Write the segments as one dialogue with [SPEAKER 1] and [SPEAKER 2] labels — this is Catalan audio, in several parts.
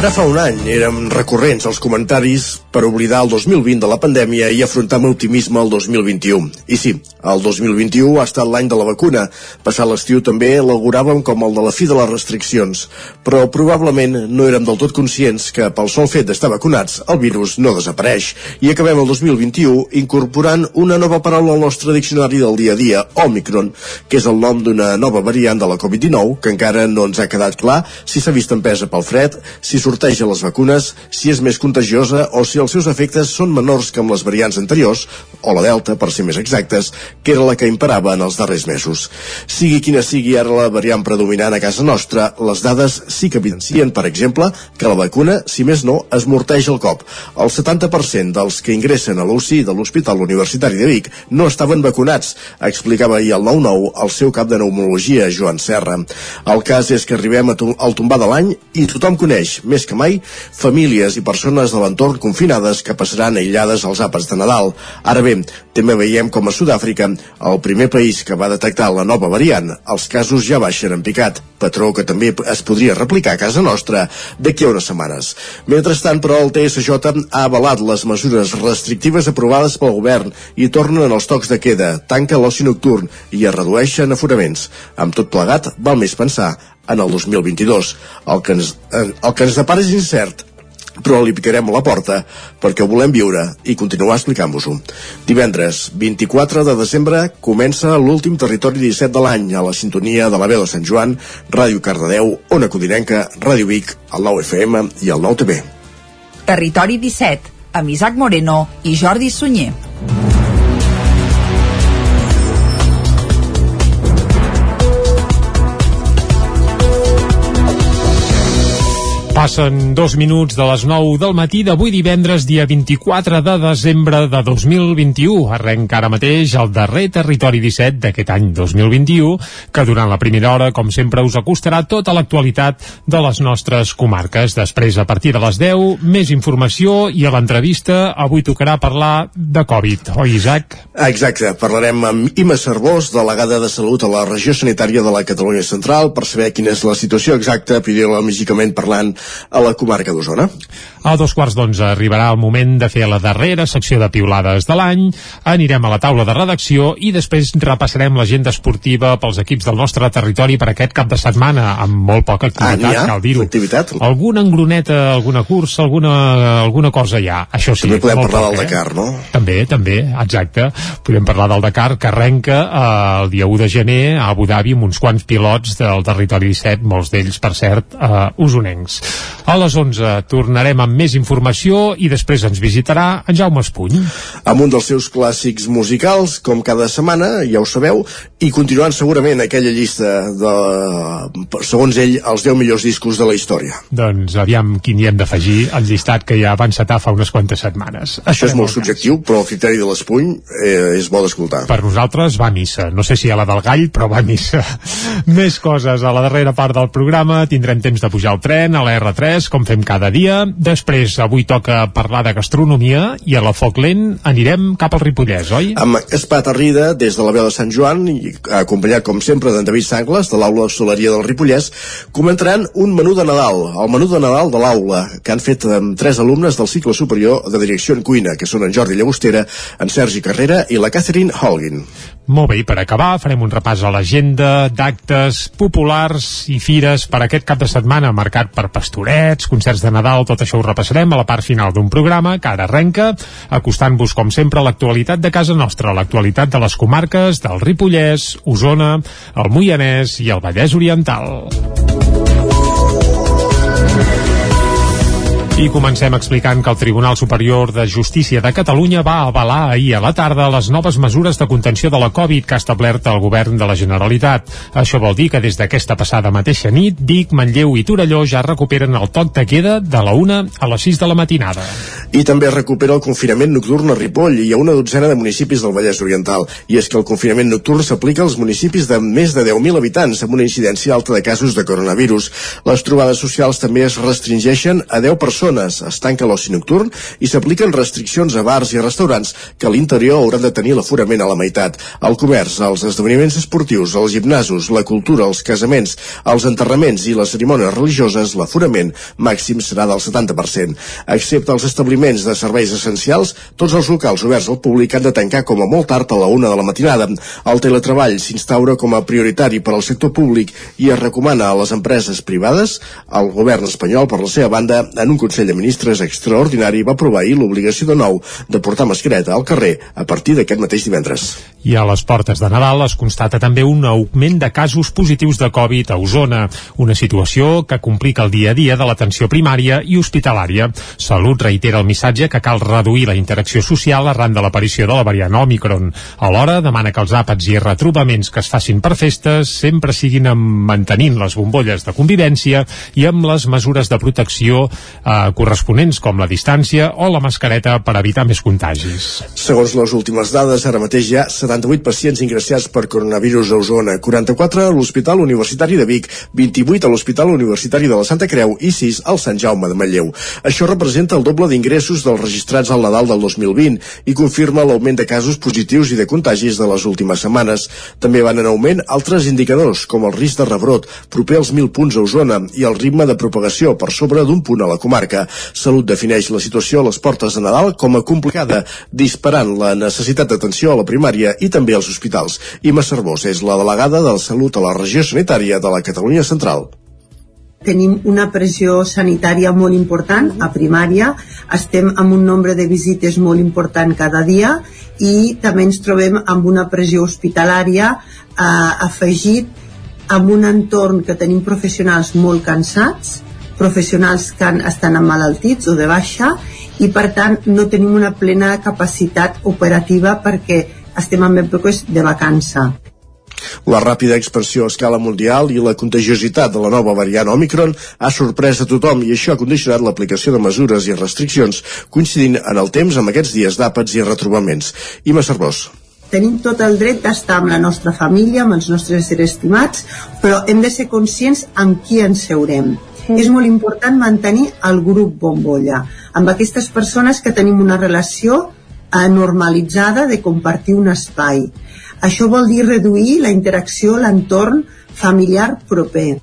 [SPEAKER 1] Ara fa un any érem recurrents els comentaris per oblidar el 2020 de la pandèmia i afrontar amb optimisme el 2021. I sí, el 2021 ha estat l'any de la vacuna. Passat l'estiu també l'auguràvem com el de la fi de les restriccions. Però probablement no érem del tot conscients que pel sol fet d'estar vacunats el virus no desapareix. I acabem el 2021 incorporant una nova paraula al nostre diccionari del dia a dia, Omicron, que és el nom d'una nova variant de la Covid-19 que encara no ens ha quedat clar si s'ha vist empesa pel fred, si sorteja les vacunes, si és més contagiosa o si els seus efectes són menors que amb les variants anteriors, o la Delta, per ser més exactes, que era la que imperava en els darrers mesos. Sigui quina sigui ara la variant predominant a casa nostra, les dades sí que evidencien, per exemple, que la vacuna, si més no, es morteja el cop. El 70% dels que ingressen a l'UCI de l'Hospital Universitari de Vic no estaven vacunats, explicava ahir al 9-9 el seu cap de pneumologia, Joan Serra. El cas és que arribem al tombar de l'any i tothom coneix, més que mai, famílies i persones de l'entorn confinades que passaran aïllades als àpats de Nadal. Ara bé, també veiem com a Sud-àfrica, el primer país que va detectar la nova variant, els casos ja baixen en picat, patró que també es podria replicar a casa nostra d'aquí a unes setmanes. Mentrestant, però, el TSJ ha avalat les mesures restrictives aprovades pel govern i tornen els tocs de queda, tanca l'oci nocturn i es redueixen aforaments. Amb tot plegat, val més pensar en el 2022. El que ens, eh, el que ens depara és incert, però li picarem la porta perquè ho volem viure i continuar explicant-vos-ho. Divendres, 24 de desembre, comença l'últim territori 17 de l'any a la sintonia de la veu de Sant Joan, Ràdio Cardedeu, Ona Codinenca, Ràdio Vic, el 9 FM i el 9 TV.
[SPEAKER 2] Territori 17, amb Isaac Moreno i Jordi Sunyer.
[SPEAKER 3] Passen dos minuts de les 9 del matí d'avui divendres, dia 24 de desembre de 2021. Arrenca ara mateix el darrer Territori 17 d'aquest any 2021, que durant la primera hora, com sempre, us acostarà tota l'actualitat de les nostres comarques. Després, a partir de les 10, més informació i a l'entrevista avui tocarà parlar de Covid. Oi, Isaac?
[SPEAKER 1] Exacte. Parlarem amb Ima Cervós, delegada de Salut a la regió sanitària de la Catalunya Central, per saber quina és la situació exacta, epidemiològicament parlant, a la comarca d'Osona.
[SPEAKER 3] A dos quarts d'onze arribarà el moment de fer la darrera secció de piulades de l'any, anirem a la taula de redacció i després repassarem l'agenda esportiva pels equips del nostre territori per aquest cap de setmana, amb molt poca activitat,
[SPEAKER 1] ah,
[SPEAKER 3] cal dir-ho. Alguna engroneta, alguna cursa, alguna, alguna cosa hi ha, això sí.
[SPEAKER 1] També podem parlar
[SPEAKER 3] poc,
[SPEAKER 1] del
[SPEAKER 3] eh?
[SPEAKER 1] Dakar, no?
[SPEAKER 3] També, també, exacte. Podem parlar del Dakar, que arrenca eh, el dia 1 de gener a Abu Dhabi amb uns quants pilots del territori 17, molts d'ells, per cert, eh, usonencs. A les 11 tornarem amb més informació i després ens visitarà en Jaume Espuny.
[SPEAKER 1] Amb un dels seus clàssics musicals, com cada setmana, ja ho sabeu, i continuant segurament aquella llista de, segons ell, els 10 millors discos de la història.
[SPEAKER 3] Doncs aviam quin hi hem d'afegir al llistat que ja va encetar fa unes quantes setmanes.
[SPEAKER 1] Això és molt subjectiu, però el criteri de l'espuny eh, és bo d'escoltar.
[SPEAKER 3] Per nosaltres va a missa. No sé si a la del gall, però va a missa. Més coses a la darrera part del programa. Tindrem temps de pujar al tren, a la R3, com fem cada dia. Després, avui toca parlar de gastronomia i a la Foc Lent anirem cap al Ripollès, oi?
[SPEAKER 1] Amb Espat Arrida, des de la veu de Sant Joan, i acompanyat, com sempre, d'en David Sangles, de l'aula de Soleria del Ripollès, comentaran un menú de Nadal, el menú de Nadal de l'aula, que han fet amb tres alumnes del cicle superior de direcció en cuina, que són en Jordi Llagostera, en Sergi Carrera i la Catherine Holguin.
[SPEAKER 3] Molt bé, i per acabar farem un repàs a l'agenda d'actes populars i fires per aquest cap de setmana marcat per pastorets, concerts de Nadal, tot això ho repassarem a la part final d'un programa que ara arrenca, acostant-vos com sempre a l'actualitat de casa nostra, l'actualitat de les comarques del Ripollès, Osona, el Moianès i el Vallès Oriental. I comencem explicant que el Tribunal Superior de Justícia de Catalunya va avalar ahir a la tarda les noves mesures de contenció de la Covid que ha establert el govern de la Generalitat. Això vol dir que des d'aquesta passada mateixa nit, Vic, Manlleu i Torelló ja recuperen el toc de queda de la 1 a les 6 de la matinada.
[SPEAKER 1] I també recupera el confinament nocturn a Ripoll i a una dotzena de municipis del Vallès Oriental. I és que el confinament nocturn s'aplica als municipis de més de 10.000 habitants amb una incidència alta de casos de coronavirus. Les trobades socials també es restringeixen a 10 persones persones. Es tanca l'oci nocturn i s'apliquen restriccions a bars i restaurants que a l'interior hauran de tenir l'aforament a la meitat. El comerç, els esdeveniments esportius, els gimnasos, la cultura, els casaments, els enterraments i les cerimònies religioses, l'aforament màxim serà del 70%. Excepte els establiments de serveis essencials, tots els locals oberts al públic han de tancar com a molt tard a la una de la matinada. El teletreball s'instaura com a prioritari per al sector públic i es recomana a les empreses privades. El govern espanyol, per la seva banda, en un Consell de Ministres extraordinari va aprovar ahir l'obligació de nou de portar mascareta al carrer a partir d'aquest mateix divendres.
[SPEAKER 3] I a les portes de Nadal es constata també un augment de casos positius de Covid a Osona, una situació que complica el dia a dia de l'atenció primària i hospitalària. Salut reitera el missatge que cal reduir la interacció social arran de l'aparició de la variant Omicron. Alhora demana que els àpats i retrobaments que es facin per festes sempre siguin amb mantenint les bombolles de convivència i amb les mesures de protecció eh, corresponents com la distància o la mascareta per evitar més contagis.
[SPEAKER 1] Segons les últimes dades, ara mateix hi ha 78 pacients ingressats per coronavirus a Osona, 44 a l'Hospital Universitari de Vic, 28 a l'Hospital Universitari de la Santa Creu i 6 al Sant Jaume de Manlleu. Això representa el doble d'ingressos dels registrats al Nadal del 2020 i confirma l'augment de casos positius i de contagis de les últimes setmanes. També van en augment altres indicadors, com el risc de rebrot, proper als 1.000 punts a Osona, i el ritme de propagació per sobre d'un punt a la comarca. Salut defineix la situació a les portes de Nadal com a complicada, disparant la necessitat d'atenció a la primària i també als hospitals. Ima Cervós és la delegada de la Salut a la regió sanitària de la Catalunya Central
[SPEAKER 4] tenim una pressió sanitària molt important a primària, estem amb un nombre de visites molt important cada dia i també ens trobem amb una pressió hospitalària eh, afegit amb un entorn que tenim professionals molt cansats, professionals que estan emmalaltits o de baixa i per tant no tenim una plena capacitat operativa perquè estem en èpoques de vacança.
[SPEAKER 1] La ràpida expansió a escala mundial i la contagiositat de la nova variant Omicron ha sorprès a tothom i això ha condicionat l'aplicació de mesures i restriccions coincidint en el temps amb aquests dies d'àpats i retrobaments. Ima Cervós
[SPEAKER 4] tenim tot el dret d'estar amb la nostra família, amb els nostres seres estimats, però hem de ser conscients amb qui ens seurem. És molt important mantenir el grup bombolla, amb aquestes persones que tenim una relació normalitzada de compartir un espai. Això vol dir reduir la interacció l'entorn familiar proper.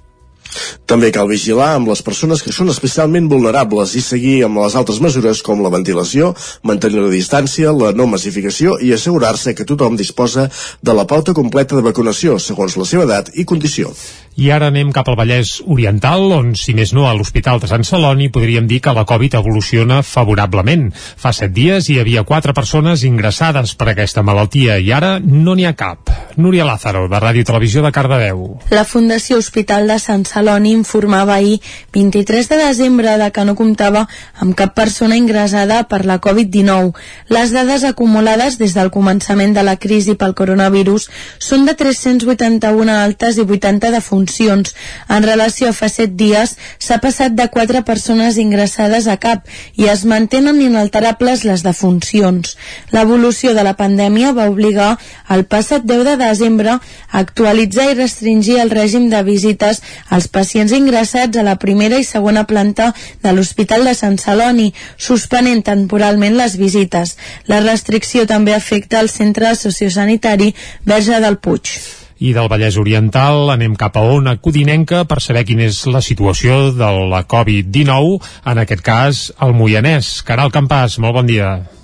[SPEAKER 1] També cal vigilar amb les persones que són especialment vulnerables i seguir amb les altres mesures com la ventilació, mantenir la distància, la no massificació i assegurar-se que tothom disposa de la pauta completa de vacunació segons la seva edat i condició.
[SPEAKER 3] I ara anem cap al Vallès Oriental, on, si més no, a l'Hospital de Sant Celoni podríem dir que la Covid evoluciona favorablement. Fa set dies hi havia quatre persones ingressades per aquesta malaltia i ara no n'hi ha cap. Núria Lázaro, de Ràdio Televisió de Cardedeu.
[SPEAKER 5] La Fundació Hospital de Sant Celoni informava ahir, 23 de desembre, de que no comptava amb cap persona ingressada per la Covid-19. Les dades acumulades des del començament de la crisi pel coronavirus són de 381 altes i 80 defuncions. En relació a fa set dies, s'ha passat de quatre persones ingressades a cap i es mantenen inalterables les defuncions. L'evolució de la pandèmia va obligar el passat 10 de desembre a actualitzar i restringir el règim de visites als pacients ingressats a la primera i segona planta de l'Hospital de Sant Celoni, suspenent temporalment les visites. La restricció també afecta el centre sociosanitari Verge del Puig
[SPEAKER 3] i del Vallès Oriental anem cap a Ona Codinenca per saber quina és la situació de la Covid-19, en aquest cas el Moianès. Caral Campàs, molt bon dia.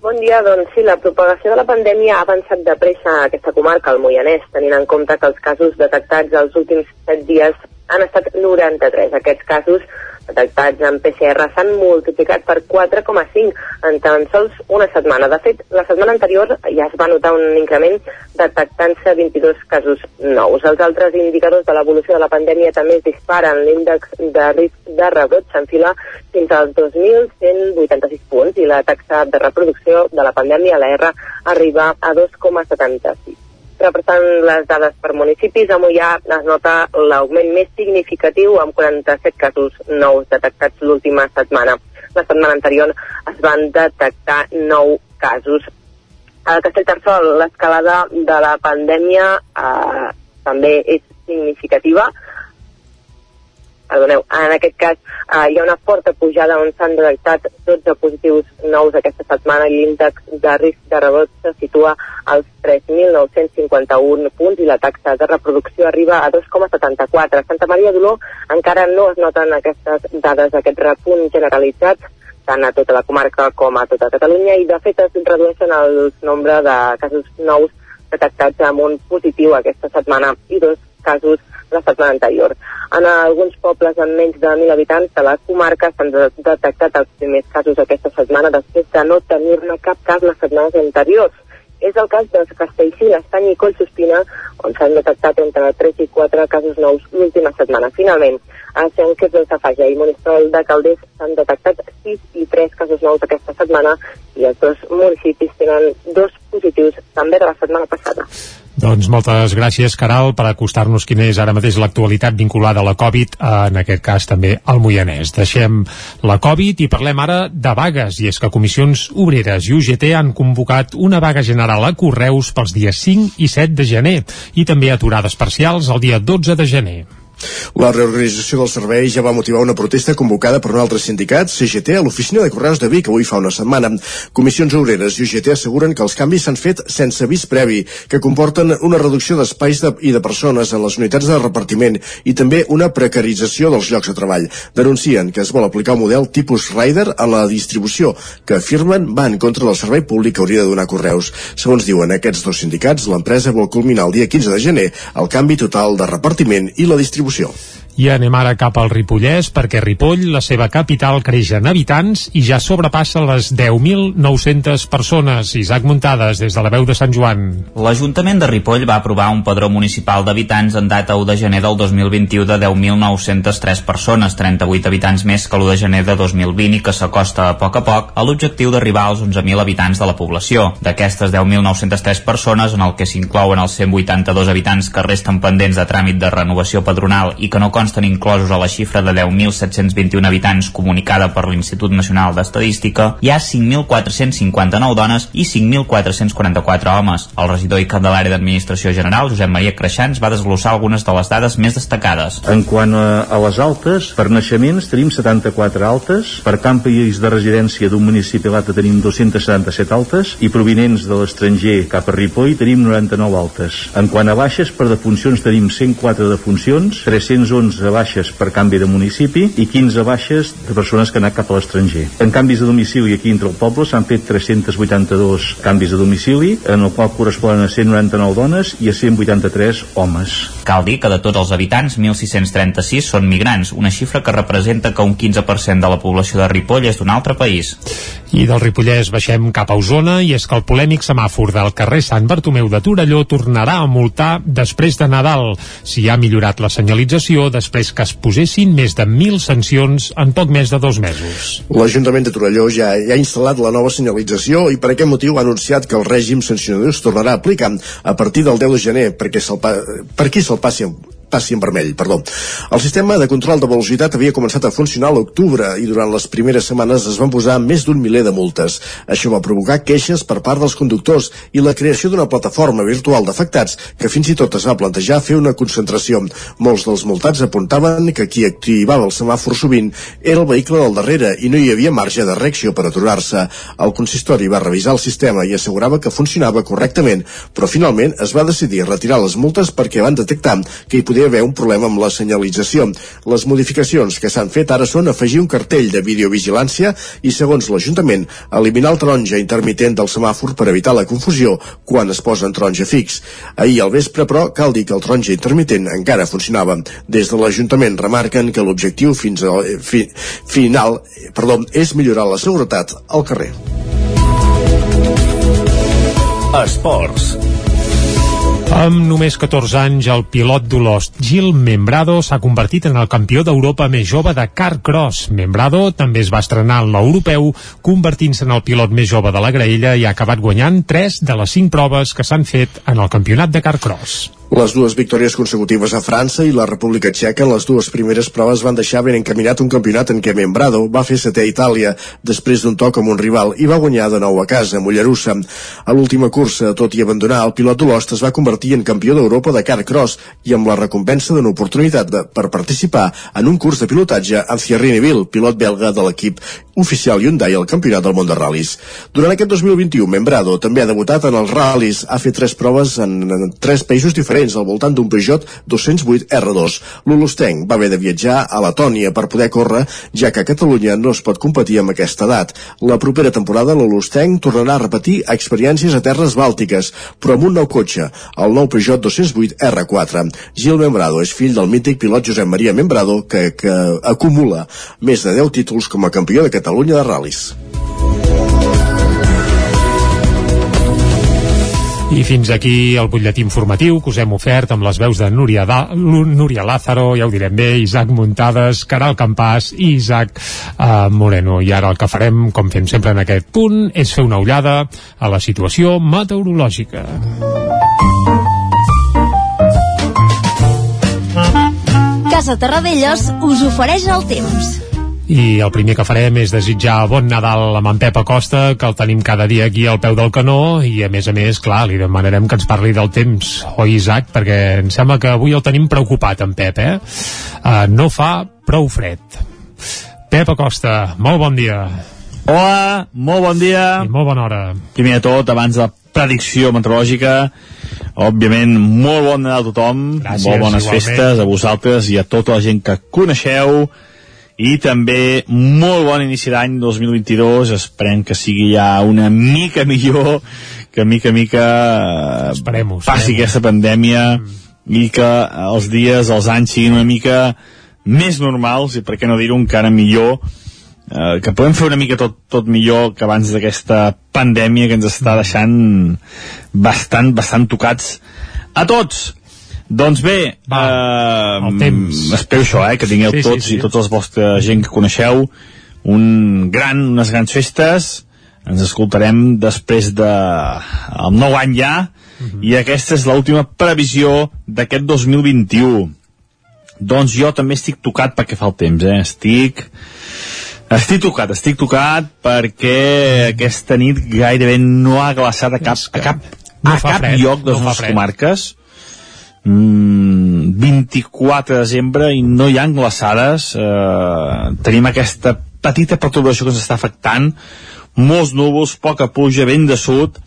[SPEAKER 6] Bon dia, doncs sí, la propagació de la pandèmia ha avançat de pressa a aquesta comarca, el Moianès, tenint en compte que els casos detectats els últims 7 dies han estat 93. Aquests casos detectats en PCR s'han multiplicat per 4,5 en tan sols una setmana. De fet, la setmana anterior ja es va notar un increment detectant-se 22 casos nous. Els altres indicadors de l'evolució de la pandèmia també es disparen. L'índex de risc de rebrot s'enfila fins als 2.186 punts i la taxa de reproducció de la pandèmia, la R, arriba a 2,76 repassant les dades per municipis, a Mollà es nota l'augment més significatiu amb 47 casos nous detectats l'última setmana. La setmana anterior es van detectar 9 casos. A Castellterçol, l'escalada de la pandèmia eh, també és significativa. Perdoneu, en aquest cas eh, hi ha una forta pujada on s'han detectat 12 positius nous aquesta setmana i l'índex de risc de rebot se situa als 3.951 punts i la taxa de reproducció arriba a 2,74. A Santa Maria d'Oló encara no es noten aquestes dades, aquest repunt generalitzat tant a tota la comarca com a tota Catalunya i de fet es redueixen el nombre de casos nous detectats amb un positiu aquesta setmana i dos casos la setmana anterior. En alguns pobles amb menys de 1.000 habitants de la comarca s'han de detectat els primers casos aquesta setmana després de no tenir-ne cap cas les setmanes anteriors. És el cas de Castellcí, l'Estany i Collsospina, on s'han detectat entre 3 i 4 casos nous l'última setmana. Finalment, a Sant Quirze del Safaja i Monistrol de Calders s'han detectat 6 i 3 casos nous aquesta setmana i els dos municipis tenen dos positius també de la setmana passada.
[SPEAKER 3] Doncs moltes gràcies, Caral, per acostar-nos quina és ara mateix l'actualitat vinculada a la Covid, en aquest cas també al Moianès. Deixem la Covid i parlem ara de vagues, i és que Comissions Obreres i UGT han convocat una vaga general a Correus pels dies 5 i 7 de gener i també aturades parcials el dia 12 de gener.
[SPEAKER 1] La reorganització del servei ja va motivar una protesta convocada per un altre sindicat, CGT, a l'oficina de Correus de Vic avui fa una setmana. Comissions Obreres i UGT asseguren que els canvis s'han fet sense avís previ, que comporten una reducció d'espais de, i de persones en les unitats de repartiment i també una precarització dels llocs de treball. Denuncien que es vol aplicar un model tipus Rider a la distribució, que afirmen va en contra del servei públic que hauria de donar Correus. Segons diuen aquests dos sindicats, l'empresa vol culminar el dia 15 de gener el canvi total de repartiment i la distribució distribució.
[SPEAKER 3] I anem ara cap al Ripollès perquè Ripoll, la seva capital, creix en habitants i ja sobrepassa les 10.900 persones. Isaac Muntades, des de la veu de Sant Joan.
[SPEAKER 7] L'Ajuntament de Ripoll va aprovar un padró municipal d'habitants en data 1 de gener del 2021 de 10.903 persones, 38 habitants més que l'1 de gener de 2020 i que s'acosta a poc a poc a l'objectiu d'arribar als 11.000 habitants de la població. D'aquestes 10.903 persones, en el que s'inclouen els 182 habitants que resten pendents de tràmit de renovació padronal i que no consten inclosos a la xifra de 10.721 habitants comunicada per l'Institut Nacional d'Estadística, hi ha 5.459 dones i 5.444 homes. El regidor i cap de l'àrea d'Administració General, Josep Maria Creixans, va desglossar algunes de les dades més destacades.
[SPEAKER 8] En quant a, les altes, per naixements tenim 74 altes, per campis de residència d'un municipi a l'altre tenim 277 altes i provinents de l'estranger cap a Ripoll tenim 99 altes. En quant a baixes, per defuncions tenim 104 defuncions, 311 11 baixes per canvi de municipi i 15 baixes de persones que han anat cap a l'estranger. En canvis de domicili aquí entre el poble s'han fet 382 canvis de domicili, en el qual corresponen a 199 dones i a 183 homes.
[SPEAKER 7] Cal dir que de tots els habitants, 1.636 són migrants, una xifra que representa que un 15% de la població de Ripoll és d'un altre país.
[SPEAKER 3] I del Ripollès baixem cap a Osona i és que el polèmic semàfor del carrer Sant Bartomeu de Torelló tornarà a multar després de Nadal. Si ha millorat la senyalització, després que es posessin més de 1.000 sancions en poc més de dos mesos.
[SPEAKER 1] L'Ajuntament de Torelló ja, ja ha instal·lat la nova senyalització i per aquest motiu ha anunciat que el règim sancionador es tornarà a aplicar a partir del 10 de gener perquè se'l per qui se'l passi passi en vermell, perdó. El sistema de control de velocitat havia començat a funcionar l'octubre i durant les primeres setmanes es van posar més d'un miler de multes. Això va provocar queixes per part dels conductors i la creació d'una plataforma virtual d'afectats que fins i tot es va plantejar fer una concentració. Molts dels multats apuntaven que qui activava el semàfor sovint era el vehicle del darrere i no hi havia marge de reacció per aturar-se. El consistori va revisar el sistema i assegurava que funcionava correctament, però finalment es va decidir retirar les multes perquè van detectar que hi podia podia haver un problema amb la senyalització. Les modificacions que s'han fet ara són afegir un cartell de videovigilància i, segons l'Ajuntament, eliminar el taronja intermitent del semàfor per evitar la confusió quan es posa en taronja fix. Ahir al vespre, però, cal dir que el taronja intermitent encara funcionava. Des de l'Ajuntament remarquen que l'objectiu fins al fi, final perdó, és millorar la seguretat al carrer.
[SPEAKER 9] Esports.
[SPEAKER 3] Amb només 14 anys, el pilot d'Olost, Gil Membrado, s'ha convertit en el campió d'Europa més jove de car cross. Membrado també es va estrenar en l'europeu, convertint-se en el pilot més jove de la graella i ha acabat guanyant 3 de les 5 proves que s'han fet en el campionat de car cross.
[SPEAKER 1] Les dues victòries consecutives a França i la República Txeca en les dues primeres proves van deixar ben encaminat un campionat en què Membrado va fer setè a Itàlia després d'un toc amb un rival i va guanyar de nou a casa, a Mollerussa. A l'última cursa, tot i abandonar, el pilot d'Olost es va convertir en campió d'Europa de carcross i amb la recompensa d'una oportunitat de, per participar en un curs de pilotatge amb Thierry Neville, pilot belga de l'equip oficial Hyundai al Campionat del Món de Ral·lis. Durant aquest 2021, Membrado també ha debutat en els ral·lis, ha fet tres proves en, en tres països diferents al voltant d'un Peugeot 208 R2. L'Olostenc va haver de viatjar a Letònia per poder córrer, ja que a Catalunya no es pot competir amb aquesta edat. La propera temporada l'Olostenc tornarà a repetir experiències a terres bàltiques, però amb un nou cotxe, el nou Peugeot 208 R4. Gil Membrado és fill del mític pilot Josep Maria Membrado, que, que acumula més de 10 títols com a campió de Catalunya de ral·lis.
[SPEAKER 3] I fins aquí el butlletí informatiu que us hem ofert amb les veus de Núria, da, Núria Lázaro, ja ho direm bé, Isaac Muntades, Caral Campàs i Isaac uh, Moreno. I ara el que farem, com fem sempre en aquest punt, és fer una ullada a la situació meteorològica.
[SPEAKER 10] Casa Terradellos us ofereix el temps
[SPEAKER 3] i el primer que farem és desitjar bon Nadal amb en Pep Acosta, que el tenim cada dia aquí al peu del canó, i a més a més, clar, li demanarem que ens parli del temps, oi Isaac? Perquè em sembla que avui el tenim preocupat, en Pep, eh? Uh, no fa prou fred. Pep Acosta, molt bon dia.
[SPEAKER 11] Hola, molt bon dia.
[SPEAKER 3] I molt bona hora.
[SPEAKER 11] Primer de tot, abans de predicció meteorològica, òbviament, molt bon Nadal a tothom,
[SPEAKER 3] Gràcies,
[SPEAKER 11] molt bones
[SPEAKER 3] igualment.
[SPEAKER 11] festes a vosaltres i a tota la gent que coneixeu, i també molt bon inici d'any 2022 esperem que sigui ja una mica millor que mica mica eh,
[SPEAKER 3] esperem
[SPEAKER 11] passi aquesta pandèmia mm. i que els dies, els anys siguin una mica més normals i per què no dir-ho encara millor. Eh, que podem fer una mica tot, tot millor que abans d'aquesta pandèmia que ens està deixant bastant, bastant tocats a tots doncs bé,
[SPEAKER 3] Va,
[SPEAKER 11] eh,
[SPEAKER 3] el temps.
[SPEAKER 11] espero això, eh, que tingueu
[SPEAKER 3] Sí, sí,
[SPEAKER 11] tots
[SPEAKER 3] sí.
[SPEAKER 11] i tots els vostra gent que coneixeu un gran, unes grans festes ens escoltarem després de el nou any ja
[SPEAKER 3] Mhm.
[SPEAKER 11] i aquesta és l'última previsió d'aquest 2021 doncs jo també estic tocat perquè fa el temps, eh? estic estic tocat, estic tocat perquè aquesta nit gairebé no ha glaçat a cap, a cap,
[SPEAKER 3] no
[SPEAKER 11] a cap
[SPEAKER 3] fred,
[SPEAKER 11] lloc de les
[SPEAKER 3] no
[SPEAKER 11] nostres comarques mm, 24 de desembre i no hi ha glaçades eh, tenim aquesta petita perturbació que ens està afectant. Molts núvols, poca pluja, vent de sud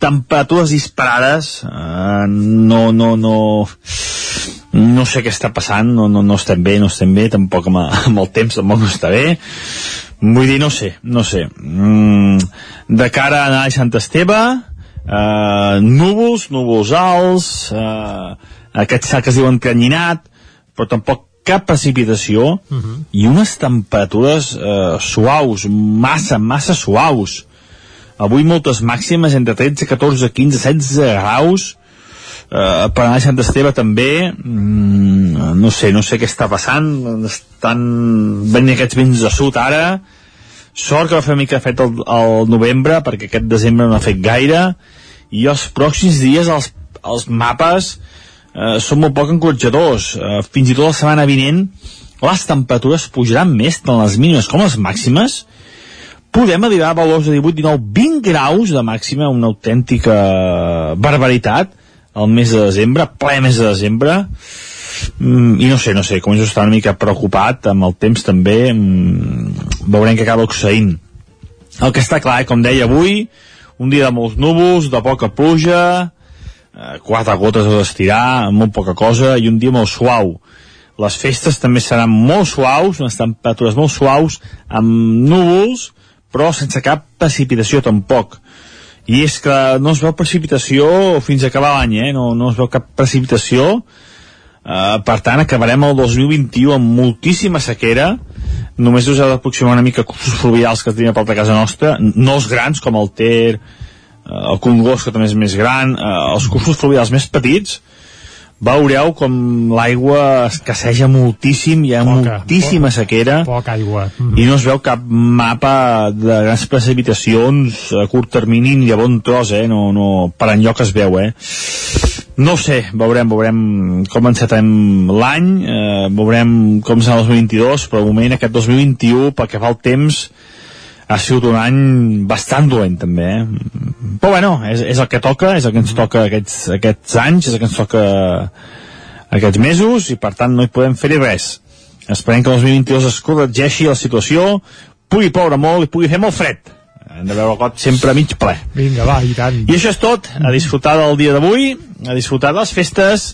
[SPEAKER 11] temperatures disparades. Eh, no, no, no no sé què està passant. No, no, no estem bé, no estem bé. Tampoc amb, amb el temps tampoc no està bé. Vull dir, no sé, no sé. Mm, de cara a anar a Sant Esteve eh, núvols, núvols alts eh, aquest que es diu encanyinat però tampoc cap precipitació uh -huh. i unes temperatures eh, suaus, massa, massa suaus. Avui moltes màximes entre 13, 14, 15, 16 graus. Eh, per anar a Sant Esteve també mm, no sé, no sé què està passant. Estan venint aquests vents de sud ara. Sort que va fer mica fet el, el novembre perquè aquest desembre no ha fet gaire. I els pròxims dies els, els mapes eh, són molt poc encoratjadors eh, fins i tot la setmana vinent les temperatures pujaran més tant les mínimes com les màximes. Podem arribar a valors de 18, 19, 20 graus de màxima, una autèntica barbaritat el mes de desembre, ple mes de desembre. Mm, i no sé, no sé, començo a estar una mica preocupat amb el temps també. Mm, veurem què acaba succeint. El que està clar, eh, com deia avui un dia de molts núvols, de poca pluja eh, quatre gotes a estirar molt poca cosa i un dia molt suau. Les festes també seran molt suaus unes temperatures molt suaus amb núvols però sense cap precipitació tampoc. I és que no es veu precipitació fins a acabar l'any, eh? no, no es veu cap precipitació. Uh, per tant, acabarem el 2021 amb moltíssima sequera. Només us heu d'aproximar una mica cursos fluvials que tenim a prop de casa nostra no els grans com el Ter el Congost que també és més gran uh, els cursos fluvials més petits veureu com l'aigua escasseja moltíssim hi ha
[SPEAKER 3] Poca,
[SPEAKER 11] moltíssima
[SPEAKER 3] poca,
[SPEAKER 11] sequera
[SPEAKER 3] Poca aigua.
[SPEAKER 11] i no es veu cap mapa de grans precipitacions a curt termini ni a bon tros, eh? No, no, per enlloc es veu, eh? no sé, veurem, veurem com encetem l'any, eh, veurem com serà el 2022, però de moment aquest 2021, pel que fa al temps, ha sigut un any bastant dolent també, eh? però bueno, és, és el que toca, és el que ens toca aquests, aquests anys, és el que ens toca aquests mesos i per tant no hi podem fer res. Esperem que el 2022 es corregeixi la situació, pugui ploure molt i pugui fer molt fred hem de veure el got sempre mig ple.
[SPEAKER 3] Vinga, va, i tant.
[SPEAKER 11] I això és tot, a disfrutar del dia d'avui, a disfrutar de les festes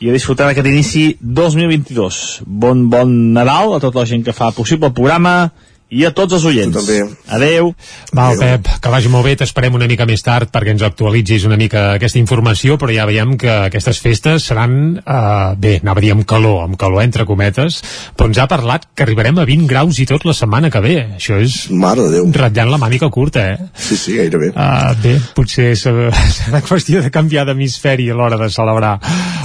[SPEAKER 11] i a disfrutar d'aquest inici 2022. Bon, bon Nadal a tota la gent que fa possible el programa i a tots els oients.
[SPEAKER 1] Tu també.
[SPEAKER 11] Adeu.
[SPEAKER 3] Va, Pep, que vagi molt bé, t'esperem una mica més tard perquè ens actualitzis una mica aquesta informació, però ja veiem que aquestes festes seran, eh, bé, anava a dir amb calor, amb calor entre cometes, però ens ha parlat que arribarem a 20 graus i tot la setmana que ve. Això és
[SPEAKER 1] Mare de Déu.
[SPEAKER 3] ratllant la mànica curta, eh?
[SPEAKER 1] Sí, sí, gairebé.
[SPEAKER 3] Uh, bé, potser serà, serà qüestió de canviar d'hemisferi a l'hora de celebrar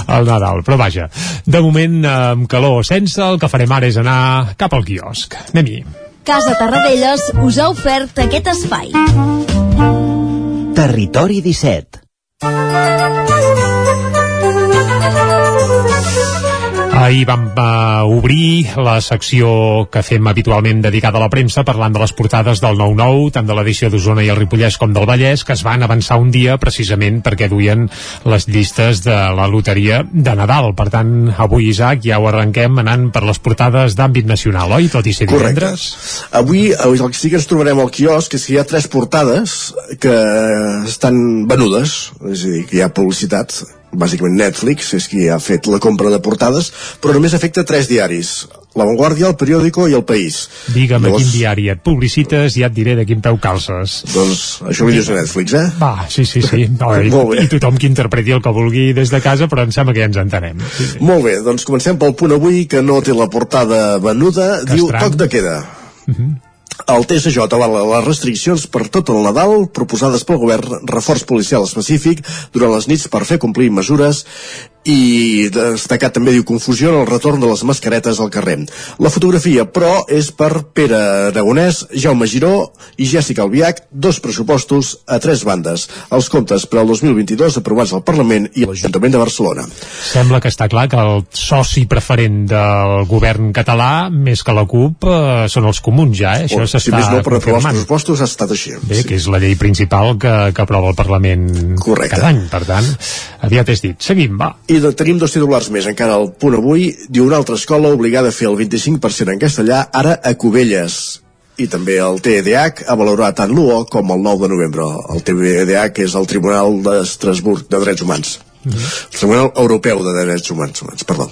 [SPEAKER 3] el Nadal, però vaja, de moment amb calor sense, el que farem ara és anar cap al quiosc. Anem-hi.
[SPEAKER 10] Casa Tarradellas us ha ofert aquest espai.
[SPEAKER 12] Territori 17
[SPEAKER 3] Ahir vam uh, obrir la secció que fem habitualment dedicada a la premsa parlant de les portades del 9-9, tant de l'edició d'Osona i el Ripollès com del Vallès, que es van avançar un dia precisament perquè duien les llistes de la loteria de Nadal. Per tant, avui, Isaac, ja ho arrenquem anant per les portades d'àmbit nacional, oi? Tot i ser divendres.
[SPEAKER 1] Avui, avui el que sí que ens trobarem al quiosc és que hi ha tres portades que estan venudes, és a dir, que hi ha publicitat bàsicament Netflix és qui ha fet la compra de portades, però només afecta tres diaris, La Vanguardia, El Periódico i El País.
[SPEAKER 3] Digue'm a
[SPEAKER 1] Llavors-
[SPEAKER 3] quin diari et publicites i ja et diré de quin peu calces.
[SPEAKER 1] Doncs això ho dius a Netflix, eh?
[SPEAKER 3] Va, sí, sí, sí. No, i. I tothom que interpreti el que vulgui des de casa, però em sembla que ja ens entenem. Sí, sí.
[SPEAKER 1] Molt bé, doncs comencem pel punt avui que no té la portada venuda,
[SPEAKER 3] Que
[SPEAKER 1] diu
[SPEAKER 3] estrany.
[SPEAKER 1] toc de queda. El TSJ avala les restriccions per tot el Nadal proposades pel govern, reforç policial específic durant les nits per fer complir mesures i destacat també diu confusió en el retorn de les mascaretes al carrer. La fotografia, però, és per Pere Aragonès, Jaume Giró i Jessica Albiach, dos pressupostos a tres bandes. Els comptes per al 2022 aprovats al Parlament i a l'Ajuntament de Barcelona.
[SPEAKER 3] Sembla que està clar que el soci preferent del govern català, més que la CUP, eh, són els comuns ja, eh? Això
[SPEAKER 1] O, si
[SPEAKER 3] s'està
[SPEAKER 1] més no, per aprovar els pressupostos ha estat així.
[SPEAKER 3] Bé, que és la llei principal que, que aprova el Parlament
[SPEAKER 1] Correcte.
[SPEAKER 3] cada any, per tant, aviat és dit. Seguim, va.
[SPEAKER 1] I de, tenim dos titulars més encara al punt avui. Diu una altra escola obligada a fer el 25% en castellà, ara a Cubelles. I també el TEDH ha valorat tant l'1 com el 9 de novembre. El TEDH és el Tribunal d'Estrasburg de Drets Humans. El Tribunal Europeu de Drets Humans, humans perdó.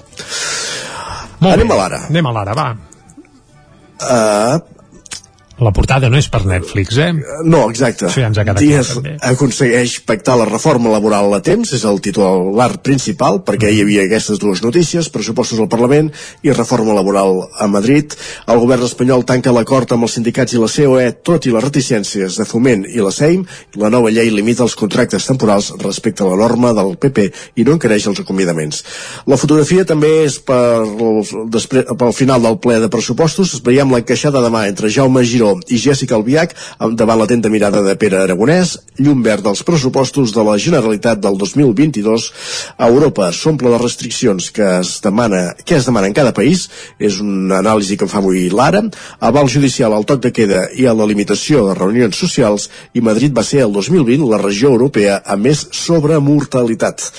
[SPEAKER 3] Molt
[SPEAKER 1] Anem
[SPEAKER 3] bé.
[SPEAKER 1] a l'ara.
[SPEAKER 3] Anem a l'ara, va.
[SPEAKER 1] Uh,
[SPEAKER 3] La portada no és per Netflix, eh?
[SPEAKER 1] No, exacte.
[SPEAKER 3] Això ja ens ha quedat
[SPEAKER 1] Díaz
[SPEAKER 3] clar, també.
[SPEAKER 1] aconsegueix pactar la reforma laboral a temps, és el titular principal, perquè hi havia aquestes dues notícies, pressupostos al Parlament i reforma laboral a Madrid. El govern espanyol tanca l'acord amb els sindicats i la COE, tot i les reticències de Foment i la SEIM. La nova llei limita els contractes temporals respecte a la norma del PP i no encareix els acomiadaments. La fotografia també és per, després, pel final del ple de pressupostos. Veiem l'encaixada demà entre Jaume Giró i Jessica Albiach davant l'atenta mirada de Pere Aragonès, llum verd dels pressupostos de la Generalitat del 2022. A Europa s'omple de restriccions que es demana que es demana en cada país. És una anàlisi que fa avui l'Ara. Aval judicial al toc de queda i a la limitació de reunions socials i Madrid va ser el 2020 la regió europea amb més sobremortalitat.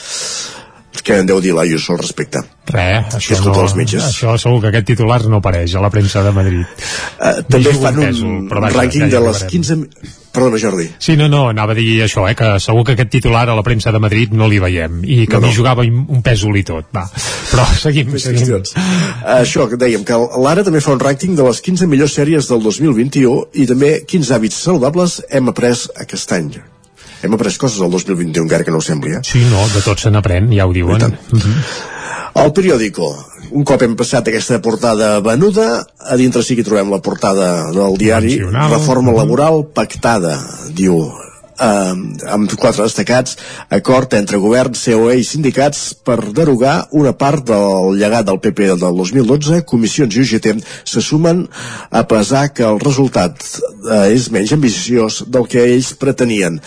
[SPEAKER 1] Què en deu dir l'Ayuso al respecte?
[SPEAKER 3] Res, això, no,
[SPEAKER 1] metges.
[SPEAKER 3] això segur que aquest titular no apareix a la premsa de Madrid.
[SPEAKER 1] Uh, també fan un
[SPEAKER 3] pèsol, però vaja,
[SPEAKER 1] rànquing
[SPEAKER 3] ja
[SPEAKER 1] de les
[SPEAKER 3] arribarem.
[SPEAKER 1] 15... mi- Perdona, Jordi.
[SPEAKER 3] Sí, no, no, anava a dir això, eh, que segur que aquest titular a la premsa de Madrid no li veiem i que
[SPEAKER 1] No,
[SPEAKER 3] no, jugava un un pèsol i tot, va. Però seguim, seguim.
[SPEAKER 1] Qüestions. Això que dèiem, que l'Ara també fa un rànquing de les 15 millors sèries del 2021 i també quins hàbits saludables hem après aquest any. Hem après coses del 2021, encara que no ho sembli, eh?
[SPEAKER 3] Sí, no, de tot se n'aprèn, ja ho diuen. Mhm.
[SPEAKER 1] El periòdico. Un cop hem passat aquesta portada venuda, a dintre sí que trobem la portada del diari. Reforma laboral pactada, diu eh, amb quatre destacats acord entre govern, COE i sindicats per derogar una part del llegat del PP del 2012 comissions i UGT se sumen a pesar que el resultat eh, és menys ambiciós del que ells pretenien.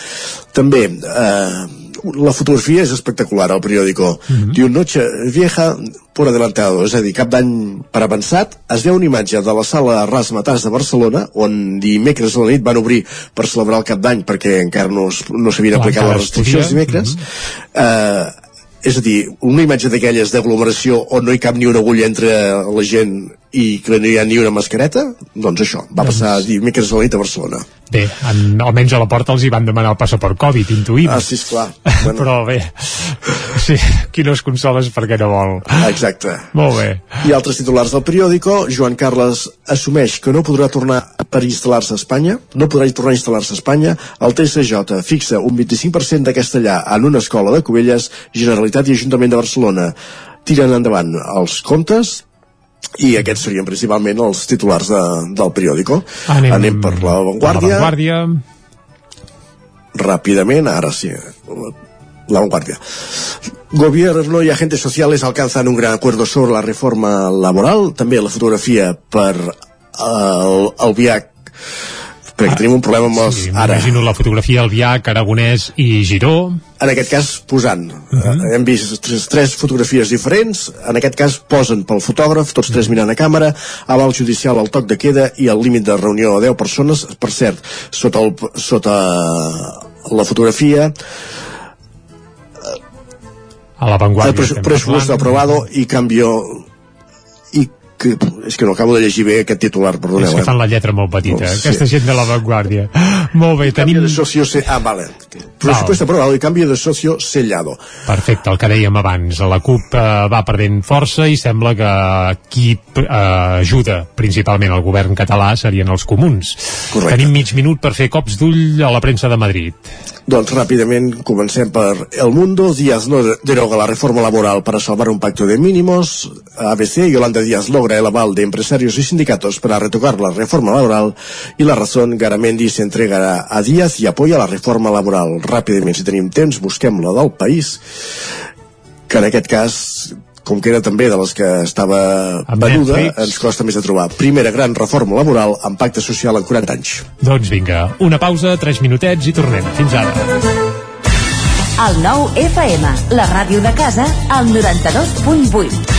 [SPEAKER 1] També eh, la fotografia és espectacular al periòdico. Mm -hmm. Diu, noche vieja por adelantado, és a dir, cap d'any per avançat, es veu una imatge de la sala Rasmatàs de Barcelona, on dimecres a la nit van obrir per celebrar el cap d'any, perquè encara no, no s'havien aplicat les restriccions dimecres. Mm -hmm. eh, és a dir, una imatge d'aquelles d'aglomeració on no hi cap ni una agulla entre la gent i que no hi ha ni una mascareta, doncs això, va passar dimecres a la nit a Barcelona.
[SPEAKER 3] Bé, en, almenys a la porta els hi van demanar el passaport Covid, intuïm.
[SPEAKER 1] Ah, sí, esclar.
[SPEAKER 3] Bueno. Però bé, sí, qui no es consola és perquè no vol.
[SPEAKER 1] Exacte.
[SPEAKER 3] Molt bé.
[SPEAKER 1] I altres titulars del periòdico, Joan Carles assumeix que no podrà tornar per instal·lar-se a Espanya, no podrà tornar a instal·lar-se a Espanya, el TSJ fixa un 25% de castellà en una escola de Cubelles, Generalitat i Ajuntament de Barcelona tiren endavant els comptes i aquests serien principalment els titulars de, del periòdico.
[SPEAKER 3] Anem,
[SPEAKER 1] Anem per la
[SPEAKER 3] La
[SPEAKER 1] Vanguardia,
[SPEAKER 3] Vanguardia.
[SPEAKER 1] rápidamente, ahora sí, la vanguardia. Gobierno y agentes sociales alcanzan un gran acuerdo sobre la reforma laboral, també la fotografia per el, el viac perquè tenim un problema amb els...
[SPEAKER 3] Sí,
[SPEAKER 1] ara,
[SPEAKER 3] M'imagino la fotografia del Viac, Aragonès i Giró.
[SPEAKER 1] En aquest cas posant uh -huh. hem vist tres, tres fotografies diferents en aquest cas posen pel fotògraf tots tres mirant a càmera, aval judicial al toc de queda i el límit de reunió a 10 persones per cert, sota, el, sota la fotografia
[SPEAKER 3] A la Vanguardia.
[SPEAKER 1] el pres
[SPEAKER 3] estem
[SPEAKER 1] presupuesto
[SPEAKER 3] parlant.
[SPEAKER 1] aprobado y cambio y que, és que no acabo de llegir bé aquest titular,
[SPEAKER 3] És
[SPEAKER 1] perdoneu
[SPEAKER 3] que
[SPEAKER 1] eh?
[SPEAKER 3] fan la lletra molt petita,
[SPEAKER 1] Oh,
[SPEAKER 3] oh,
[SPEAKER 1] sí.
[SPEAKER 3] aquesta gent de la Vanguardia. Molt bé, tenim...
[SPEAKER 1] de socio se... ah, vale presupuesto aprobado y cambio de socio sellado
[SPEAKER 3] Perfecte, el que dèiem abans. La CUP eh, va perdent força i sembla que qui eh, ajuda principalment al govern català serien els comuns.
[SPEAKER 1] Correcte.
[SPEAKER 3] Tenim mig minut per fer cops d'ull a la premsa de Madrid.
[SPEAKER 1] Doncs ràpidament comencem per El Mundo. Díaz no deroga la reforma laboral para salvar un pacto de mínimos. ABC, Yolanda Díaz logra el aval de empresarios y sindicatos para retocar la reforma laboral. Y La Razón, Garamendi se entrega a Díaz y apoya la reforma laboral. Ràpidament, si tenim temps, busquem la del país, que en aquest cas com que era també de les que estava venuda, ens costa més de trobar. Primera gran reforma laboral amb pacte social en 40 anys.
[SPEAKER 3] Doncs vinga, una pausa, tres minutets i tornem. Fins ara.
[SPEAKER 10] El nou FM, la ràdio de casa, al 92.8.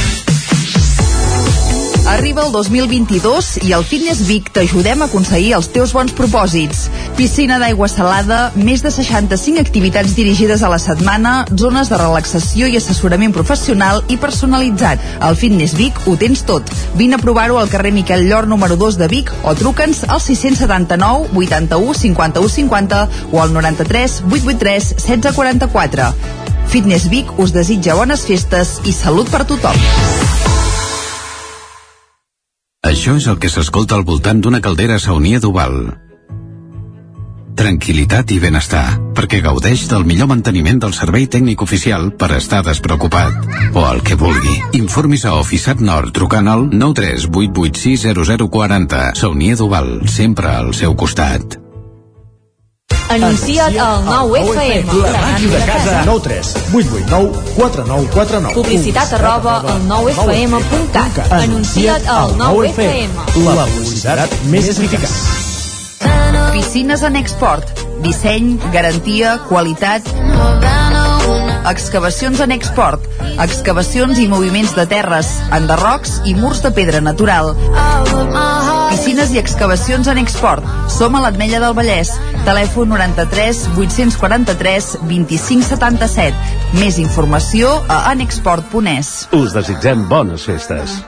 [SPEAKER 2] Arriba el 2022 i al Fitness Vic t'ajudem a aconseguir els teus bons propòsits. Piscina d'aigua salada, més de 65 activitats dirigides a la setmana, zones de relaxació i assessorament professional i personalitzat. Al Fitness Vic ho tens tot. Vine a provar-ho al carrer Miquel Llor número 2 de Vic o truca'ns al 679 81 51 50 o al 93 883 1644. Fitness Vic us desitja bones festes i salut per tothom.
[SPEAKER 12] Això és el que s'escolta al voltant d'una caldera saunia d'Oval. Tranquilitat i benestar, perquè gaudeix del millor manteniment del servei tècnic oficial per estar despreocupat. O el que vulgui. Informis a Oficiat Nord trucant al 938860040. Saunia d'Oval, sempre al seu costat.
[SPEAKER 10] Anuncia't al 9FM.
[SPEAKER 9] La màquina de casa. 9 3 8 8 9 4 9 4 9
[SPEAKER 10] Publicitat arroba al 9FM.cat. Anuncia't al 9FM.
[SPEAKER 9] La publicitat més eficaç.
[SPEAKER 2] Piscines en export. Disseny, garantia, qualitat. Excavacions en export. Excavacions i moviments de terres, enderrocs i murs de pedra natural. Piscines i excavacions en export. Som a l'Atmella del Vallès. Telèfon 93 843 2577. Més informació a anexport.es.
[SPEAKER 9] Us desitgem bones festes.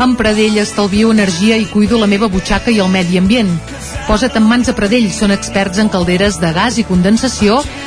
[SPEAKER 13] Amb Pradell estalvio energia i cuido la meva butxaca i el medi ambient. Posa't en mans a Pradell, són experts en calderes de gas i condensació,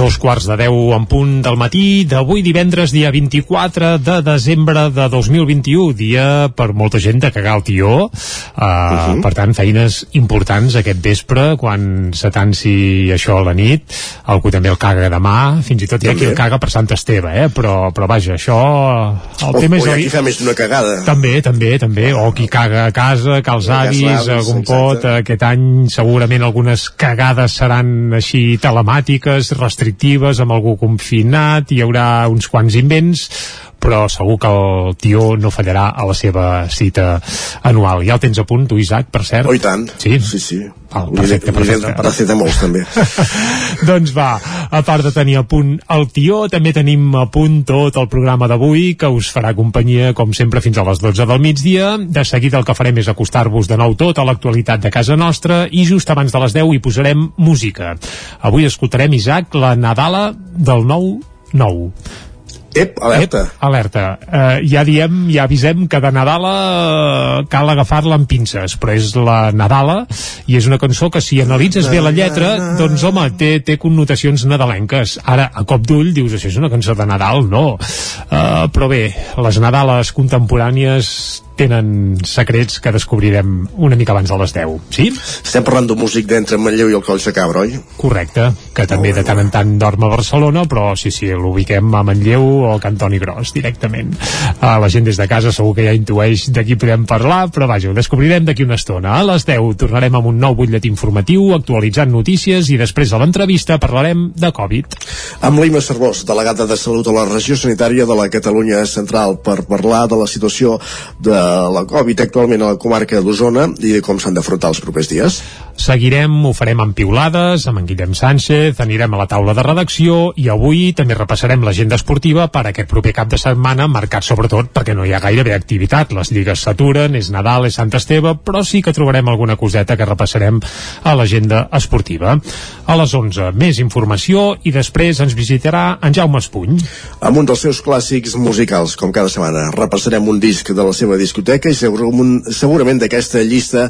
[SPEAKER 3] Dos quarts de deu en punt del matí d'avui divendres, dia 24 de desembre de 2021, dia per molta gent de cagar el tió. Uh, uh -huh. Per tant, feines importants aquest vespre, quan s'atansi això a la nit. Algú també el caga demà, fins i tot hi ha qui el caga per Sant Esteve, eh? però, però vaja, això... El
[SPEAKER 1] o,
[SPEAKER 3] tema és
[SPEAKER 1] o hi ha qui fa més d'una cagada.
[SPEAKER 3] també, també, també. O qui caga a casa, que els avis, algun pot. Aquest any segurament algunes cagades seran així telemàtiques, restrictives, amb algú confinat, hi haurà uns quants invents, però segur que el tió no fallarà a la seva cita anual. Ja el tens a punt, tu, Isaac, per cert?
[SPEAKER 1] Oh, i tant.
[SPEAKER 3] Sí?
[SPEAKER 1] Sí, sí.
[SPEAKER 3] Val,
[SPEAKER 1] Li-
[SPEAKER 3] perfecte,
[SPEAKER 1] diré
[SPEAKER 3] perfecte.
[SPEAKER 1] Paracetamols, també.
[SPEAKER 3] doncs va, a part de tenir a punt el tió, també tenim a punt tot el programa d'avui, que us farà companyia, com sempre, fins a les 12 del migdia. De seguida el que farem és acostar-vos de nou tot a l'actualitat de casa nostra i just abans de les 10 hi posarem música. Avui escoltarem, Isaac, la Nadala del nou nou.
[SPEAKER 1] Ep, alerta.
[SPEAKER 3] Ep, alerta. Uh, ja diem, ja avisem que de Nadala uh, cal agafar-la amb pinces, però és la Nadala i és una cançó que si analitzes bé la lletra, doncs home, té, té connotacions nadalenques. Ara, a cop d'ull, dius, això és una cançó de Nadal? No. Uh, però bé, les Nadales contemporànies tenen secrets que descobrirem una mica abans de les 10. Sí?
[SPEAKER 1] Estem parlant d'un músic d'entre Manlleu i el Coll de Cabra, oi?
[SPEAKER 3] Correcte, que també de tant en tant dorm a Barcelona, però sí, sí, l'ubiquem a Manlleu o a Cantoni Gros, directament. Uh, la gent des de casa segur que ja intueix de qui podem parlar, però vaja, ho descobrirem d'aquí una estona. A les 10 tornarem amb un nou butllet informatiu, actualitzant notícies i després de l'entrevista parlarem de Covid.
[SPEAKER 1] Amb l'Ima Cervós, delegada de Salut a la regió sanitària de la Catalunya Central, per parlar de la situació de la Covid actualment a la comarca d'Osona i de com s'han d'afrontar els propers dies.
[SPEAKER 3] Seguirem, ho farem amb piulades, amb en Guillem Sánchez, anirem a la taula de redacció i avui també repassarem l'agenda esportiva per aquest proper cap de setmana, marcat sobretot perquè no hi ha gairebé activitat. Les lligues s'aturen, és Nadal, és Sant Esteve, però sí que trobarem alguna coseta que repassarem a l'agenda esportiva. A les 11, més informació i després ens visitarà en Jaume Espuny.
[SPEAKER 1] Amb un dels seus clàssics musicals, com cada setmana. Repassarem un disc de la seva discoteca i segurament, segurament d'aquesta llista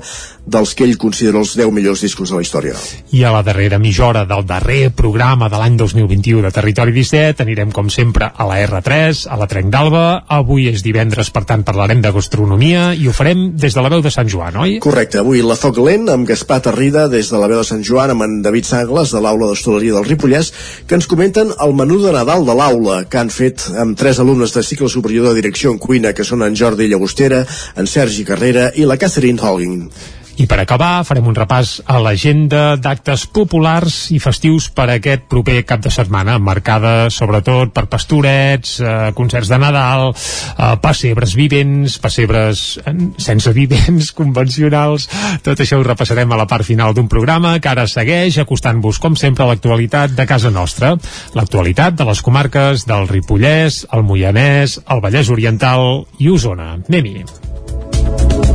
[SPEAKER 1] dels que ell considera els 10 millors discos de la història.
[SPEAKER 3] I a la darrera mitja hora del darrer programa de l'any 2021 de Territori 17 anirem com sempre a la R3, a la Trenc d'Alba. Avui és divendres, per tant parlarem de gastronomia i ho farem des de la veu de Sant Joan, oi?
[SPEAKER 1] Correcte, avui la Foc Lent amb Gaspar Tarrida des de la veu de Sant Joan amb en David Sangles de l'aula d'hostaleria del Ripollès que ens comenten el menú de Nadal de l'aula que han fet amb tres alumnes de cicle superior de direcció en cuina que són en Jordi Llagostera, en Sergi Carrera i la Catherine Hogging.
[SPEAKER 3] I per acabar farem un repàs a l'agenda d'actes populars i festius per aquest proper cap de setmana, marcada sobretot per pastorets, eh, concerts de Nadal, eh, pessebres vivents, pessebres eh, sense vivents, convencionals, tot això ho repassarem a la part final d'un programa que ara segueix acostant-vos, com sempre, a l'actualitat de casa nostra. L'actualitat de les comarques del Ripollès, el Moianès, el Vallès Oriental i Osona. Anem-hi.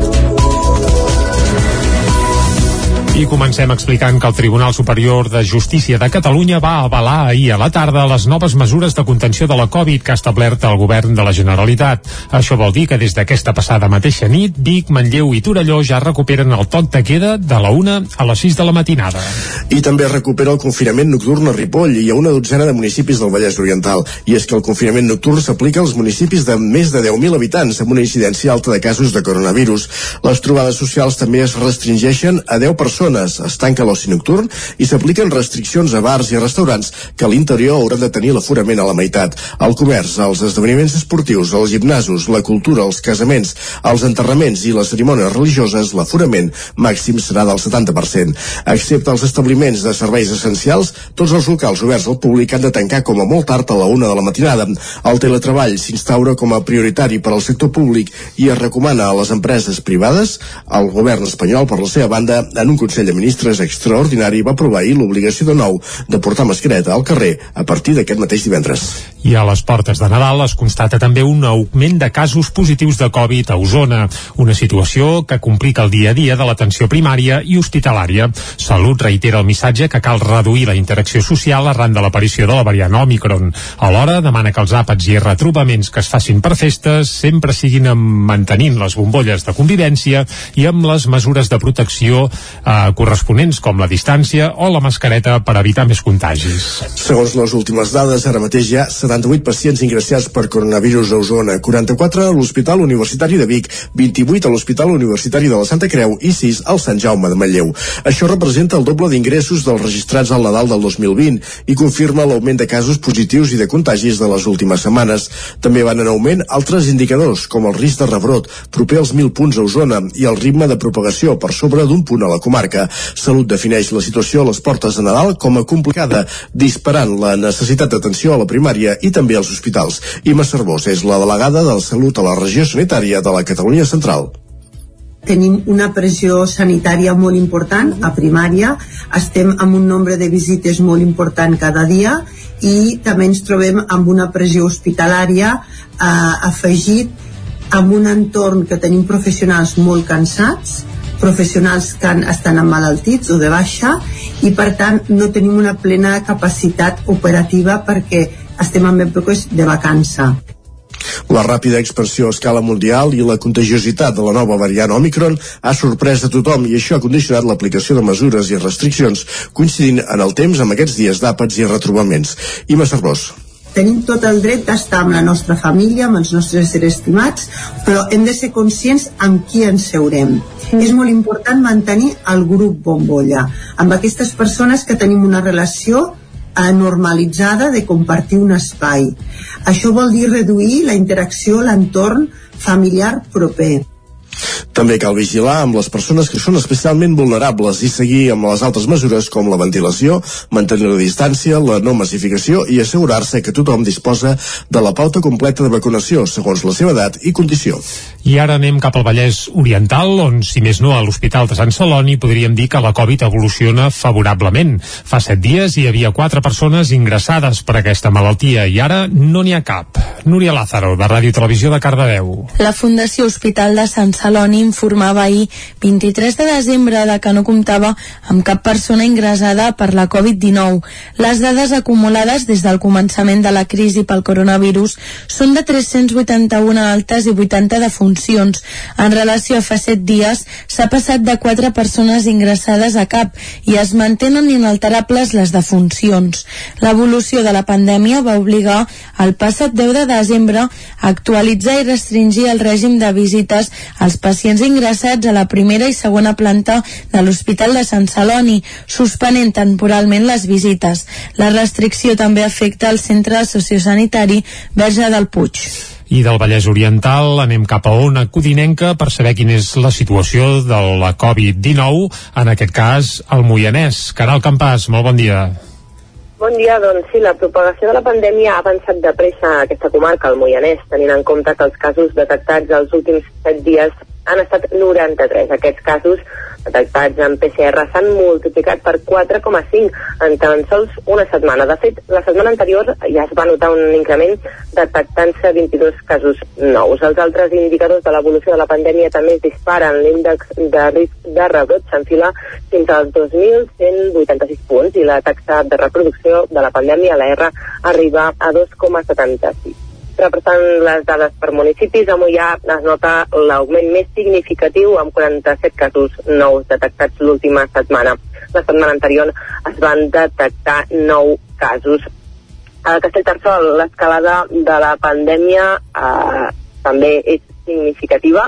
[SPEAKER 3] I comencem explicant que el Tribunal Superior de Justícia de Catalunya va avalar ahir a la tarda les noves mesures de contenció de la Covid que ha establert el govern de la Generalitat. Això vol dir que des d'aquesta passada mateixa nit, Vic, Manlleu i Torelló ja recuperen el toc de queda de la 1 a les 6 de la matinada.
[SPEAKER 1] I també recupera el confinament nocturn a Ripoll i a una dotzena de municipis del Vallès Oriental. I és que el confinament nocturn s'aplica als municipis de més de 10.000 habitants amb una incidència alta de casos de coronavirus. Les trobades socials també es restringeixen a 10 persones zones es tanca l'oci nocturn i s'apliquen restriccions a bars i restaurants que a l'interior hauran de tenir l'aforament a la meitat. El comerç, els esdeveniments esportius, els gimnasos, la cultura, els casaments, els enterraments i les cerimònies religioses, l'aforament màxim serà del 70%. Excepte els establiments de serveis essencials, tots els locals oberts al públic han de tancar com a molt tard a la una de la matinada. El teletreball s'instaura com a prioritari per al sector públic i es recomana a les empreses privades. El govern espanyol, per la seva banda, en un Consell de Ministres extraordinari va aprovar ahir l'obligació de nou de portar mascareta al carrer a partir d'aquest mateix divendres.
[SPEAKER 3] I a les portes de Nadal es constata també un augment de casos positius de Covid a Osona, una situació que complica el dia a dia de l'atenció primària i hospitalària. Salut reitera el missatge que cal reduir la interacció social arran de l'aparició de la variant Omicron. Alhora demana que els àpats i retrobaments que es facin per festes sempre siguin mantenint les bombolles de convivència i amb les mesures de protecció eh, corresponents com la distància o la mascareta per evitar més contagis.
[SPEAKER 1] Segons les últimes dades, ara mateix hi ha 78 pacients ingressats per coronavirus a Osona, 44 a l'Hospital Universitari de Vic, 28 a l'Hospital Universitari de la Santa Creu i 6 al Sant Jaume de Manlleu. Això representa el doble d'ingressos dels registrats al Nadal del 2020 i confirma l'augment de casos positius i de contagis de les últimes setmanes. També van en augment altres indicadors, com el risc de rebrot, proper als 1.000 punts a Osona, i el ritme de propagació per sobre d'un punt a la comarca. Salut defineix la situació a les portes de Nadal com a complicada, disparant la necessitat d'atenció a la primària i també als hospitals. Ima Cervós és la delegada de Salut a la regió sanitària de la Catalunya Central
[SPEAKER 4] tenim una pressió sanitària molt important a primària, estem amb un nombre de visites molt important cada dia i també ens trobem amb una pressió hospitalària eh, afegit amb un entorn que tenim professionals molt cansats professionals que estan emmalaltits o de baixa i per tant no tenim una plena capacitat operativa perquè estem en èpoques de vacança.
[SPEAKER 1] La ràpida expansió a escala mundial i la contagiositat de la nova variant Omicron ha sorprès a tothom i això ha condicionat l'aplicació de mesures i restriccions coincidint en el temps amb aquests dies d'àpats i retrobaments. Ima Cervós
[SPEAKER 4] tenim tot el dret d'estar amb la nostra família, amb els nostres seres estimats, però hem de ser conscients amb qui ens seurem. Mm. És molt important mantenir el grup bombolla, amb aquestes persones que tenim una relació normalitzada de compartir un espai. Això vol dir reduir la interacció l'entorn familiar proper.
[SPEAKER 1] També cal vigilar amb les persones que són especialment vulnerables i seguir amb les altres mesures com la ventilació, mantenir la distància, la no massificació i assegurar-se que tothom disposa de la pauta completa de vacunació segons la seva edat i condició.
[SPEAKER 3] I ara anem cap al Vallès Oriental, on, si més no, a l'Hospital de Sant Celoni podríem dir que la Covid evoluciona favorablement. Fa set dies hi havia quatre persones ingressades per aquesta malaltia i ara no n'hi ha cap. Núria Lázaro, de Ràdio Televisió de Cardedeu.
[SPEAKER 5] La Fundació Hospital de Sant Celoni informava ahir 23 de desembre de que no comptava amb cap persona ingressada per la Covid-19. Les dades acumulades des del començament de la crisi pel coronavirus són de 381 altes i 80 defuncions. En relació a fa 7 dies s'ha passat de 4 persones ingressades a cap i es mantenen inalterables les defuncions. L'evolució de la pandèmia va obligar el passat 10 de desembre a actualitzar i restringir el règim de visites als pacients pacients ingressats a la primera i segona planta de l'Hospital de Sant Celoni, suspenent temporalment les visites. La restricció també afecta el centre sociosanitari Verge del Puig.
[SPEAKER 3] I del Vallès Oriental anem cap a Ona Codinenca per saber quina és la situació de la Covid-19, en aquest cas el Moianès. Caral Campàs, molt bon dia.
[SPEAKER 6] Bon dia, doncs sí, la propagació de la pandèmia ha avançat de pressa a aquesta comarca, al Moianès, tenint en compte que els casos detectats els últims set dies han estat 93. Aquests casos detectats en PCR s'han multiplicat per 4,5 en tan sols una setmana. De fet, la setmana anterior ja es va notar un increment detectant-se 22 casos nous. Els altres indicadors de l'evolució de la pandèmia també es disparen. L'índex de risc de rebrot s'enfila fins als 2.186 punts i la taxa de reproducció de la pandèmia, la R, arriba a 2,76 repassant les dades per municipis, a Mollà es nota l'augment més significatiu amb 47 casos nous detectats l'última setmana. La setmana anterior es van detectar 9 casos. A Castellterçol, l'escalada de la pandèmia eh, també és significativa.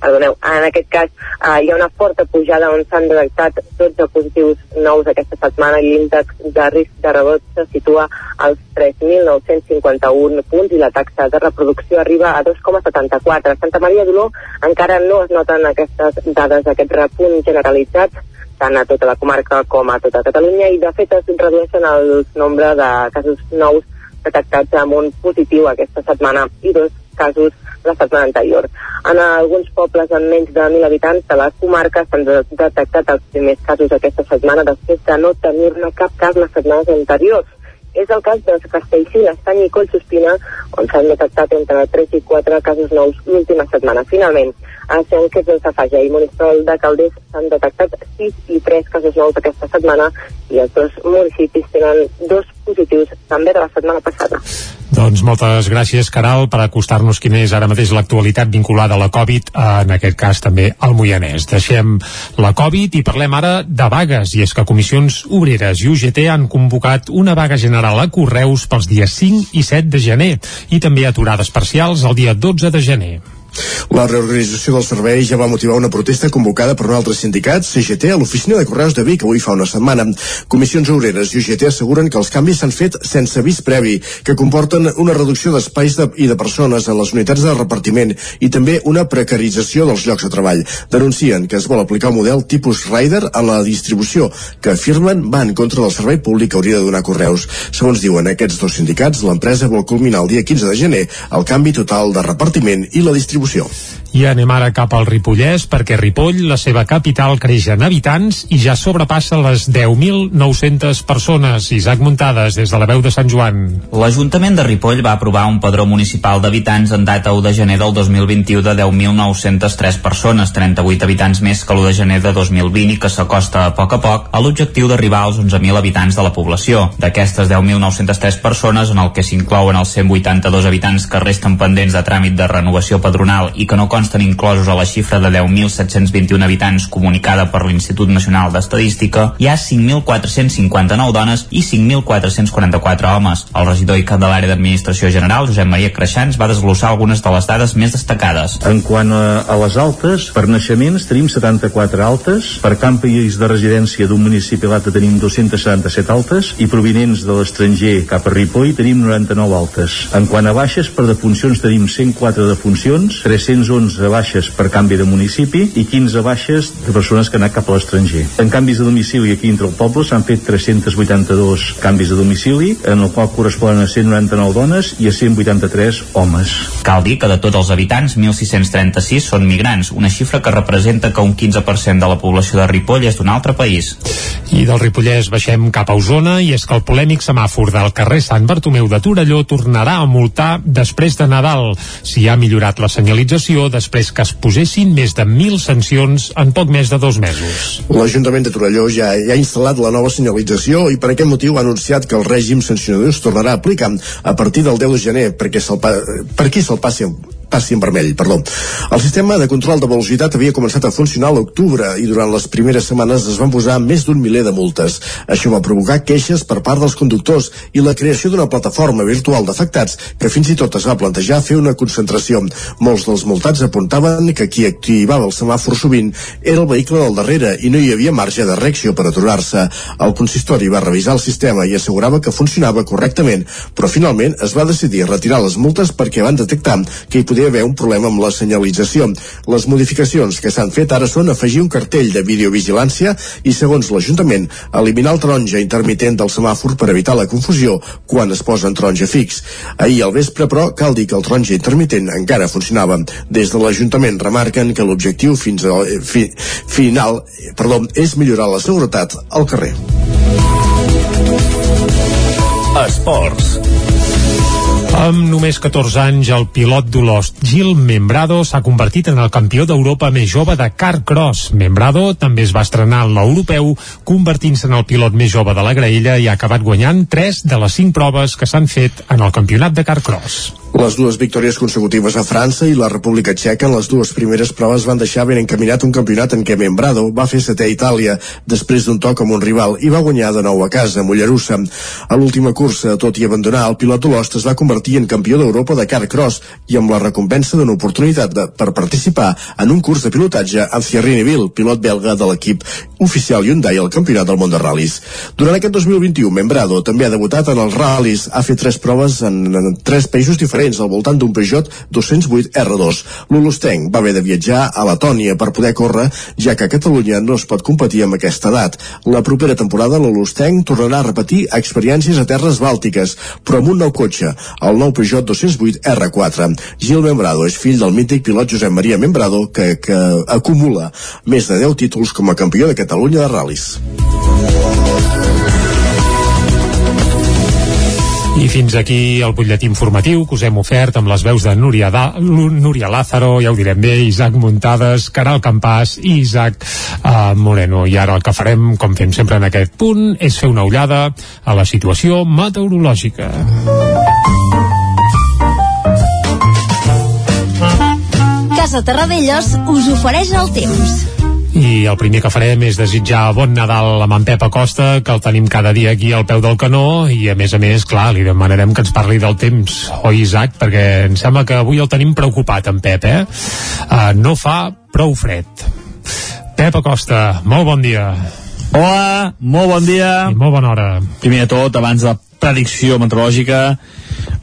[SPEAKER 6] Perdoneu, en aquest cas eh, hi ha una forta pujada on s'han detectat 12 positius nous aquesta setmana i l'índex de risc de rebot se situa als 3.951 punts i la taxa de reproducció arriba a 2,74. A Santa Maria d'Oló encara no es noten aquestes dades, aquest repunt generalitzat tant a tota la comarca com a tota Catalunya i de fet es redueixen el nombre de casos nous detectats amb un positiu aquesta setmana i dos casos la setmana anterior. En alguns pobles amb menys de 1.000 habitants de la comarca s'han de detectat els primers casos aquesta setmana després de no tenir-ne cap cas les setmanes anteriors. És el cas de Castellcí, l'Estany i Collsospina, on s'han detectat entre 3 i 4 casos nous l'última setmana. Finalment, a Sant Quirze de Safaja i Monistrol de Calders s'han detectat 6 i 3 casos nous aquesta setmana i els dos municipis tenen dos positius també de la setmana passada.
[SPEAKER 3] Doncs moltes gràcies, Caral, per acostar-nos quina és ara mateix l'actualitat vinculada a la Covid, en aquest cas també al Moianès. Deixem la Covid i parlem ara de vagues, i és que Comissions Obreres i UGT han convocat una vaga general a Correus pels dies 5 i 7 de gener, i també aturades parcials el dia 12 de gener.
[SPEAKER 1] La reorganització del servei ja va motivar una protesta convocada per un altre sindicat, CGT, a l'oficina de Correus de Vic avui fa una setmana. Comissions Obreres i UGT asseguren que els canvis s'han fet sense avís previ, que comporten una reducció d'espais de, i de persones en les unitats de repartiment i també una precarització dels llocs de treball. Denuncien que es vol aplicar un model tipus Rider a la distribució, que afirmen va en contra del servei públic que hauria de donar Correus. Segons diuen aquests dos sindicats, l'empresa vol culminar el dia 15 de gener el canvi total de repartiment i la distribució. ejecución.
[SPEAKER 3] I anem ara cap al Ripollès perquè Ripoll, la seva capital, creix en habitants i ja sobrepassa les 10.900 persones. Isaac Muntades, des de la veu de Sant Joan.
[SPEAKER 7] L'Ajuntament de Ripoll va aprovar un padró municipal d'habitants en data 1 de gener del 2021 de 10.903 persones, 38 habitants més que l'1 de gener de 2020 i que s'acosta a poc a poc a l'objectiu d'arribar als 11.000 habitants de la població. D'aquestes 10.903 persones, en el que s'inclouen els 182 habitants que resten pendents de tràmit de renovació padronal i que no consten inclosos a la xifra de 10.721 habitants comunicada per l'Institut Nacional d'Estadística, hi ha 5.459 dones i 5.444 homes. El regidor i cap de l'àrea d'Administració General, Josep Maria Creixans, va desglossar algunes de les dades més destacades.
[SPEAKER 8] En quant a, les altes, per naixements tenim 74 altes, per camp país de residència d'un municipi a l'altre tenim 277 altes i provinents de l'estranger cap a Ripoll tenim 99 altes. En quant a baixes, per defuncions tenim 104 defuncions, 311 baixes per canvi de municipi i 15 baixes de persones que han anat cap a l'estranger. En canvis de domicili aquí entre el poble s'han fet 382 canvis de domicili, en el qual corresponen a 199 dones i a 183 homes.
[SPEAKER 7] Cal dir que de tots els habitants, 1.636 són migrants, una xifra que representa que un 15% de la població de Ripoll és d'un altre país.
[SPEAKER 3] I del Ripollès baixem cap a Osona i és que el polèmic semàfor del carrer Sant Bartomeu de Torelló tornarà a multar després de Nadal. Si ha millorat la senyalització després que es posessin més de 1.000 sancions en poc més de dos mesos.
[SPEAKER 1] L'Ajuntament de Torelló ja, ja ha instal·lat la nova senyalització i per aquest motiu ha anunciat que el règim sancionador es tornarà a aplicar a partir del 10 de gener perquè se'l pa per qui se'l passi passi en vermell, perdó. El sistema de control de velocitat havia començat a funcionar l'octubre i durant les primeres setmanes es van posar més d'un miler de multes. Això va provocar queixes per part dels conductors i la creació d'una plataforma virtual d'afectats que fins i tot es va plantejar fer una concentració. Molts dels multats apuntaven que qui activava el semàfor sovint era el vehicle del darrere i no hi havia marge de reacció per aturar-se. El consistori va revisar el sistema i assegurava que funcionava correctament, però finalment es va decidir retirar les multes perquè van detectar que hi podia haver un problema amb la senyalització. Les modificacions que s'han fet ara són afegir un cartell de videovigilància i, segons l'Ajuntament, eliminar el taronja intermitent del semàfor per evitar la confusió quan es posa en taronja fix. Ahir al vespre, però, cal dir que el taronja intermitent encara funcionava. Des de l'Ajuntament remarquen que l'objectiu fins al fi, final perdó, és millorar la seguretat al carrer.
[SPEAKER 14] Esports.
[SPEAKER 3] Amb només 14 anys, el pilot d'Olost, Gil Membrado, s'ha convertit en el campió d'Europa més jove de carcross. Membrado també es va estrenar en l'europeu, convertint-se en el pilot més jove de la graella i ha acabat guanyant 3 de les 5 proves que s'han fet en el campionat de carcross.
[SPEAKER 1] Les dues victòries consecutives a França i la República Txeca en les dues primeres proves van deixar ben encaminat un campionat en què Membrado va fer setè a Itàlia després d'un toc amb un rival i va guanyar de nou a casa, a Mollerussa. A l'última cursa, tot i abandonar, el pilot d'Olost es va convertir convertir en campió d'Europa de Carcross i amb la recompensa d'una oportunitat de, per participar en un curs de pilotatge amb Thierry Neville, pilot belga de l'equip oficial Hyundai al Campionat del Món de Ral·lis. Durant aquest 2021, Membrado també ha debutat en els ral·lis, ha fet tres proves en, en tres països diferents al voltant d'un Peugeot 208 R2. L'Ulusteng va haver de viatjar a Letònia per poder córrer, ja que a Catalunya no es pot competir amb aquesta edat. La propera temporada l'Ulusteng tornarà a repetir experiències a terres bàltiques, però amb un nou cotxe, nou Peugeot 208 R4. Gil Membrado és fill del mític pilot Josep Maria Membrado, que, que acumula més de 10 títols com a campió de Catalunya de ral·lis.
[SPEAKER 3] I fins aquí el butlletí informatiu que us hem ofert amb les veus de Núria, da, Núria Lázaro, ja ho direm bé, Isaac Muntades, Caral Campàs i Isaac uh, Moreno. I ara el que farem, com fem sempre en aquest punt, és fer una ullada a la situació meteorològica.
[SPEAKER 10] Casa Terradellos us ofereix el temps.
[SPEAKER 3] I el primer que farem és desitjar bon Nadal amb en Pep Acosta, que el tenim cada dia aquí al peu del canó, i a més a més, clar, li demanarem que ens parli del temps, oi Isaac? Perquè em sembla que avui el tenim preocupat, en Pep, eh? Uh, no fa prou fred. Pep Acosta, molt bon dia.
[SPEAKER 11] Hola, molt bon dia.
[SPEAKER 3] I molt bona hora.
[SPEAKER 11] Primer de tot, abans de predicció meteorològica,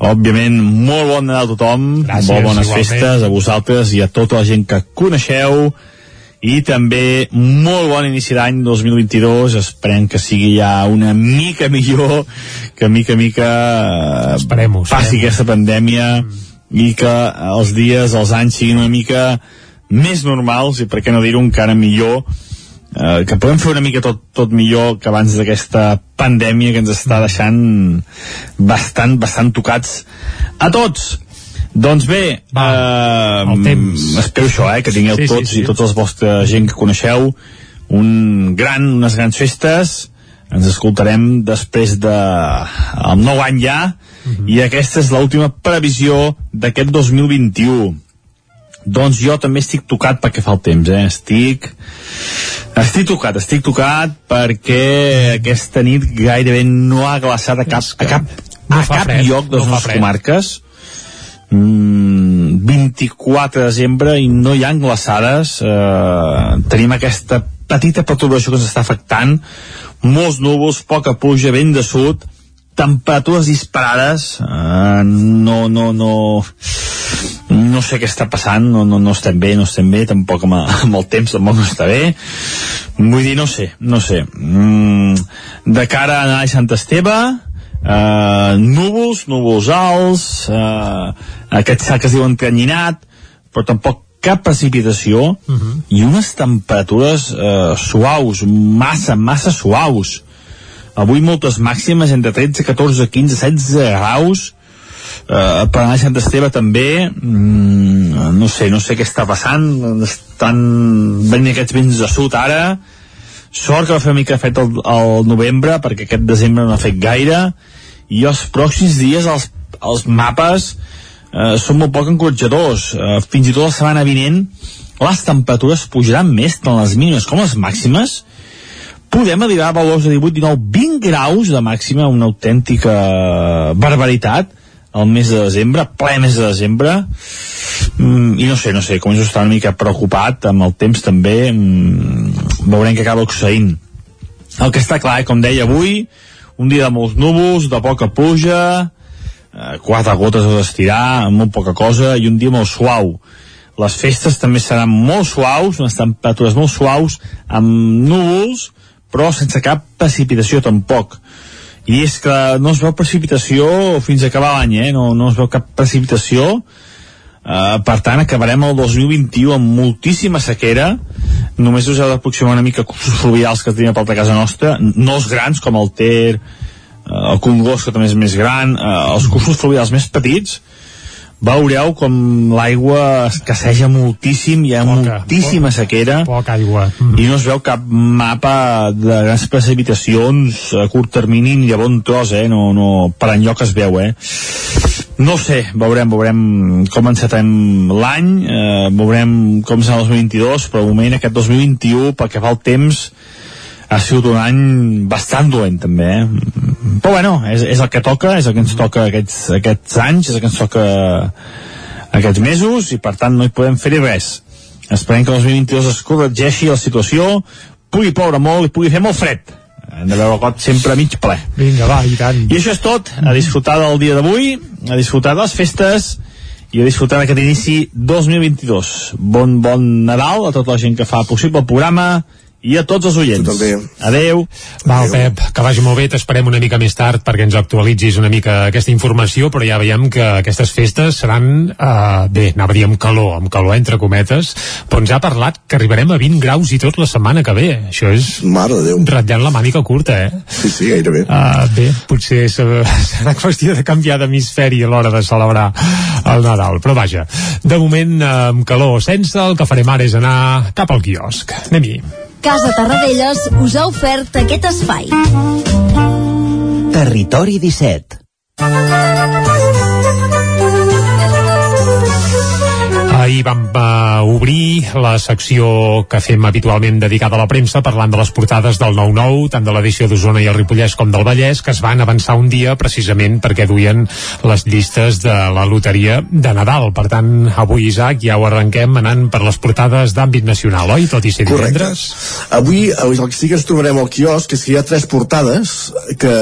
[SPEAKER 11] òbviament, molt bon Nadal a tothom,
[SPEAKER 3] Gràcies,
[SPEAKER 11] molt bones
[SPEAKER 3] igualment.
[SPEAKER 11] festes a vosaltres i a tota la gent que coneixeu, i també molt bon inici d'any 2022 esperem que sigui ja una mica millor que mica a mica eh,
[SPEAKER 3] Esperem-ho,
[SPEAKER 11] passi
[SPEAKER 3] esperem-ho.
[SPEAKER 11] aquesta pandèmia i que els dies, els anys siguin una mica més normals i per què no dir-ho encara millor eh, que podem fer una mica tot, tot millor que abans d'aquesta pandèmia que ens està deixant bastant, bastant tocats a tots doncs bé,
[SPEAKER 3] Va,
[SPEAKER 11] eh,
[SPEAKER 3] el temps.
[SPEAKER 11] espero això, eh, que tingueu
[SPEAKER 3] Sí, sí,
[SPEAKER 11] tots
[SPEAKER 3] sí.
[SPEAKER 11] i tots els vostra gent que coneixeu un gran, unes grans festes ens escoltarem després de el nou any ja
[SPEAKER 3] Mhm.
[SPEAKER 11] i aquesta és l'última previsió d'aquest 2021 doncs jo també estic tocat perquè fa el temps, eh? Estic... Estic tocat, estic tocat perquè aquesta nit gairebé no ha glaçat a cap, a cap,
[SPEAKER 3] no
[SPEAKER 11] a cap
[SPEAKER 3] fred,
[SPEAKER 11] lloc de les
[SPEAKER 3] no
[SPEAKER 11] nostres comarques. Mm, 24 de desembre i no hi ha glaçades. Eh, tenim aquesta petita perturbació que ens està afectant. Molts núvols, poca pluja, vent de sud, temperatures disparades. Eh, no, no, no no sé què està passant, no, no, no estem bé, no estem bé, tampoc amb, amb el temps tampoc no està bé. Vull dir, no sé, no sé. Mm, de cara a anar a Sant Esteve, eh, núvols, núvols alts, eh, aquest que es diu encanyinat, però tampoc cap precipitació uh -huh. i unes temperatures eh, suaus, massa, massa suaus. Avui moltes màximes entre 13, 14, 15, 16 graus, eh, per anar a Sant Esteve també mm, no sé, no sé què està passant. Estan venint aquests vents de sud ara. Sort que va fer una mica fred el, el novembre perquè aquest desembre no ha fet gaire. I els pròxims dies els, els mapes eh, són molt poc encoratjadors. Eh, fins i tot la setmana vinent les temperatures pujaran més tant les mínimes. Com les màximes podem arribar a valors de 18, 19, 20 graus de màxima, una autèntica barbaritat el mes de desembre, ple mes de desembre. Mm, i no sé, no sé començo a estar una mica preocupat amb el temps també. Mm, veurem què acaba succeint. El que està clar, eh, com deia avui un dia de molts núvols, de poca pluja eh, quatre gotes a estirar molt poca cosa i un dia molt suau. Les festes també seran molt suaus unes temperatures molt suaus amb núvols però sense cap precipitació tampoc. I és que no es veu precipitació fins a acabar l'any, eh? no, no es veu cap precipitació. Uh, per tant acabarem el 2021 amb moltíssima sequera. Només us heu d'aproximar una mica cursos fluvials que tenim a prop de casa nostra no els grans com el Ter uh, el Congost que també és més gran uh, els cursos fluvials més petits veureu com l'aigua escasseja moltíssim, hi ha
[SPEAKER 3] Poca,
[SPEAKER 11] moltíssima
[SPEAKER 3] poca,
[SPEAKER 11] sequera
[SPEAKER 3] Poca aigua.
[SPEAKER 11] i no es veu cap mapa de grans precipitacions a curt termini ni de bon tros, eh? No, no, per enlloc es veu, eh? No sé, veurem, veurem com encetem l'any, eh, veurem com serà el 2022, però de moment aquest 2021, pel que fa al temps, ha sigut un any bastant dolent també, eh? però bueno, és, és el que toca, és el que ens toca aquests, aquests anys, és el que ens toca aquests mesos i per tant no hi podem fer-hi res. Esperem que el 2022 es corregeixi la situació, pugui ploure molt i pugui fer molt fred. Hem de veure el got sempre a mig ple.
[SPEAKER 3] Vinga, va, i tant.
[SPEAKER 11] I això és tot, a disfrutar del dia d'avui, a disfrutar de les festes i a disfrutar d'aquest inici 2022. Bon, bon Nadal a tota la gent que fa possible el programa i a tots els oients.
[SPEAKER 1] Tot el
[SPEAKER 11] Adeu.
[SPEAKER 3] Va, Pep, que vagi molt bé, t'esperem una mica més tard perquè ens actualitzis una mica aquesta informació, però ja veiem que aquestes festes seran, uh, bé, anava a dir amb calor, amb calor entre cometes, però ens ha parlat que arribarem a 20 graus i tot la setmana que ve. Això és
[SPEAKER 1] Mare de Déu.
[SPEAKER 3] ratllant la mànica curta, eh?
[SPEAKER 1] Sí, sí, gairebé.
[SPEAKER 3] Uh, bé, potser serà qüestió de canviar d'hemisferi a l'hora de celebrar el Nadal, però vaja, de moment amb calor sense, el que farem ara és anar cap al quiosc. Anem-hi.
[SPEAKER 10] Casa Tarradellas us ha ofert aquest espai.
[SPEAKER 15] Territori 17
[SPEAKER 3] Ahir vam uh, obrir la secció que fem habitualment dedicada a la premsa parlant de les portades del 9-9, tant de l'edició d'Osona i el Ripollès com del Vallès, que es van avançar un dia precisament perquè duien les llistes de la loteria de Nadal. Per tant, avui, Isaac, ja ho arrenquem anant per les portades d'àmbit nacional, oi? Tot i ser divendres.
[SPEAKER 1] Avui, avui el que sí que ens trobarem al quiosc és que hi ha tres portades que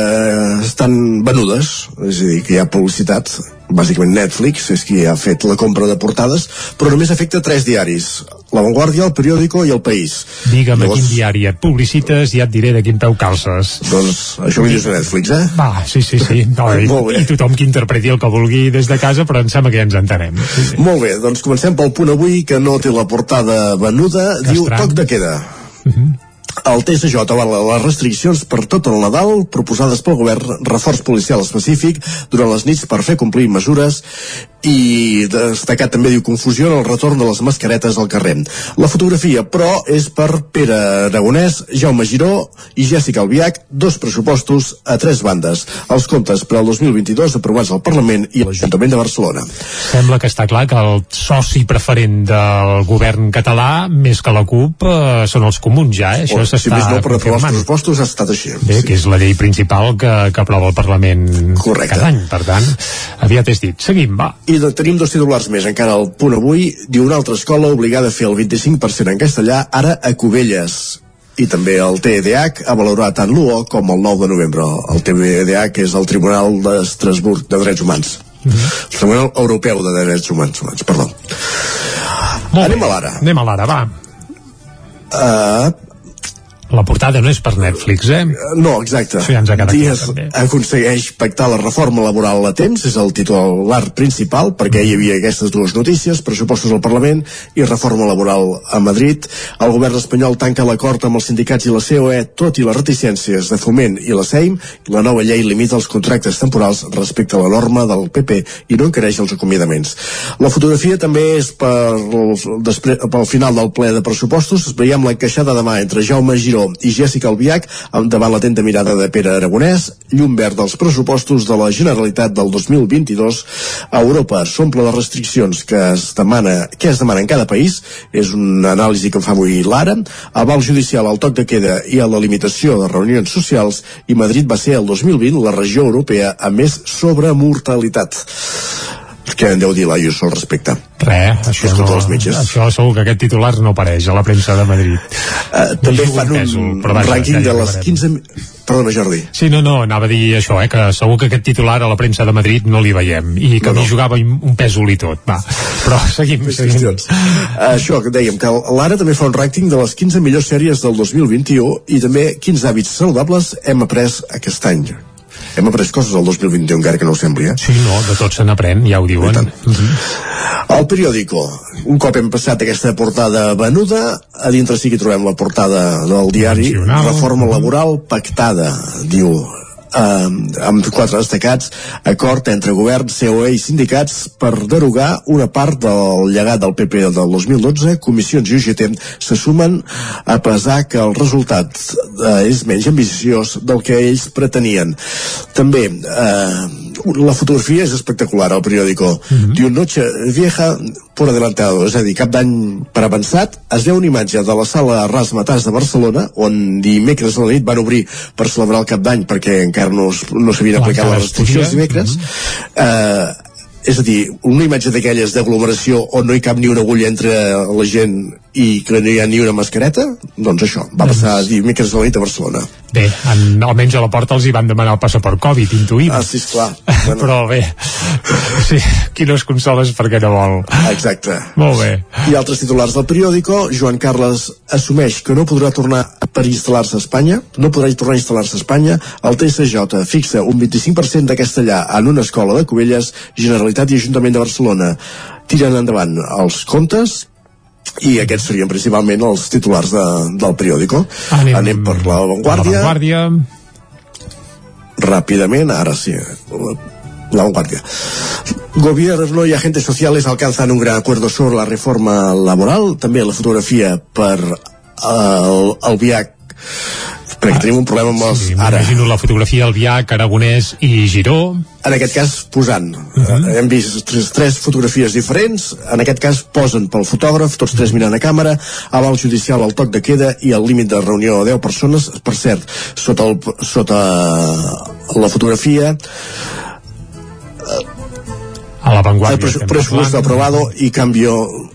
[SPEAKER 1] estan venudes, és a dir, que hi ha publicitat bàsicament Netflix és qui ha fet la compra de portades però només afecta tres diaris La Vanguardia, El Periódico i El País
[SPEAKER 3] Digue'm a quin diari et publicites i ja et diré de quin peu calces.
[SPEAKER 1] doncs això ho dius a Netflix, eh?
[SPEAKER 3] Va, sí, sí, sí. No, i, I tothom que interpreti el que vulgui des de casa, però em sembla que ja ens entenem. Sí, sí.
[SPEAKER 1] Molt bé, doncs comencem pel punt avui que no té la portada venuda
[SPEAKER 3] Que
[SPEAKER 1] diu
[SPEAKER 3] estrany.
[SPEAKER 1] toc de queda El TSJ avala les restriccions per tot el Nadal proposades pel govern, reforç policial específic durant les nits per fer complir mesures i destacat també diu confusió en el retorn de les mascaretes al carrer. La fotografia, però, és per Pere Aragonès, Jaume Giró i Jessica Albiach, dos pressupostos a tres bandes. Els comptes per al 2022 aprovats al Parlament i a l'Ajuntament de Barcelona.
[SPEAKER 3] Sembla que està clar que el soci preferent del govern català, més que la CUP, eh, són els comuns ja, eh? Això
[SPEAKER 1] O, si
[SPEAKER 3] s'està
[SPEAKER 1] més no, per aprovar els pressupostos ha estat així.
[SPEAKER 3] Bé, que és la llei principal que, que aprova el Parlament
[SPEAKER 1] Correcte.
[SPEAKER 3] cada any. Per tant, aviat és dit. Seguim, va.
[SPEAKER 1] I de, tenim dos titulars més encara al punt avui. Diu una altra escola obligada a fer el 25% en castellà, ara a Cubelles. I també el TEDH ha valorat tant l'1 com el 9 de novembre. El TEDH és el Tribunal d'Estrasburg de Drets Humans. El Tribunal Europeu de Drets Humans, humans perdó.
[SPEAKER 3] Molt
[SPEAKER 1] Anem
[SPEAKER 3] bé.
[SPEAKER 1] a l'ara.
[SPEAKER 3] Anem a l'ara, va.
[SPEAKER 1] Uh,
[SPEAKER 3] La portada no és per Netflix, eh?
[SPEAKER 1] No, exacte.
[SPEAKER 3] Això ja ens ha quedat clar,
[SPEAKER 1] Díaz
[SPEAKER 3] també.
[SPEAKER 1] aconsegueix pactar la reforma laboral a temps, és el titular principal, perquè hi havia aquestes dues notícies, pressupostos al Parlament i reforma laboral a Madrid. El govern espanyol tanca l'acord amb els sindicats i la COE, tot i les reticències de Foment i la SEIM, la nova llei limita els contractes temporals respecte a la norma del PP i no encareix els acomiadaments. La fotografia també és per, després, pel final del ple de pressupostos. Veiem l'encaixada de mà entre Jaume Giró i Jessica Albiach amb davant l'atenta mirada de Pere Aragonès, llum verd dels pressupostos de la Generalitat del 2022. A Europa s'omple de restriccions que es demana que es demana en cada país. És una anàlisi que en fa avui l'Ara. Aval judicial al toc de queda i a la limitació de reunions socials i Madrid va ser el 2020 la regió europea amb més sobremortalitat. Què en deu dir l'Ayuso al respecte?
[SPEAKER 3] Res, això, no,
[SPEAKER 1] els metges.
[SPEAKER 3] això segur que aquest titular no apareix a la premsa de Madrid.
[SPEAKER 1] Uh, també fan
[SPEAKER 3] un
[SPEAKER 1] un,
[SPEAKER 3] pèsol, però vaja,
[SPEAKER 1] rànquing
[SPEAKER 3] ja
[SPEAKER 1] de les
[SPEAKER 3] arribarem.
[SPEAKER 1] 15... mi- Perdona, Jordi.
[SPEAKER 3] Sí, no, no, anava a dir això, eh, que segur que aquest titular a la premsa de Madrid no li veiem i que
[SPEAKER 1] No,
[SPEAKER 3] no, jugava un pèsol i tot, va. Però seguim, seguim.
[SPEAKER 1] Uh, això que dèiem, que l'Ara també fa un rànquing de les 15 millors sèries del 2021 i també quins hàbits saludables hem après aquest any. Hem après coses el 2021, encara que no ho sembli, eh?
[SPEAKER 3] Sí, no, de tot se n'aprèn, ja ho diuen. Mhm.
[SPEAKER 1] El periòdico, un cop hem passat aquesta portada venuda, a dintre sí que trobem la portada del diari,
[SPEAKER 3] Nacional.
[SPEAKER 1] reforma laboral pactada, diu eh, amb quatre destacats, acord entre govern, COE i sindicats per derogar una part del llegat del PP del 2012, comissions i UGT se sumen a pesar que el resultat eh, és menys ambiciós del que ells pretenien. També eh, la fotografia és espectacular al periòdico mm -hmm. diu noche vieja por adelantado és a dir, cap d'any per avançat es veu una imatge de la sala Rasmatàs de Barcelona on dimecres a la nit van obrir per celebrar el cap d'any perquè encara no, no s'havien aplicat les restriccions dimecres mm -hmm. eh, és a dir, una imatge d'aquelles d'aglomeració on no hi cap ni una agulla entre la gent i que no hi ha ni una mascareta doncs això, va passar doncs... dimecres a la nit a Barcelona
[SPEAKER 3] Bé, en, almenys a la porta els hi van demanar el passaport Covid, intuïm.
[SPEAKER 1] Ah, sí, esclar.
[SPEAKER 3] Bueno. Però bé, sí, qui no es consola és perquè no vol.
[SPEAKER 1] Exacte.
[SPEAKER 3] Molt bé.
[SPEAKER 1] I altres titulars del periòdico, Joan Carles assumeix que no podrà tornar per instal·lar-se a Espanya, no podrà tornar a instal·lar-se a Espanya, el TSJ fixa un 25% de castellà en una escola de Cubelles, Generalitat i Ajuntament de Barcelona tiren endavant els comptes i aquests serien principalment els titulars de, del periòdico
[SPEAKER 3] anem,
[SPEAKER 1] anem per la Vanguardia,
[SPEAKER 3] la Vanguardia.
[SPEAKER 1] ràpidament ara sí la vanguardia. Gobierno y agentes sociales alcanzan un gran acuerdo sobre la reforma laboral. També la fotografia per uh, el, el viac perquè tenim un problema amb els...
[SPEAKER 3] Sí, ara. Imagino la fotografia del Viac, Aragonès i Giró.
[SPEAKER 1] En aquest cas, posant. Uh -huh. uh, hem vist tres, tres fotografies diferents. En aquest cas, posen pel fotògraf, tots tres mirant a càmera, aval judicial al toc de queda i el límit de reunió a 10 persones. Per cert, sota, el, sota la fotografia...
[SPEAKER 3] a la vanguardia.
[SPEAKER 1] El presupuesto aprobado y cambio i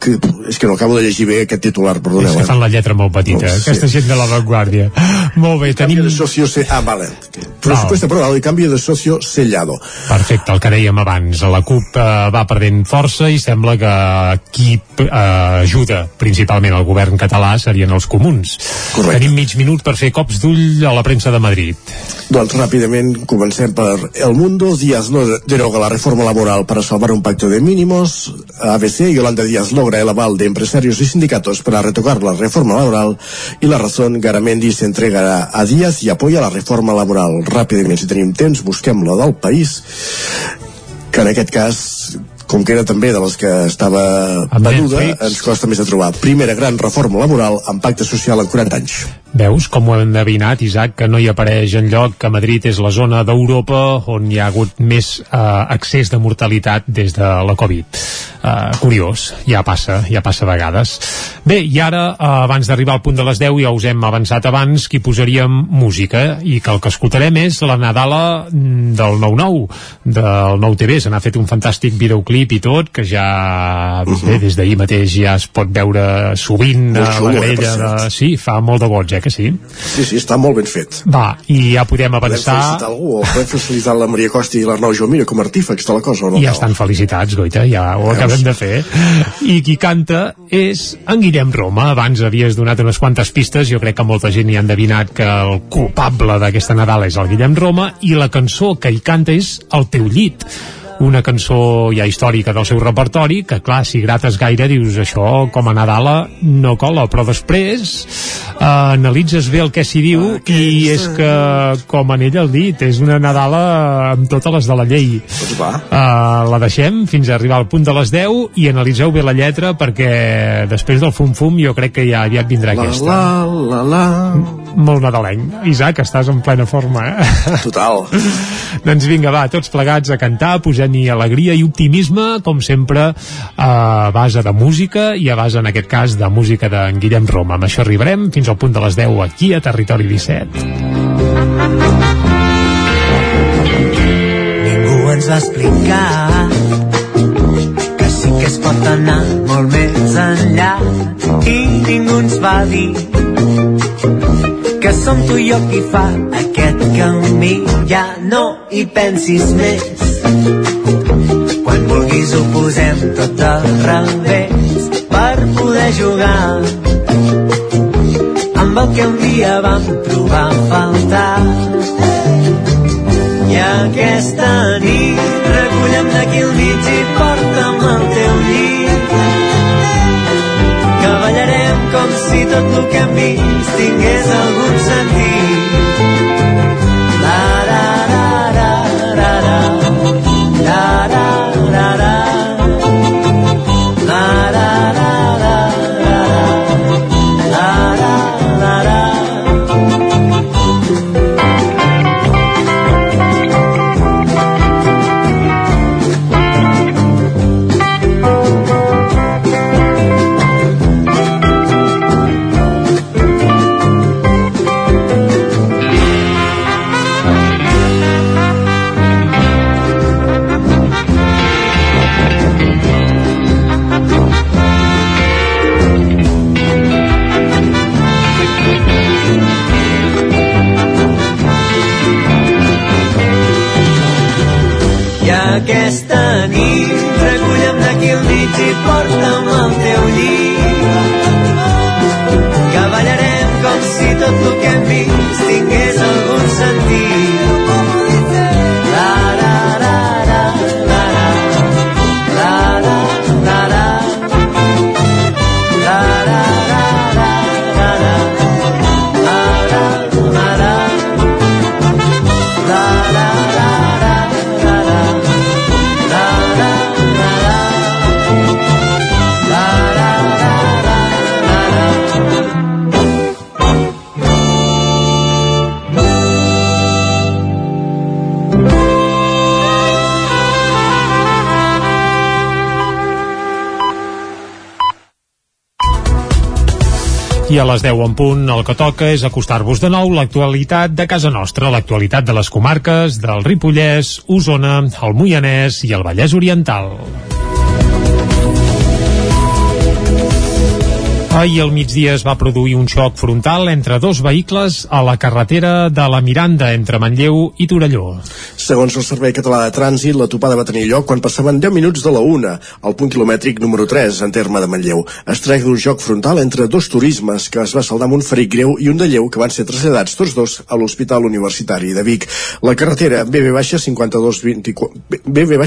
[SPEAKER 1] que és que no acabo de llegir bé aquest titular, perdoneu.
[SPEAKER 3] És que fan la lletra molt petita, no, sí. aquesta gent de la vanguardia. Molt bé, tenim...
[SPEAKER 1] de socio... Se... Ah, vale. Presupuesto aprobado i canvi de socio sellado.
[SPEAKER 3] Perfecte, el que dèiem abans. La CUP eh, va perdent força i sembla que qui eh, ajuda principalment al govern català serien els comuns. Correcte. Tenim mig minut per fer cops d'ull a la premsa de Madrid.
[SPEAKER 1] Doncs ràpidament comencem per El Mundo. Díaz no deroga la reforma laboral para salvar un pacto de mínimos. ABC, Yolanda Díaz logra logra el aval de empresarios y sindicatos para retocar la reforma laboral y la razón Garamendi se entrega a Díaz y apoya la reforma laboral. Ràpidament, si tenim temps, busquem la del país que en aquest cas com que era també de les que estava venuda, ens costa més de trobar. Primera gran reforma laboral amb pacte social en 40 anys.
[SPEAKER 3] Veus com ho hem endevinat, Isaac, que no hi apareix en lloc que Madrid és la zona d'Europa on hi ha hagut més eh, accés de mortalitat des de la Covid. Eh, curiós, ja passa, ja passa a vegades. Bé, i ara, eh, abans d'arribar al punt de les 10, ja us hem avançat abans que hi posaríem música i que el que escoltarem és la Nadala mm, del 9-9, del nou TV. Se n'ha fet un fantàstic videoclip clip i tot, que ja uh -huh. bé, des d'ahir mateix ja es pot veure sovint a la eh, grella de... Sí, fa molt de goig, eh, que sí?
[SPEAKER 1] Sí, sí, està molt ben fet.
[SPEAKER 3] Va, i ja podem avançar...
[SPEAKER 1] Podem felicitar algú, o podem felicitar la Maria Costa i l'Arnau Jomira com a artífex de la cosa, o no?
[SPEAKER 3] Ja estan felicitats, Goita, ja ho acabem de fer. I qui canta és en Guillem Roma. Abans havies donat unes quantes pistes, jo crec que molta gent hi ha endevinat que el culpable d'aquesta Nadal és el Guillem Roma, i la cançó que hi canta és El teu llit una cançó ja històrica del seu repertori, que clar, si grates gaire dius això com a Nadala no cola, però després eh, analitzes bé el que s'hi diu ah, i és que, com en ell el dit, és una Nadala amb totes les de la llei.
[SPEAKER 1] Doncs va.
[SPEAKER 3] Uh, la deixem fins a arribar al punt de les 10 i analitzeu bé la lletra perquè després del fum-fum jo crec que ja aviat vindrà
[SPEAKER 1] la,
[SPEAKER 3] aquesta.
[SPEAKER 1] La, la, la.
[SPEAKER 3] Molt nadalenc. Isaac, estàs en plena forma, eh?
[SPEAKER 1] Total.
[SPEAKER 3] doncs vinga, va, tots plegats a cantar, posem tenir alegria i optimisme, com sempre, a base de música i a base, en aquest cas, de música d'en Guillem Roma. Amb això arribarem fins al punt de les 10 aquí a Territori 17.
[SPEAKER 15] Ningú ens va explicar que sí que es pot anar molt més enllà i ningú ens va dir que som tu i jo qui fa aquest camí. Ja no hi pensis més. Quan vulguis ho posem tot al revés per poder jugar. Amb el que un dia vam trobar a faltar. I aquesta nit si tot el que hem vist tingués algun sentit.
[SPEAKER 3] A les 10 en punt el que toca és acostar-vos de nou l'actualitat de casa nostra, l'actualitat de les comarques del Ripollès, Osona, el Moianès i el Vallès Oriental. Ahir al migdia es va produir un xoc frontal entre dos vehicles a la carretera de la Miranda entre Manlleu i Torelló.
[SPEAKER 1] Segons el Servei Català de Trànsit, la topada va tenir lloc quan passaven 10 minuts de la una al punt quilomètric número 3 en terme de Manlleu. Es tracta d'un joc frontal entre dos turismes que es va saldar amb un ferit greu i un de lleu que van ser traslladats tots dos a l'Hospital Universitari de Vic. La carretera BB-5224 BB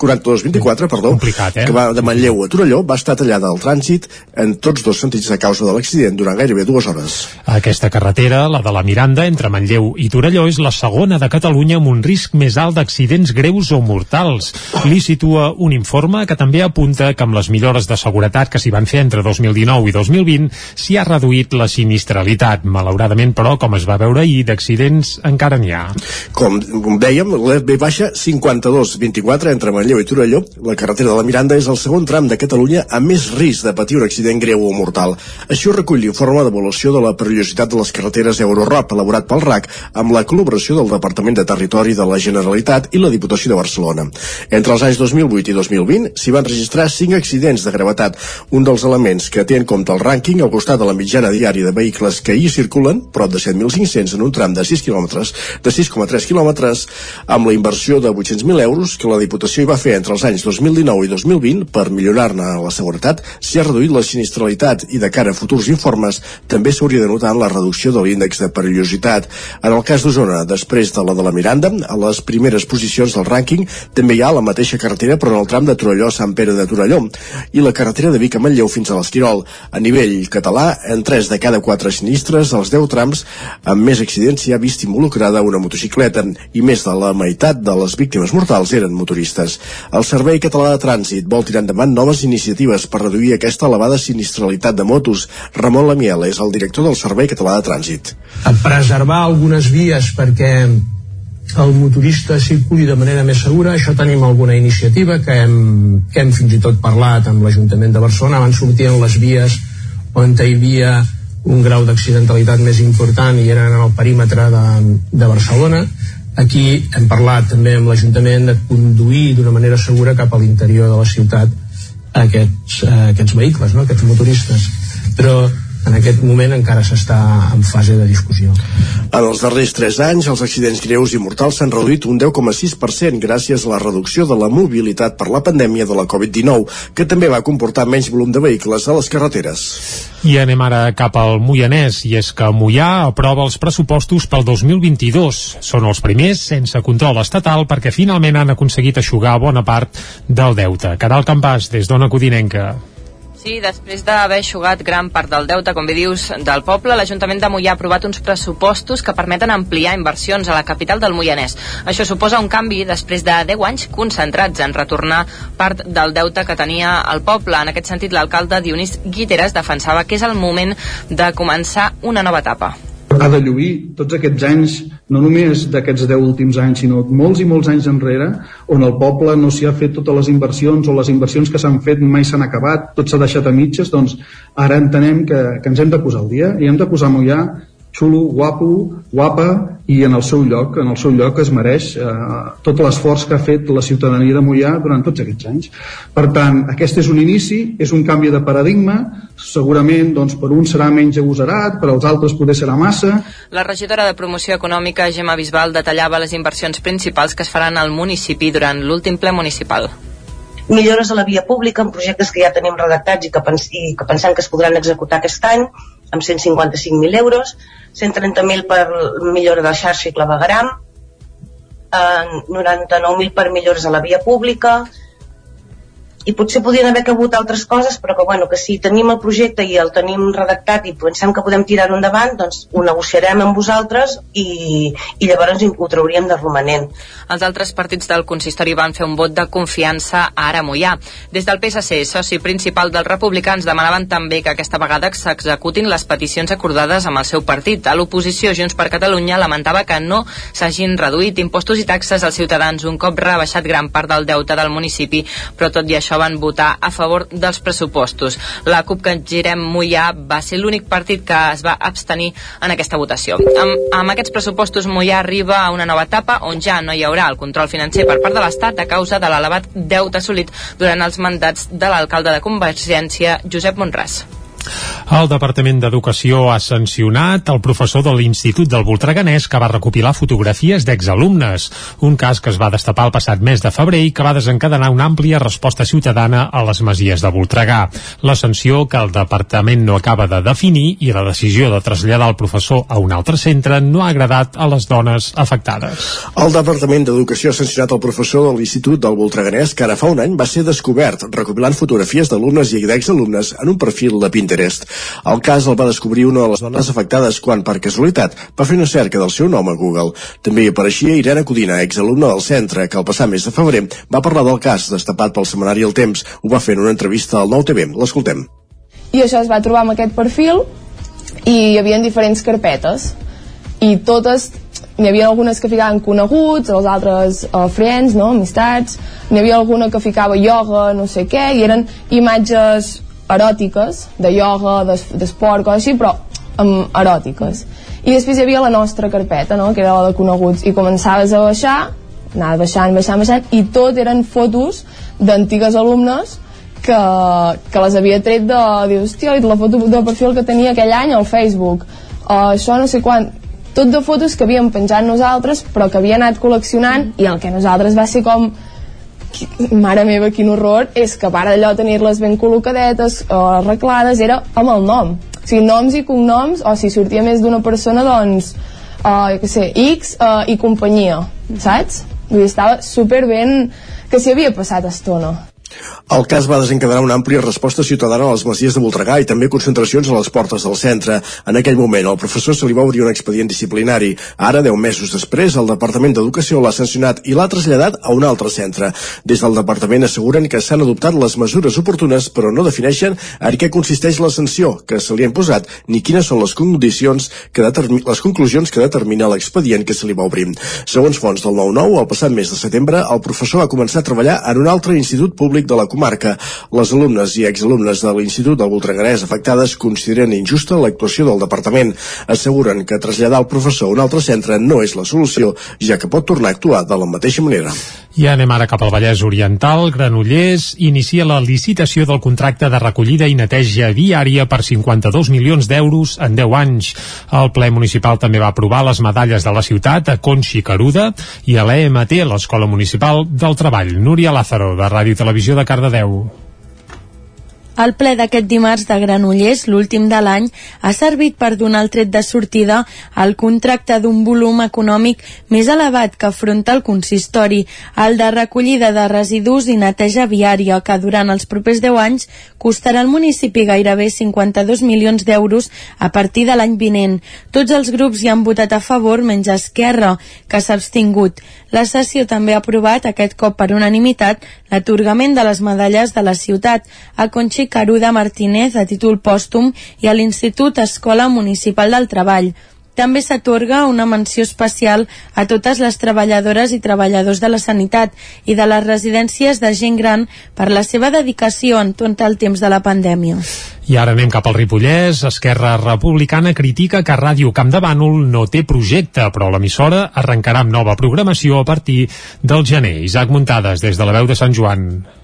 [SPEAKER 1] 4224, perdó,
[SPEAKER 3] Complicat, eh?
[SPEAKER 1] que va de Manlleu a Torelló, va estar tallada al trànsit en tots dos sentits a causa de l'accident durant gairebé dues hores.
[SPEAKER 3] Aquesta carretera, la de la Miranda, entre Manlleu i Torelló, és la segona de Catalunya amb un risc més alt d'accidents greus o mortals. Li situa un informe que també apunta que amb les millores de seguretat que s'hi van fer entre 2019 i 2020 s'hi ha reduït la sinistralitat. Malauradament, però, com es va veure ahir, d'accidents encara n'hi ha.
[SPEAKER 1] Com, dèiem, la B baixa 5224 entre Manlleu i Torelló, la carretera de la Miranda és el segon tram de Catalunya amb més risc de patir un accident greu o mortal. Així ho recull l'informe d'evolució de la perillositat de les carreteres Eurorap, elaborat pel RAC, amb la col·laboració del Departament de Territori de la Generalitat i la Diputació de Barcelona. Entre els anys 2008 i 2020 s'hi van registrar 5 accidents de gravetat, un dels elements que té en compte el rànquing al costat de la mitjana diària de vehicles que hi circulen, prop de 7.500 en un tram de 6 quilòmetres, de 6,3 quilòmetres, amb la inversió de 800.000 euros que la Diputació hi va fer entre els anys 2019 i 2020 per millorar-ne la seguretat, s'hi ha reduït la sinistralitat i de cara a futurs informes també s'hauria de notar la reducció de l'índex de perillositat. En el cas d'Osona, després de la de la Miranda, a les primeres posicions del rànquing també hi ha la mateixa carretera però en el tram de Torelló a Sant Pere de Torelló i la carretera de Vic a Manlleu fins a l'Esquirol. A nivell català, en 3 de cada 4 sinistres, als 10 trams, amb més accidents s'hi ha vist involucrada una motocicleta i més de la meitat de les víctimes mortals eren motoristes. El Servei Català de Trànsit vol tirar endavant noves iniciatives per reduir aquesta elevada sinistralitat de motos. Ramon Lamiel és el director del Servei Català de Trànsit.
[SPEAKER 16] A preservar algunes vies perquè el motorista circuli de manera més segura, això tenim alguna iniciativa que hem, que hem fins i tot parlat amb l'Ajuntament de Barcelona, van sortint les vies on hi havia un grau d'accidentalitat més important i eren en el perímetre de, de Barcelona Aquí hem parlat també amb l'Ajuntament de conduir d'una manera segura cap a l'interior de la ciutat aquests, eh, aquests vehicles, no? aquests motoristes. Però en aquest moment encara s'està en fase de discussió.
[SPEAKER 1] En els darrers 3 anys, els accidents greus i mortals s'han reduït un 10,6% gràcies a la reducció de la mobilitat per la pandèmia de la Covid-19, que també va comportar menys volum de vehicles a les carreteres.
[SPEAKER 3] I anem ara cap al Moianès, i és que Moià aprova els pressupostos pel 2022. Són els primers sense control estatal perquè finalment han aconseguit aixugar bona part del deute. Caral Campàs, des d'Ona Codinenca.
[SPEAKER 17] Sí, després d'haver aixugat gran part del deute, com bé dius, del poble, l'Ajuntament de Mollà ha aprovat uns pressupostos que permeten ampliar inversions a la capital del Moianès. Això suposa un canvi després de 10 anys concentrats en retornar part del deute que tenia el poble. En aquest sentit, l'alcalde Dionís Guiteres defensava que és el moment de començar una nova etapa
[SPEAKER 18] ha de lluir tots aquests anys, no només d'aquests 10 últims anys, sinó molts i molts anys enrere, on el poble no s'hi ha fet totes les inversions o les inversions que s'han fet mai s'han acabat, tot s'ha deixat a mitges, doncs ara entenem que, que ens hem de posar al dia i hem de posar Mollà xulo, guapo, guapa i en el seu lloc, en el seu lloc es mereix eh, tot l'esforç que ha fet la ciutadania de Mollà durant tots aquests anys. Per tant, aquest és un inici, és un canvi de paradigma, segurament doncs, per un serà menys agosarat, per als altres poder serà massa.
[SPEAKER 17] La regidora de Promoció Econòmica, Gemma Bisbal, detallava les inversions principals que es faran al municipi durant l'últim ple municipal
[SPEAKER 19] millores a la via pública en projectes que ja tenim redactats i que, pens i que pensem que es podran executar aquest any amb 155.000 euros 130.000 per millora de xarxa i clavegaram, eh, 99.000 per millores a la via pública, i potser podien haver cabut altres coses, però que, bueno, que si tenim el projecte i el tenim redactat i pensem que podem tirar-ho endavant, doncs ho negociarem amb vosaltres i, i llavors ho trauríem de romanent.
[SPEAKER 17] Els altres partits del consistori van fer un vot de confiança a Ara Mollà. Des del PSC, soci principal dels republicans, demanaven també que aquesta vegada s'executin les peticions acordades amb el seu partit. A l'oposició, Junts per Catalunya lamentava que no s'hagin reduït impostos i taxes als ciutadans un cop rebaixat gran part del deute del municipi, però tot i això això van votar a favor dels pressupostos. La CUP que girem Mollà va ser l'únic partit que es va abstenir en aquesta votació. Amb, amb aquests pressupostos Mollà arriba a una nova etapa on ja no hi haurà el control financer per part de l'Estat a causa de l'elevat deute assolit durant els mandats de l'alcalde de Convergència, Josep Monràs.
[SPEAKER 3] El Departament d'Educació ha sancionat el professor de l'Institut del Voltreganès que va recopilar fotografies d'exalumnes, un cas que es va destapar el passat mes de febrer i que va desencadenar una àmplia resposta ciutadana a les masies de Voltregà. La sanció que el departament no acaba de definir i la decisió de traslladar el professor a un altre centre no ha agradat a les dones afectades.
[SPEAKER 1] El Departament d'Educació ha sancionat el professor de l'Institut del Voltreganès que ara fa un any va ser descobert recopilant fotografies d'alumnes i d'exalumnes en un perfil de Pinterest. El cas el va descobrir una de les dones afectades quan, per casualitat, va fer una cerca del seu nom a Google. També hi apareixia Irene Codina, exalumna del centre, que el passat mes de febrer va parlar del cas destapat pel setmanari El Temps. Ho va fer en una entrevista al Nou TV. L'escoltem.
[SPEAKER 20] I això es va trobar amb aquest perfil i hi havia diferents carpetes i totes n'hi havia algunes que ficaven coneguts, els altres uh, friends, no? amistats, n'hi havia alguna que ficava ioga, no sé què, i eren imatges eròtiques, de ioga, d'esport, coses així, però um, eròtiques. I després hi havia la nostra carpeta, no?, que era la de coneguts, i començaves a baixar, anava baixant, baixant, baixant, i tot eren fotos d'antigues alumnes que, que les havia tret de, dir, hòstia, la foto de perfil que tenia aquell any al Facebook, uh, això no sé quan, tot de fotos que havíem penjat nosaltres, però que havia anat col·leccionant, i el que nosaltres va ser com, mare meva, quin horror, és que a part d'allò tenir-les ben col·locadetes o arreglades, era amb el nom. O sigui, noms i cognoms, o si sortia més d'una persona, doncs, uh, jo què sé, X uh, i companyia, saps? Vull dir, estava super ben que s'hi havia passat estona.
[SPEAKER 1] El cas va desencadenar una àmplia resposta ciutadana a les masies de Voltregà i també concentracions a les portes del centre. En aquell moment, el professor se li va obrir un expedient disciplinari. Ara, deu mesos després, el Departament d'Educació l'ha sancionat i l'ha traslladat a un altre centre. Des del Departament asseguren que s'han adoptat les mesures oportunes, però no defineixen en què consisteix la sanció que se li ha imposat ni quines són les condicions que les conclusions que determina l'expedient que se li va obrir. Segons fonts del 9-9, el passat mes de setembre, el professor va començar a treballar en un altre institut públic de la comarca. Les alumnes i exalumnes de l'Institut del Voltregarès afectades consideren injusta l'actuació del departament. Asseguren que traslladar el professor a un altre centre no és la solució, ja que pot tornar a actuar de la mateixa manera.
[SPEAKER 3] I anem ara cap al Vallès Oriental. Granollers inicia la licitació del contracte de recollida i neteja viària per 52 milions d'euros en 10 anys. El ple municipal també va aprovar les medalles de la ciutat a Conxi Caruda i a l'EMT, l'Escola Municipal del Treball. Núria Lázaro, de Ràdio Televisió de Cardedeu.
[SPEAKER 5] El ple d'aquest dimarts de Granollers, l'últim de l'any, ha servit per donar el tret de sortida al contracte d'un volum econòmic més elevat que afronta el consistori, el de recollida de residus i neteja viària, que durant els propers 10 anys costarà al municipi gairebé 52 milions d'euros a partir de l'any vinent. Tots els grups hi han votat a favor, menys Esquerra, que s'ha abstingut. La sessió també ha aprovat, aquest cop per unanimitat, l'atorgament de les medalles de la ciutat a Conxi Caruda Martínez a títol pòstum i a l'Institut Escola Municipal del Treball. També s'atorga una menció especial a totes les treballadores i treballadors de la sanitat i de les residències de gent gran per la seva dedicació en tot el temps de la pandèmia.
[SPEAKER 3] I ara anem cap al Ripollès. Esquerra Republicana critica que Ràdio Camp de Bànol no té projecte, però l'emissora arrencarà amb nova programació a partir del gener. Isaac Muntades, des de la veu de Sant Joan.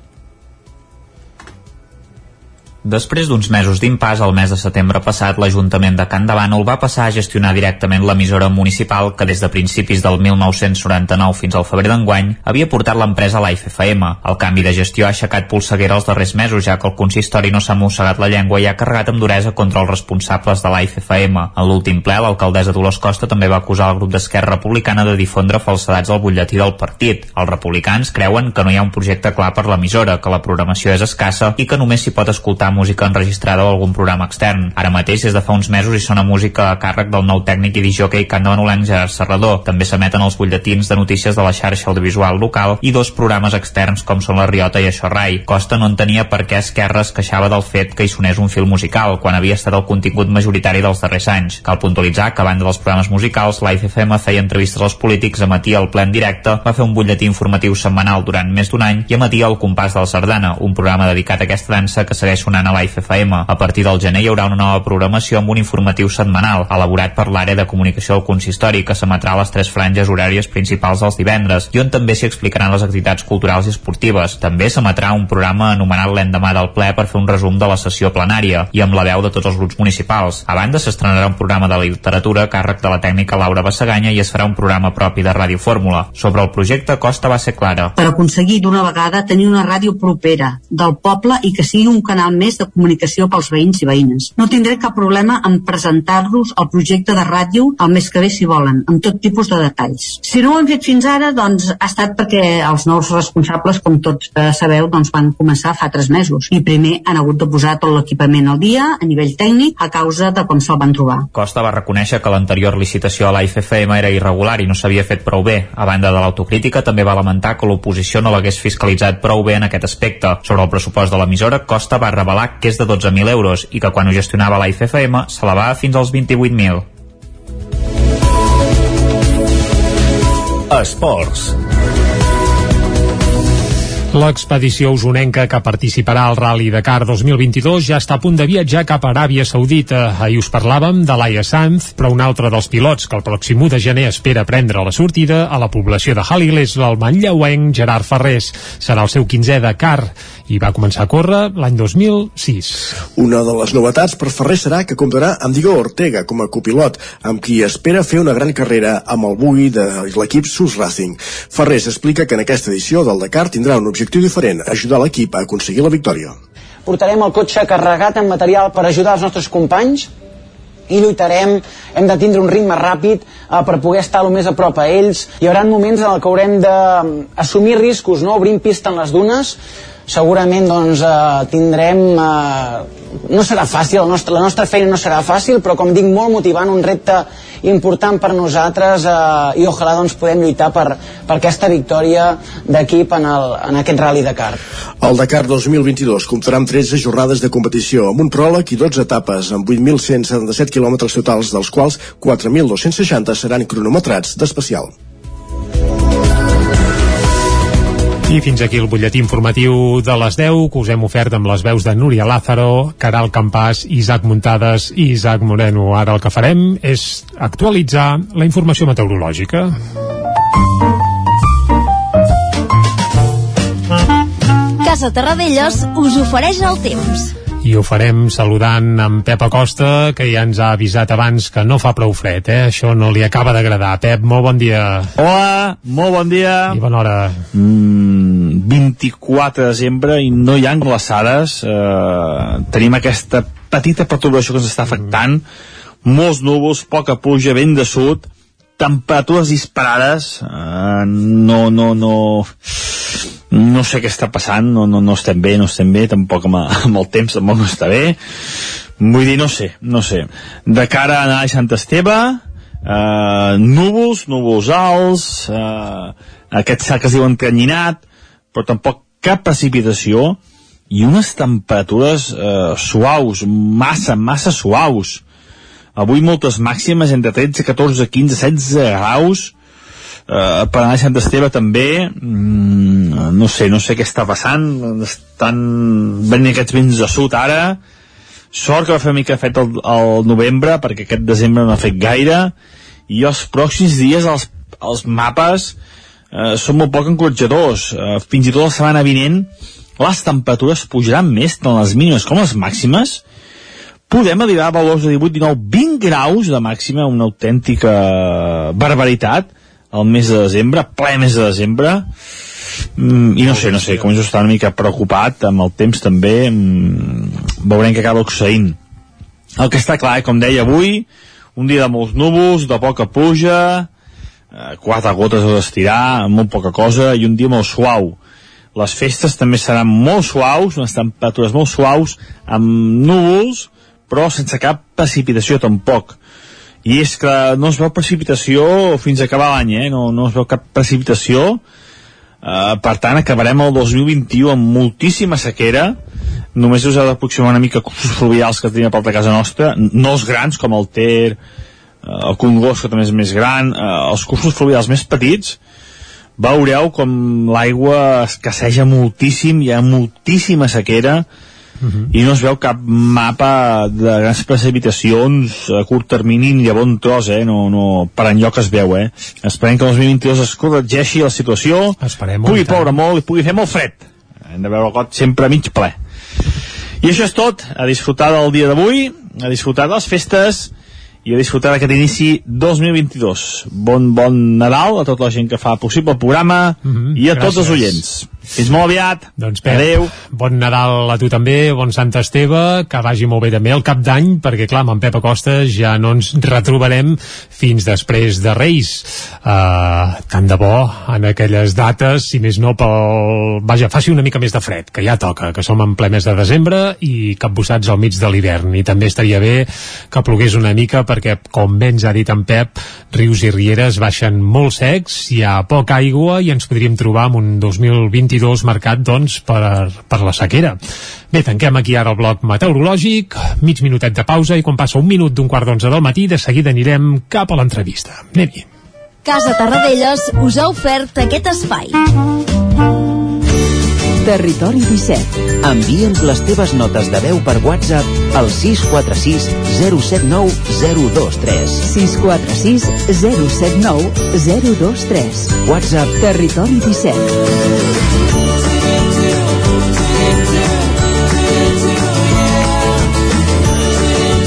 [SPEAKER 7] Després d'uns mesos d'impàs, el mes de setembre passat, l'Ajuntament de Can de Bànol va passar a gestionar directament l'emissora municipal que des de principis del 1999 fins al febrer d'enguany havia portat l'empresa a la FFM. El canvi de gestió ha aixecat polseguera els darrers mesos, ja que el consistori no s'ha mossegat la llengua i ha carregat amb duresa contra els responsables de la FFM. En l'últim ple, l'alcaldessa Dolors Costa també va acusar el grup d'Esquerra Republicana de difondre falsedats al butlletí del partit. Els republicans creuen que no hi ha un projecte clar per l'emissora, que la programació és escassa i que només s'hi pot escoltar música enregistrada o algun programa extern. Ara mateix, des de fa uns mesos, hi sona música a càrrec del nou tècnic i disjockey Can de Manolenc Gerard Serrador. També s'emeten els butlletins de notícies de la xarxa audiovisual local i dos programes externs com són La Riota i Això Rai. Costa no entenia per què Esquerra es queixava del fet que hi sonés un fil musical, quan havia estat el contingut majoritari dels darrers anys. Cal puntualitzar que, a banda dels programes musicals, la FM feia entrevistes als polítics, emetia el ple en directe, va fer un butlletí informatiu setmanal durant més d'un any i emetia el compàs de la sardana, un programa dedicat a aquesta dansa que segueix sonant a la FM. A partir del gener hi haurà una nova programació amb un informatiu setmanal, elaborat per l'àrea de comunicació del consistori, que s'emetrà a les tres franges horàries principals dels divendres, i on també s'hi explicaran les activitats culturals i esportives. També s'emetrà un programa anomenat l'endemà del ple per fer un resum de la sessió plenària i amb la veu de tots els grups municipals. A banda, s'estrenarà un programa de literatura càrrec de la tècnica Laura Bassaganya i es farà un programa propi de Ràdio Fórmula. Sobre el projecte, Costa va ser clara.
[SPEAKER 21] Per aconseguir d'una vegada tenir una ràdio propera del poble i que sigui un canal més de comunicació pels veïns i veïnes. No tindré cap problema en presentar-los el projecte de ràdio el mes que ve si volen, amb tot tipus de detalls. Si no ho hem fet fins ara, doncs ha estat perquè els nous responsables, com tots eh, sabeu, doncs van començar fa tres mesos i primer han hagut de posar tot l'equipament al dia a nivell tècnic a causa de com se'l van trobar.
[SPEAKER 7] Costa va reconèixer que l'anterior licitació a la IFFM era irregular i no s'havia fet prou bé. A banda de l'autocrítica, també va lamentar que l'oposició no l'hagués fiscalitzat prou bé en aquest aspecte. Sobre el pressupost de l'emissora, Costa va revelar que és de 12.000 euros i que quan ho gestionava la IFFM s'elevava fins als 28.000.
[SPEAKER 14] Esports.
[SPEAKER 3] L'expedició usonenca que participarà al Rally Dakar 2022 ja està a punt de viatjar cap a Aràbia Saudita. Ahir us parlàvem de Laia Sanz, però un altre dels pilots que el pròxim 1 de gener espera prendre la sortida a la població de Halil és el Gerard Ferrés. Serà el seu 15è Dakar i va començar a córrer l'any 2006.
[SPEAKER 1] Una de les novetats per Ferrer serà que comptarà amb Diego Ortega com a copilot, amb qui espera fer una gran carrera amb el bugui de l'equip SUS Racing. Ferrés explica que en aquesta edició del Dakar tindrà un objectiu diferent, ajudar l'equip a aconseguir la victòria.
[SPEAKER 22] Portarem el cotxe carregat amb material per ajudar els nostres companys i lluitarem, hem de tindre un ritme ràpid eh, per poder estar el més a prop a ells. Hi haurà moments en què haurem d'assumir riscos, no? obrint pista en les dunes, segurament doncs, eh, tindrem eh, no serà fàcil, la nostra, la nostra feina no serà fàcil però com dic molt motivant, un repte important per nosaltres eh, i ojalà doncs podem lluitar per, per aquesta victòria d'equip en, el, en aquest Rally Dakar.
[SPEAKER 1] El Dakar 2022 comptarà amb 13 jornades de competició, amb un pròleg i 12 etapes, amb 8.177 quilòmetres totals, dels quals 4.260 seran cronometrats d'especial.
[SPEAKER 3] I fins aquí el butlletí informatiu de les 10 que us hem ofert amb les veus de Núria Lázaro, Caral Campàs, Isaac Muntades i Isaac Moreno. Ara el que farem és actualitzar la informació meteorològica.
[SPEAKER 10] Casa Terradellos us ofereix el temps
[SPEAKER 3] i ho farem saludant en Pep Acosta, que ja ens ha avisat abans que no fa prou fred, eh? Això no li acaba d'agradar. Pep, molt bon dia.
[SPEAKER 11] Hola, molt bon dia.
[SPEAKER 3] I bona hora.
[SPEAKER 11] Mm, 24 de desembre i no hi ha glaçades. Eh, tenim aquesta petita perturbació que ens està afectant. Mm. Molts núvols, poca pluja, vent de sud, temperatures disparades. Eh, no, no, no no sé què està passant, no, no, no estem bé, no estem bé, tampoc amb, amb el temps tampoc no està bé. Vull dir, no sé, no sé. De cara a anar a Sant Esteve, eh, núvols, núvols alts, eh, aquest cel que es diu encanyinat, però tampoc cap precipitació i unes temperatures eh, suaus, massa, massa suaus. Avui moltes màximes entre 13, 14, 15, 16 graus, eh, per anar a Sant Esteve també mm, no sé, no sé què està passant. Estan venint aquests vents de sud ara. Sort que va fer una mica fet el, el novembre perquè aquest desembre no ha fet gaire. I els pròxims dies els, els mapes eh, són molt poc encoratjadors eh, fins i tot la setmana vinent les temperatures pujaran més tant les mínimes. Com les màximes? Podem arribar a valors de 18, 19, 20 graus de màxima, una autèntica barbaritat el mes de desembre, ple mes de desembre, mm, i no sé, no sé, començo a estar una mica preocupat amb el temps també, mm, veurem què acaba succeint. El que està clar, eh, com deia avui, un dia de molts núvols, de poca pluja, eh, quatre gotes a estirar, molt poca cosa, i un dia molt suau. les festes també seran molt suaus, unes temperatures molt suaus, amb núvols, però sense cap precipitació tampoc. I és que no es veu precipitació fins a acabar l'any, eh? no, no es veu cap precipitació, Uh, per tant, acabarem el 2021 amb moltíssima sequera. Només us heu d'aproximar una mica cursos fluvials que tenim a prop de casa nostra, no els grans, com el Ter, uh, el Congost, que també és més gran, uh, els cursos fluvials més petits, veureu com l'aigua escasseja moltíssim, hi ha moltíssima sequera, uh -huh. i no es veu cap mapa de grans precipitacions a curt termini ni a bon tros, eh? No, no, per enlloc es veu, eh? Esperem que el 2022 es corregeixi la situació,
[SPEAKER 3] Esperem
[SPEAKER 11] pugui ploure molt i pugui fer molt fred. Hem de veure el got sempre mig ple. I això és tot, a disfrutar del dia d'avui, a disfrutar de les festes i a disfrutar d'aquest inici 2022. Bon, bon Nadal a tota la gent que fa possible el programa mm -hmm, i a gràcies. tots els oients. Fins molt aviat.
[SPEAKER 3] Doncs Pep,
[SPEAKER 11] Adéu.
[SPEAKER 3] bon Nadal a tu també, bon Sant Esteve, que vagi molt bé també el cap d'any, perquè clar, amb en Pep Acosta ja no ens retrobarem fins després de Reis. Uh, tant de bo en aquelles dates, si més no pel... Vaja, faci una mica més de fred, que ja toca, que som en ple mes de desembre i capbussats al mig de l'hivern. I també estaria bé que plogués una mica perquè, com bé ens ha dit en Pep, rius i rieres baixen molt secs, hi ha poca aigua i ens podríem trobar amb un 2022 marcat doncs per, per la sequera. Bé, tanquem aquí ara el bloc meteorològic, mig minutet de pausa i quan passa un minut d'un quart d'onze del matí de seguida anirem cap a l'entrevista. Anem-hi.
[SPEAKER 10] Casa Tarradellas us ha ofert aquest espai. Territori 17.
[SPEAKER 23] Envia'ns les teves notes de veu per WhatsApp al 646 079 023.
[SPEAKER 10] 646 079 023.
[SPEAKER 23] WhatsApp
[SPEAKER 10] Territori 17.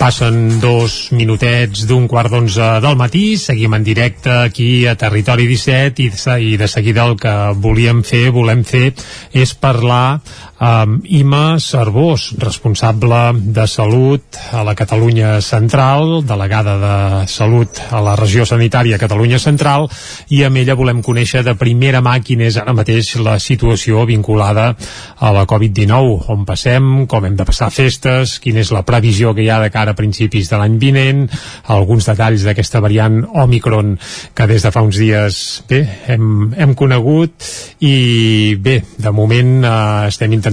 [SPEAKER 3] Passen dos minutets d'un quart d'onze del matí, seguim en directe aquí a Territori 17 i, i de seguida el que volíem fer, volem fer, és parlar amb Ima Cervós, responsable de Salut a la Catalunya Central, delegada de Salut a la regió sanitària Catalunya Central, i amb ella volem conèixer de primera mà quina és ara mateix la situació vinculada a la Covid-19, on passem, com hem de passar festes, quina és la previsió que hi ha de cara a principis de l'any vinent, alguns detalls d'aquesta variant Omicron que des de fa uns dies bé, hem, hem conegut. I bé, de moment eh, estem intentant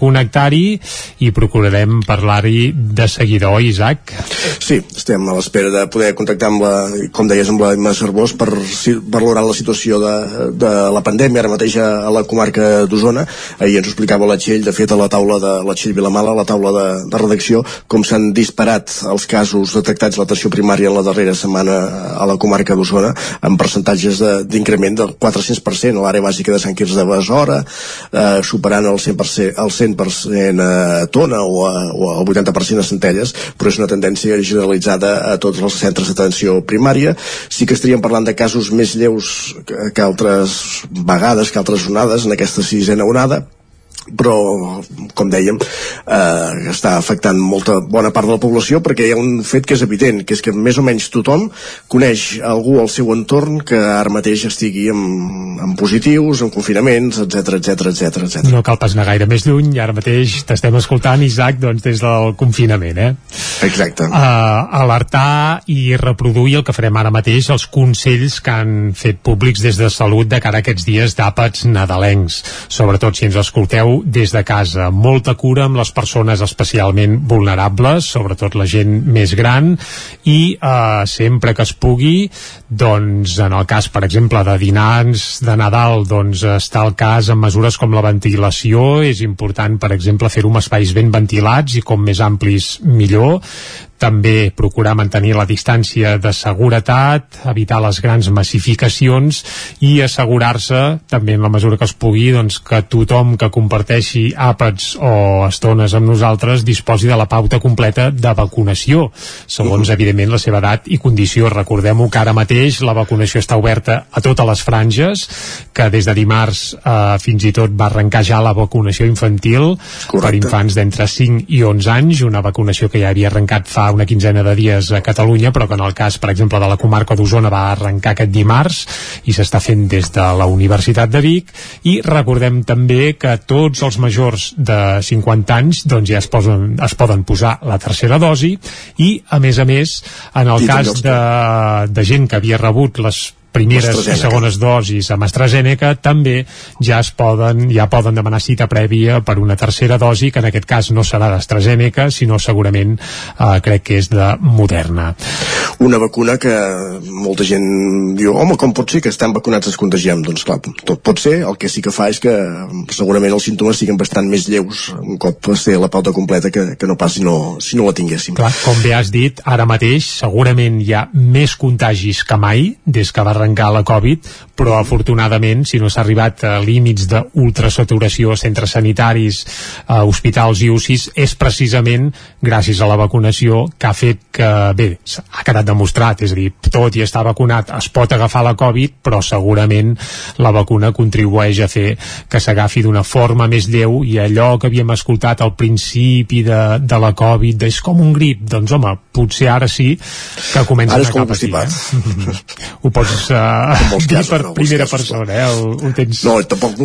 [SPEAKER 3] connectar-hi i procurarem parlar-hi de seguida, oi Isaac?
[SPEAKER 1] Sí, estem a l'espera de poder contactar amb la, com deies, amb la Imma Cervós per valorar la situació de, de la pandèmia ara mateix a la comarca d'Osona. Ahir ens ho explicava la Txell, de fet a la taula de la Txell Vilamala, a la taula de, de redacció, com s'han disparat els casos detectats a l'atenció primària en la darrera setmana a la comarca d'Osona, amb percentatges d'increment de, del 400% a l'àrea bàsica de Sant Quirze de Besora, eh, superant el 100%, el 100% a Tona o, a, o el 80% a Centelles, però és una tendència generalitzada a tots els centres d'atenció primària. Sí que estaríem parlant de casos més lleus que, que altres vegades, que altres onades en aquesta sisena onada, però com dèiem eh, està afectant molta bona part de la població perquè hi ha un fet que és evident que és que més o menys tothom coneix algú al seu entorn que ara mateix estigui amb, amb positius, amb confinaments, etc etc etc etc.
[SPEAKER 3] No cal pas anar gaire més lluny i ara mateix t'estem escoltant, Isaac, doncs des del confinament, eh?
[SPEAKER 1] Exacte.
[SPEAKER 3] Uh, alertar i reproduir el que farem ara mateix els consells que han fet públics des de Salut de cara a aquests dies d'àpats nadalencs, sobretot si ens escolteu des de casa. Molta cura amb les persones especialment vulnerables, sobretot la gent més gran, i eh, sempre que es pugui, doncs en el cas, per exemple, de dinars de Nadal, doncs està el cas amb mesures com la ventilació, és important, per exemple, fer-ho amb espais ben ventilats i com més amplis millor, també procurar mantenir la distància de seguretat, evitar les grans massificacions i assegurar-se, també en la mesura que es pugui, doncs, que tothom que comparteixi àpats o estones amb nosaltres disposi de la pauta completa de vacunació, segons, evidentment, la seva edat i condició. Recordem-ho que ara mateix la vacunació està oberta a totes les franges, que des de dimarts eh, fins i tot va arrencar ja la vacunació infantil Correcte. per infants d'entre 5 i 11 anys, una vacunació que ja havia arrencat fa una quinzena de dies a Catalunya, però que en el cas, per exemple, de la comarca d'Osona va arrencar aquest dimarts i s'està fent des de la Universitat de Vic. I recordem també que tots els majors de 50 anys doncs ja es, posen, es poden posar la tercera dosi i, a més a més, en el I cas de, de gent que havia rebut les primeres i segones dosis amb AstraZeneca també ja es poden ja poden demanar cita prèvia per una tercera dosi que en aquest cas no serà d'AstraZeneca sinó segurament eh, crec que és de Moderna.
[SPEAKER 1] Una vacuna que molta gent diu home com pot ser que estan vacunats es contagiem doncs clar, tot pot ser, el que sí que fa és que segurament els símptomes siguin bastant més lleus un cop té la pauta completa que, que no pas si no, si no la tinguéssim.
[SPEAKER 3] Clar, com bé has dit, ara mateix segurament hi ha més contagis que mai des que va arrencar la Covid, però afortunadament, si no s'ha arribat a límits d'ultrasaturació a centres sanitaris, a hospitals i UCIs, és precisament gràcies a la vacunació que ha fet que, bé, ha quedat demostrat, és a dir, tot i estar vacunat es pot agafar la Covid, però segurament la vacuna contribueix a fer que s'agafi d'una forma més lleu i allò que havíem escoltat al principi de, de la Covid, és com un grip, doncs home, potser ara sí que comença
[SPEAKER 1] ara és
[SPEAKER 3] com a patir. Eh? Ho pots uh, dir per no, primera casos, persona, eh? El, ho tens...
[SPEAKER 1] No, tampoc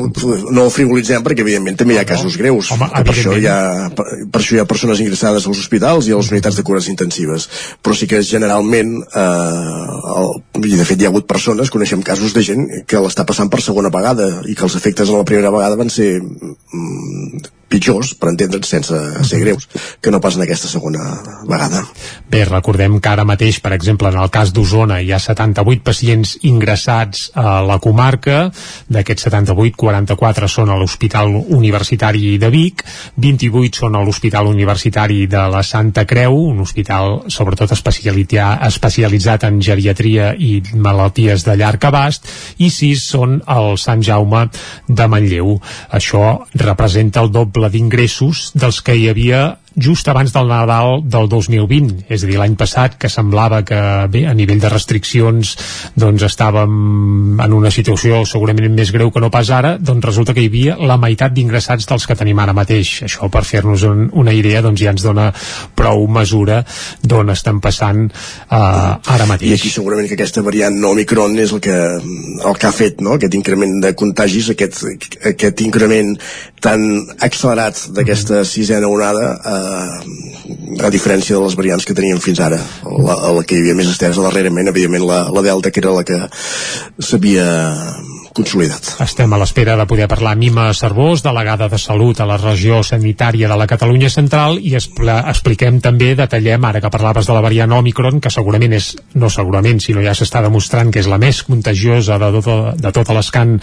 [SPEAKER 1] no frivolitzem perquè evidentment també hi ha casos greus. Home, per, això hi ha, per, per això hi ha persones ingressades als hospitals i a les unitats de cures intensives. Però sí que generalment, eh, el, i de fet hi ha hagut persones, coneixem casos de gent que l'està passant per segona vegada i que els efectes en la primera vegada van ser mm, pitjors, per entendre'ns sense ser greus, que no pas en aquesta segona vegada.
[SPEAKER 3] Bé, recordem que ara mateix, per exemple, en el cas d'Osona hi ha 78 pacients ingressats a la comarca, d'aquests 78, 44 són a l'Hospital Universitari de Vic, 28 són a l'Hospital Universitari de la Santa Creu, un hospital sobretot especialitzat en geriatria i malalties de llarg abast, i 6 són al Sant Jaume de Manlleu. Això representa el doble doble d'ingressos dels que hi havia just abans del Nadal del 2020, és a dir, l'any passat que semblava que bé, a nivell de restriccions doncs estàvem en una situació segurament més greu que no pas ara, doncs resulta que hi havia la meitat d'ingressats dels que tenim ara mateix. Això per fer-nos un, una idea doncs ja ens dona prou mesura d'on estem passant eh, ara mateix.
[SPEAKER 1] I aquí segurament que aquesta variant Omicron és el que, el que ha fet no? aquest increment de contagis, aquest, aquest increment tan accelerat d'aquesta sisena onada eh, a diferència de les variants que teníem fins ara la, la que hi havia més estesa darrerament evidentment la, la Delta que era la que s'havia consolidat.
[SPEAKER 3] Estem a l'espera de poder parlar amb Mima Cervós, delegada de Salut a la regió sanitària de la Catalunya Central i expliquem també, detallem, ara que parlaves de la variant Omicron, que segurament és, no segurament, sinó ja s'està demostrant que és la més contagiosa de, tot, de totes les que han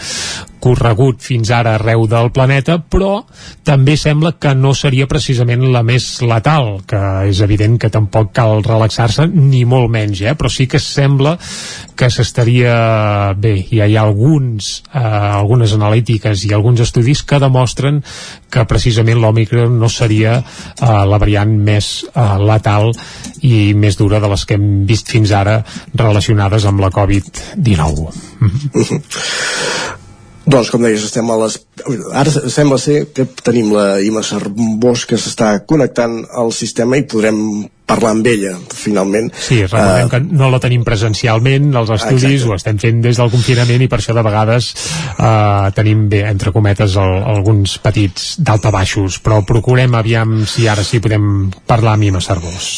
[SPEAKER 3] corregut fins ara arreu del planeta, però també sembla que no seria precisament la més letal, que és evident que tampoc cal relaxar-se, ni molt menys, eh? però sí que sembla que s'estaria bé, ja hi ha alguns, eh, algunes analítiques i alguns estudis que demostren que precisament l'Omicron no seria eh, la variant més eh, letal i més dura de les que hem vist fins ara relacionades amb la Covid-19.
[SPEAKER 1] Doncs, com deies, estem a les... Ara sembla ser que tenim la Ima Cervós que s'està connectant al sistema i podrem parlar amb ella, finalment.
[SPEAKER 3] Sí, recordem uh, que no la tenim presencialment, els estudis exacte. ho estem fent des del confinament i per això de vegades uh, tenim, bé, entre cometes, el, alguns petits baixos, però procurem aviam si ara sí podem parlar amb Ima Cervós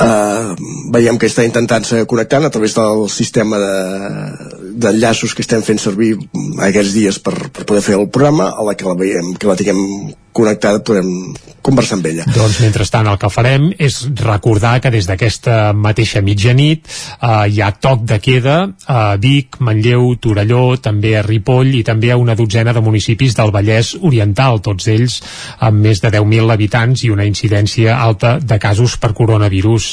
[SPEAKER 1] uh, veiem que està intentant-se connectant a través del sistema d'enllaços de, que estem fent servir aquests dies per, per poder fer el programa a la que la veiem que la tinguem connectada podem conversar amb ella.
[SPEAKER 3] Doncs mentrestant el que farem és recordar que des d'aquesta mateixa mitjanit eh, hi ha toc de queda a Vic, Manlleu, Torelló, també a Ripoll i també a una dotzena de municipis del Vallès Oriental, tots ells amb més de 10.000 habitants i una incidència alta de casos per coronavirus.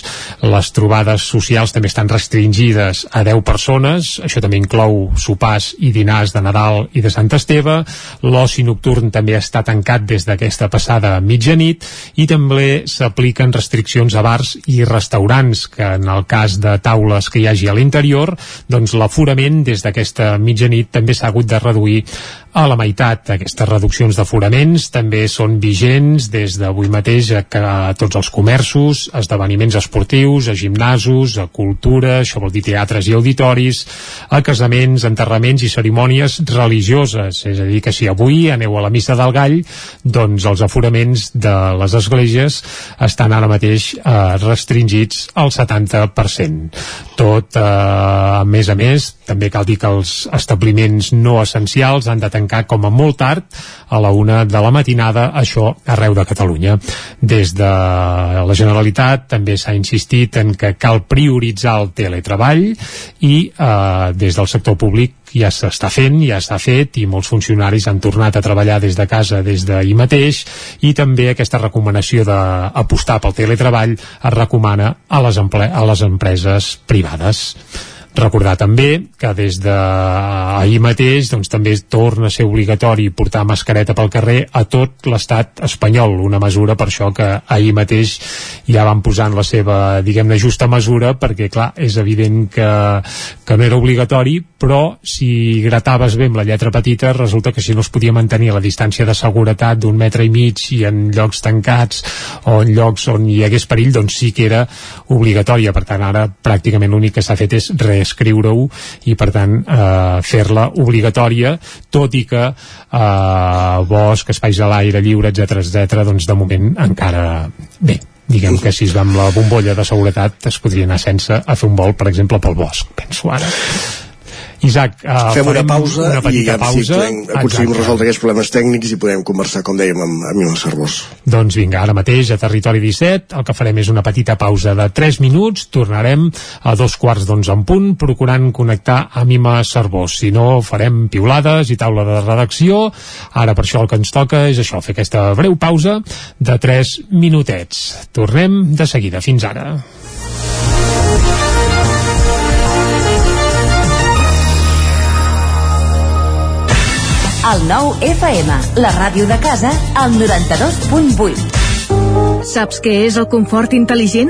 [SPEAKER 3] Les trobades socials també estan restringides a 10 persones, això també inclou sopars i dinars de Nadal i de Sant Esteve. L'oci nocturn també està tancat des d'aquesta passada mitjanit i també s'apliquen restriccions a bars i restaurants, que en el cas de taules que hi hagi a l'interior, doncs l'aforament des d'aquesta mitjanit també s'ha hagut de reduir a la meitat. Aquestes reduccions d'aforaments també són vigents des d'avui mateix a, a tots els comerços, esdeveniments esportius, a gimnasos, a cultura, això vol dir teatres i auditoris, a casaments, enterraments i cerimònies religioses. És a dir, que si avui aneu a la missa del gall, doncs els aforaments de les esglésies estan ara mateix eh, restringits al 70%. Tot, eh, a més a més, també cal dir que els establiments no essencials han de tancar com a molt tard a la una de la matinada, això arreu de Catalunya. Des de la Generalitat també s'ha insistit en que cal prioritzar el teletreball i eh, des del sector públic ja s'està fent, ja s'ha fet i molts funcionaris han tornat a treballar des de casa des d'ahir mateix i també aquesta recomanació d'apostar pel teletreball es recomana a les, a les empreses privades. Recordar també que des d'ahir mateix doncs, també torna a ser obligatori portar mascareta pel carrer a tot l'estat espanyol, una mesura per això que ahir mateix ja van posant la seva, diguem-ne, justa mesura perquè, clar, és evident que, que no era obligatori, però si grataves bé amb la lletra petita resulta que si no es podia mantenir la distància de seguretat d'un metre i mig i en llocs tancats o en llocs on hi hagués perill, doncs sí que era obligatòria, per tant ara pràcticament l'únic que s'ha fet és reescriure-ho i per tant eh, fer-la obligatòria, tot i que eh, bosc, espais a l'aire lliure, etc etc, doncs de moment encara bé, diguem que si es va amb la bombolla de seguretat es podria anar sense a fer un vol, per exemple, pel bosc, penso ara. Isaac, uh,
[SPEAKER 1] fem una pausa
[SPEAKER 3] una
[SPEAKER 1] i
[SPEAKER 3] pausa.
[SPEAKER 1] si podem, aconseguim resoldre aquests problemes tècnics i podem conversar, com dèiem, amb, amb Mila Cervós.
[SPEAKER 3] Doncs vinga, ara mateix a Territori 17 el que farem és una petita pausa de 3 minuts, tornarem a dos quarts d'onze en punt, procurant connectar amb Ima Cervós. Si no, farem piulades i taula de redacció. Ara per això el que ens toca és això, fer aquesta breu pausa de 3 minutets. Tornem de seguida. Fins ara.
[SPEAKER 10] El nou FM, la ràdio de casa, al 92.8.
[SPEAKER 24] Saps què és el confort intel·ligent?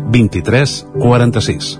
[SPEAKER 25] 23 46.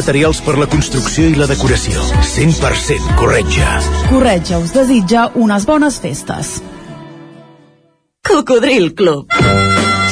[SPEAKER 14] materials per la construcció i la decoració. 100% Corretja.
[SPEAKER 26] Corretja us desitja unes bones festes.
[SPEAKER 27] Cocodril Club.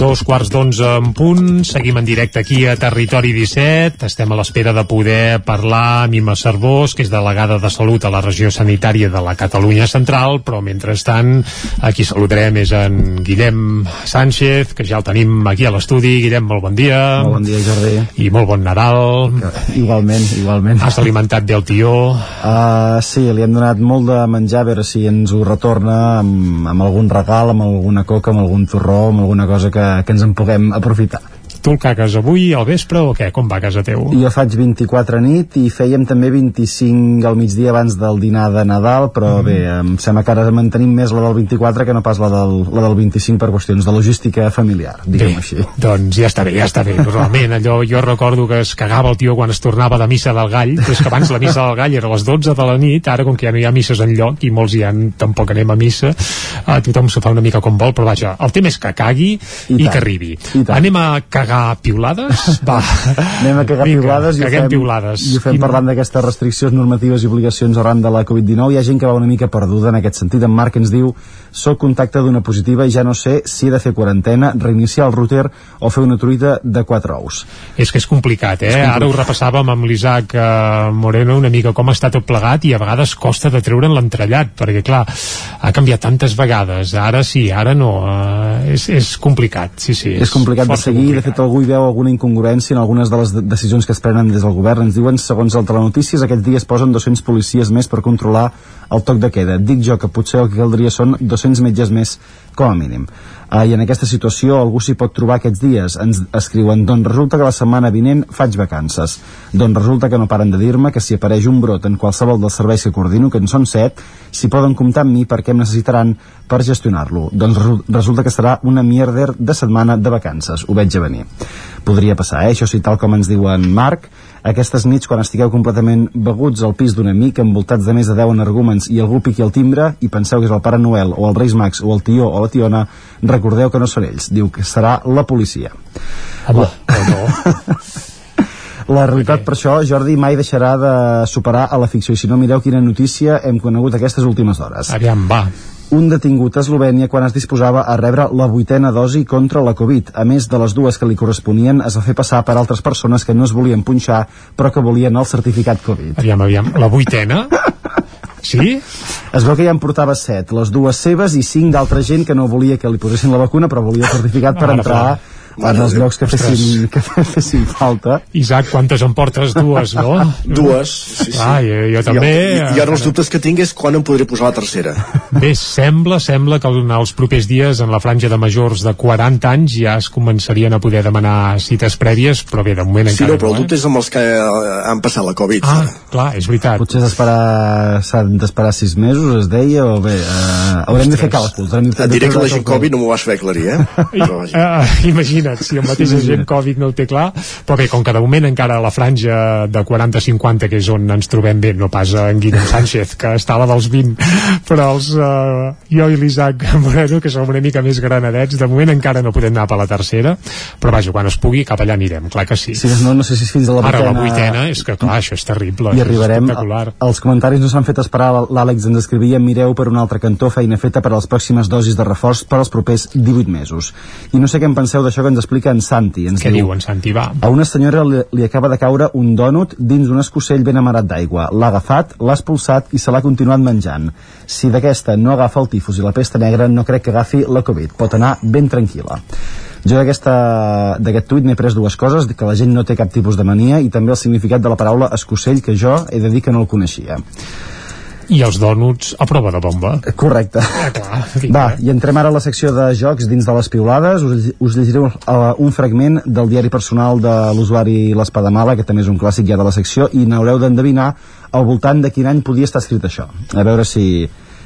[SPEAKER 3] Dos quarts d'onze en punt, seguim en directe aquí a Territori 17, estem a l'espera de poder parlar amb Ima Cervós, que és delegada de Salut a la regió sanitària de la Catalunya Central, però mentrestant aquí saludarem és en Guillem Sánchez, que ja el tenim aquí a l'estudi. Guillem, molt bon dia.
[SPEAKER 28] Molt bon dia, Jordi.
[SPEAKER 3] I molt bon Nadal.
[SPEAKER 28] Igualment, igualment.
[SPEAKER 3] Has alimentat bé el tió.
[SPEAKER 28] Uh, sí, li hem donat molt de menjar, a veure si ens ho retorna amb, amb algun regal, amb alguna coca, amb algun torró, amb alguna cosa que, que ens en puguem aprofitar.
[SPEAKER 3] Tu el cagues avui al vespre o què? Com va a casa teu?
[SPEAKER 28] Jo faig 24 a nit i fèiem també 25 al migdia abans del dinar de Nadal, però mm. bé, em sembla que ara mantenim més la del 24 que no pas la del, la del 25 per qüestions de logística familiar, diguem
[SPEAKER 3] bé,
[SPEAKER 28] així.
[SPEAKER 3] Doncs ja està bé, ja està bé. Normalment allò, jo recordo que es cagava el tio quan es tornava de missa del gall, però és que abans la missa del gall era a les 12 de la nit, ara com que ja no hi ha misses en lloc i molts ja tampoc anem a missa, eh, tothom s'ho fa una mica com vol, però vaja, el tema és que cagui i, i que arribi. Anem a cagar piulades? Va.
[SPEAKER 28] Anem a cagar
[SPEAKER 3] Vinga,
[SPEAKER 28] piulades i ho fem,
[SPEAKER 3] piulades.
[SPEAKER 28] i ho fem
[SPEAKER 3] I-
[SPEAKER 28] parlant d'aquestes restriccions normatives i obligacions arran de la Covid-19. Hi ha gent que va una mica perduda en aquest sentit. En Marc ens diu soc contacte d'una positiva i ja no sé si he de fer quarantena, reiniciar el router o fer una truita de quatre ous.
[SPEAKER 3] És que és complicat, eh? Ara ho repassàvem amb l'Isaac eh, Moreno una mica com està tot plegat i a vegades costa de treure'n l'entrellat, perquè clar, ha canviat tantes vegades, ara sí, ara no, eh, és, és complicat, sí, sí.
[SPEAKER 28] és complicat de seguir, de fet algú hi veu alguna incongruència en algunes de les de- decisions que es prenen des del govern. Ens diuen, segons el telenotícies, aquests dies posen 200 policies més per controlar el toc de queda. Dic jo que potser el que caldria són 200 metges més com a mínim. Uh, I en aquesta situació algú s'hi pot trobar aquests dies. Ens escriuen, doncs resulta que la setmana vinent faig vacances. Doncs resulta que no paren de dir-me que si apareix un brot en qualsevol dels serveis que coordino, que en són set, si poden comptar amb mi perquè em necessitaran per gestionar-lo. Doncs resu- resulta que serà una mierder de setmana de vacances. Ho veig a venir. Podria passar, eh? Això sí, tal com ens diuen Marc, aquestes nits, quan estigueu completament beguts al pis d'un amic, envoltats de més de 10 energúmens i algú piqui el timbre i penseu que és el Pare Noel o el Reis Max o el tió o la tiona, recordeu que no són ells. Diu que serà la policia.
[SPEAKER 3] Home, no.
[SPEAKER 28] La realitat per això, Jordi, mai deixarà de superar a la ficció. I si no, mireu quina notícia hem conegut aquestes últimes hores.
[SPEAKER 3] Aviam, va.
[SPEAKER 28] Un detingut a Eslovènia quan es disposava a rebre la vuitena dosi contra la Covid. A més de les dues que li corresponien, es va fer passar per altres persones que no es volien punxar, però que volien el certificat Covid.
[SPEAKER 3] Aviam, aviam, la vuitena? Sí?
[SPEAKER 28] Es veu que ja en portava set, les dues seves i cinc d'altra gent que no volia que li posessin la vacuna, però volia el certificat per
[SPEAKER 3] Ara,
[SPEAKER 28] entrar en els llocs que
[SPEAKER 3] Ostres.
[SPEAKER 28] fessin, que fessin falta.
[SPEAKER 3] Isaac, quantes en portes? Dues, no?
[SPEAKER 1] Dues, sí, sí.
[SPEAKER 3] Ah, jo, jo també...
[SPEAKER 1] I, i ara els dubtes que tinc és quan em podré posar la tercera.
[SPEAKER 3] Bé, sembla, sembla que en els propers dies en la franja de majors de 40 anys ja es començarien a poder demanar cites prèvies, però bé, de moment
[SPEAKER 1] Sí,
[SPEAKER 3] encara
[SPEAKER 1] no, però el
[SPEAKER 3] no,
[SPEAKER 1] dubte és amb els que eh, han passat la Covid.
[SPEAKER 3] Ah, clar, és veritat.
[SPEAKER 28] Potser s'han d'esperar sis mesos, es deia, o bé, eh, haurem de fer càlculs. haurem de fer-
[SPEAKER 1] diré
[SPEAKER 28] de
[SPEAKER 1] que la gent. Covid no m'ho vas fer aclarir, eh? Però.
[SPEAKER 3] Uh, imagina't, imagina't, si el mateix agent Covid no ho té clar, però bé, com que de moment encara a la franja de 40-50, que és on ens trobem bé, no pas en Guillem Sánchez, que està a la dels 20, però els, uh, jo i l'Isaac Moreno, que som una mica més granadets, de moment encara no podem anar per la tercera, però vaja, quan es pugui cap allà anirem, clar que sí.
[SPEAKER 28] Sí, no, no sé si és fins a la
[SPEAKER 3] Ara
[SPEAKER 28] vuitena...
[SPEAKER 3] la vuitena, és que clar, això és terrible.
[SPEAKER 28] I arribarem, els comentaris no s'han fet esperar, l'Àlex ens escrivia mireu per un altre cantó, feina feta per a les pròximes dosis de reforç per als propers 18 mesos. I no sé què en penseu d'això que ens explica en Santi. Ens
[SPEAKER 3] Què diu en Santi, va?
[SPEAKER 28] A una senyora li, li acaba de caure un dònut dins d'un escocell ben amarat d'aigua. L'ha agafat, l'ha expulsat i se l'ha continuat menjant. Si d'aquesta no agafa el tifus i la pesta negra, no crec que agafi la Covid. Pot anar ben tranquil·la. Jo d'aquest tuit n'he pres dues coses, que la gent no té cap tipus de mania i també el significat de la paraula escocell, que jo he de dir que no el coneixia.
[SPEAKER 3] I els dònuts a prova de bomba.
[SPEAKER 28] Correcte.
[SPEAKER 3] Ah, clar,
[SPEAKER 28] Va, i entrem ara a la secció de jocs dins de les piulades. Us, us llegiré un, uh, un fragment del diari personal de l'usuari l'Espadamala, que també és un clàssic ja de la secció, i n'haureu d'endevinar al voltant de quin any podia estar escrit això. A veure si...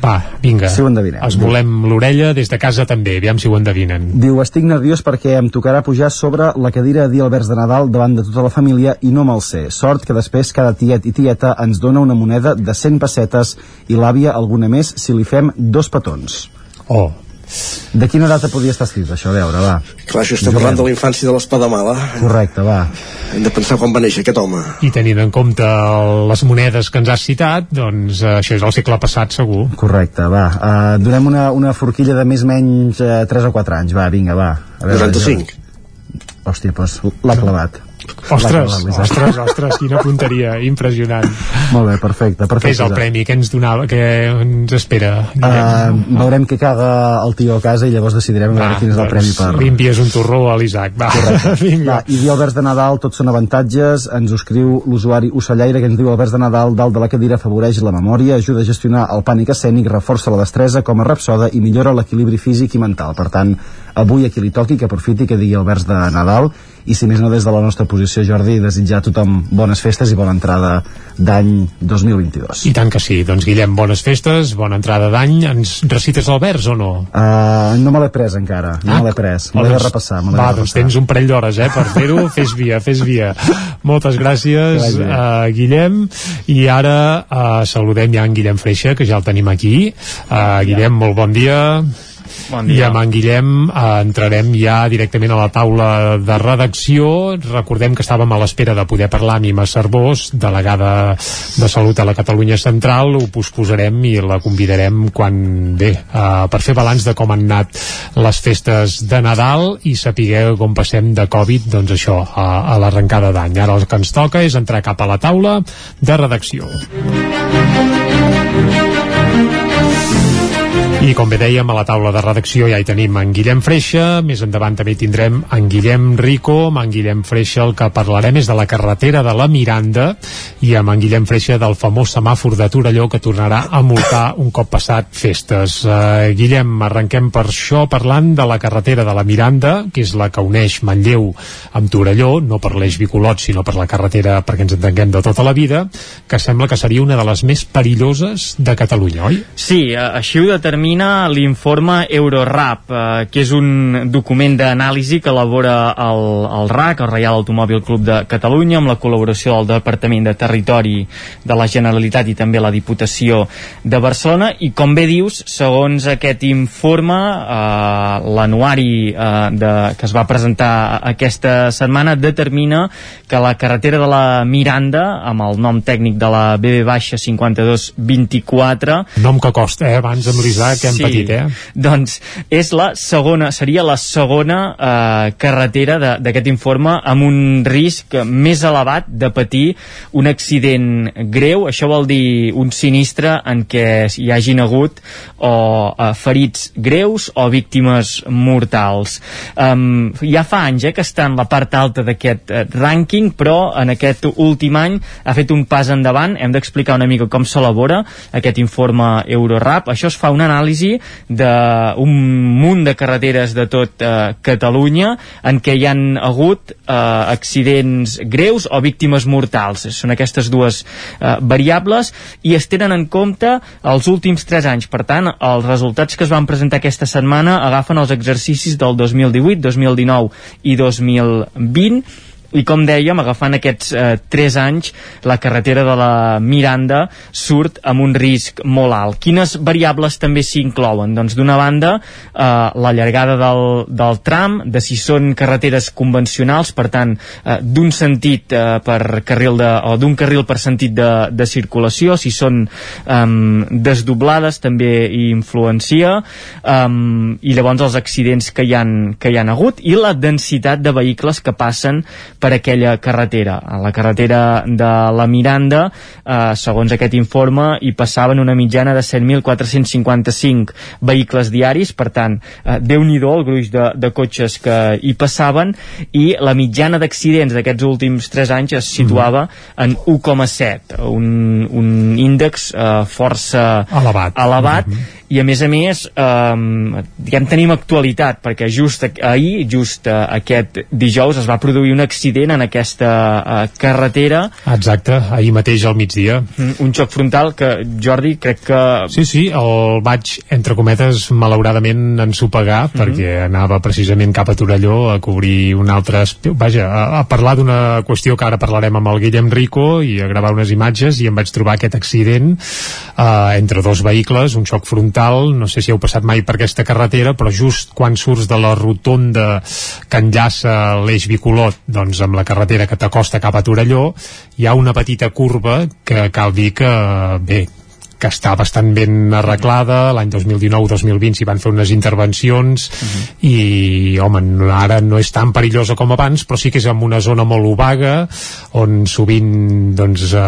[SPEAKER 3] Va, vinga.
[SPEAKER 28] Si ho endevineu.
[SPEAKER 3] Es volem l'orella des de casa també, aviam si ho endevinen.
[SPEAKER 28] Diu, estic nerviós perquè em tocarà pujar sobre la cadira a dir el vers de Nadal davant de tota la família i no me'l sé. Sort que després cada tiet i tieta ens dona una moneda de 100 pessetes i l'àvia alguna més si li fem dos petons.
[SPEAKER 3] Oh.
[SPEAKER 28] De quina data podia estar escrit això? A veure, va.
[SPEAKER 1] Clar, això estem parlant de la infància de l'espada mala.
[SPEAKER 28] Correcte, va.
[SPEAKER 1] Hem de pensar quan va néixer aquest home.
[SPEAKER 3] I tenint en compte el- les monedes que ens has citat, doncs eh, això és el segle passat segur.
[SPEAKER 28] Correcte, va. Uh, donem una, una forquilla de més o menys uh, 3 o 4 anys, va, vinga, va. A
[SPEAKER 1] 95.
[SPEAKER 28] Jo... Hòstia, doncs l'ha clavat.
[SPEAKER 3] Ostres, ostres, ostres, quina punteria, impressionant.
[SPEAKER 28] Molt bé, perfecte,
[SPEAKER 3] Què
[SPEAKER 28] perfecte.
[SPEAKER 3] és el premi? Què ens donava? Què ens espera?
[SPEAKER 28] Uh, veurem què caga el tio a casa i llavors decidirem a veure quin és el premi per...
[SPEAKER 3] Limpies un torró a l'Isaac, va. Vinga.
[SPEAKER 28] Va, I dir el vers de Nadal, tots són avantatges, ens ho escriu l'usuari Ocellaire, que ens diu el vers de Nadal dalt de la cadira afavoreix la memòria, ajuda a gestionar el pànic escènic, reforça la destresa com a rapsoda i millora l'equilibri físic i mental. Per tant, avui a qui li toqui, que aprofiti que digui el vers de Nadal, i si més no des de la nostra posició, Jordi, desitjar a tothom bones festes i bona entrada d'any 2022.
[SPEAKER 3] I tant que sí. Doncs Guillem, bones festes, bona entrada d'any. Ens recites el vers o no?
[SPEAKER 28] Uh, no me l'he pres encara, no me l'he pres, me l'he de
[SPEAKER 3] doncs-
[SPEAKER 28] repassar. Me
[SPEAKER 3] Va,
[SPEAKER 28] de
[SPEAKER 3] doncs
[SPEAKER 28] repassar.
[SPEAKER 3] tens un parell d'hores, eh, per fer-ho. fes via, fes via. Moltes gràcies, uh, Guillem. I ara uh, saludem ja en Guillem Freixa, que ja el tenim aquí. Uh, Guillem, molt bon dia.
[SPEAKER 29] Bon
[SPEAKER 3] I
[SPEAKER 29] dia.
[SPEAKER 3] amb en Guillem eh, entrarem ja directament a la taula de redacció. Recordem que estàvem a l'espera de poder parlar amb Ima Cervós, delegada de Salut a la Catalunya Central. Ho posposarem i la convidarem quan bé, eh, per fer balanç de com han anat les festes de Nadal i sapigueu com passem de Covid, doncs això, a, a l'arrencada d'any. Ara el que ens toca és entrar cap a la taula de redacció. I com bé dèiem, a la taula de redacció ja hi tenim en Guillem Freixa, més endavant també tindrem en Guillem Rico, amb en Guillem Freixa el que parlarem és de la carretera de la Miranda i amb en Guillem Freixa del famós semàfor de Torelló que tornarà a multar un cop passat festes. Uh, Guillem, arrenquem per això parlant de la carretera de la Miranda, que és la que uneix Manlleu amb Torelló, no per l'eix Bicolot, sinó per la carretera, perquè ens entenguem, de tota la vida, que sembla que seria una de les més perilloses de Catalunya, oi?
[SPEAKER 29] Sí, així ho determina l'informe Eurorap, eh, que és un document d'anàlisi que elabora el, el RAC, el Reial Automòbil Club de Catalunya, amb la col·laboració del Departament de Territori de la Generalitat i també la Diputació de Barcelona, i com bé dius, segons aquest informe, eh, l'anuari eh, de, que es va presentar aquesta setmana determina que la carretera de la Miranda, amb el nom tècnic de la BB-5224,
[SPEAKER 3] Nom que costa, eh? Abans amb l'Isaac hem patit, eh?
[SPEAKER 29] doncs és la segona, seria la segona eh, carretera de- d'aquest informe amb un risc més elevat de patir un accident greu, això vol dir un sinistre en què hi hagin hagut o eh, ferits greus o víctimes mortals. Um, ja fa anys eh, que està en la part alta d'aquest eh, rànquing, però en aquest últim any ha fet un pas endavant. Hem d'explicar una mica com s'elabora aquest informe Eurorap. Això es fa una anàlisi anàlisi d'un munt de carreteres de tot eh, Catalunya en què hi han hagut eh, accidents greus o víctimes mortals. Són aquestes dues eh, variables i es tenen en compte els últims 3 anys. Per tant, els resultats que es van presentar aquesta setmana agafen els exercicis del 2018, 2019 i 2020 i com dèiem, agafant aquests eh, 3 anys, la carretera de la Miranda surt amb un risc molt alt. Quines variables també s'hi inclouen? Doncs d'una banda, eh, la llargada del, del tram, de si són carreteres convencionals, per tant, eh, d'un sentit eh, per carril de, o d'un carril per sentit de, de circulació, si són eh, desdoblades també hi influencia, eh, i llavors els accidents que hi han, que hi han hagut, i la densitat de vehicles que passen per aquella carretera. A la carretera de la Miranda, eh, segons aquest informe, hi passaven una mitjana de 7.455 vehicles diaris, per tant, eh, déu-n'hi-do el gruix de, de cotxes que hi passaven, i la mitjana d'accidents d'aquests últims 3 anys es situava en 1,7, un, un índex eh, força
[SPEAKER 3] elevat,
[SPEAKER 29] elevat. Mm -hmm i a més a més eh, diguem, tenim actualitat perquè just ahir, just eh, aquest dijous es va produir un accident en aquesta eh, carretera
[SPEAKER 3] exacte, ahir mateix al migdia
[SPEAKER 29] mm, un xoc frontal que Jordi crec que...
[SPEAKER 3] Sí, sí, el vaig entre cometes malauradament ensopegar mm -hmm. perquè anava precisament cap a Torelló a cobrir un altre vaja, a, a parlar d'una qüestió que ara parlarem amb el Guillem Rico i a gravar unes imatges i em vaig trobar aquest accident eh, entre dos vehicles, un xoc frontal frontal, no sé si heu passat mai per aquesta carretera, però just quan surts de la rotonda que enllaça l'eix bicolot doncs amb la carretera que t'acosta cap a Torelló, hi ha una petita curva que cal dir que, bé, que està bastant ben arreglada l'any 2019-2020 s'hi van fer unes intervencions uh -huh. i home, ara no és tan perillosa com abans però sí que és en una zona molt obaga on sovint doncs, eh,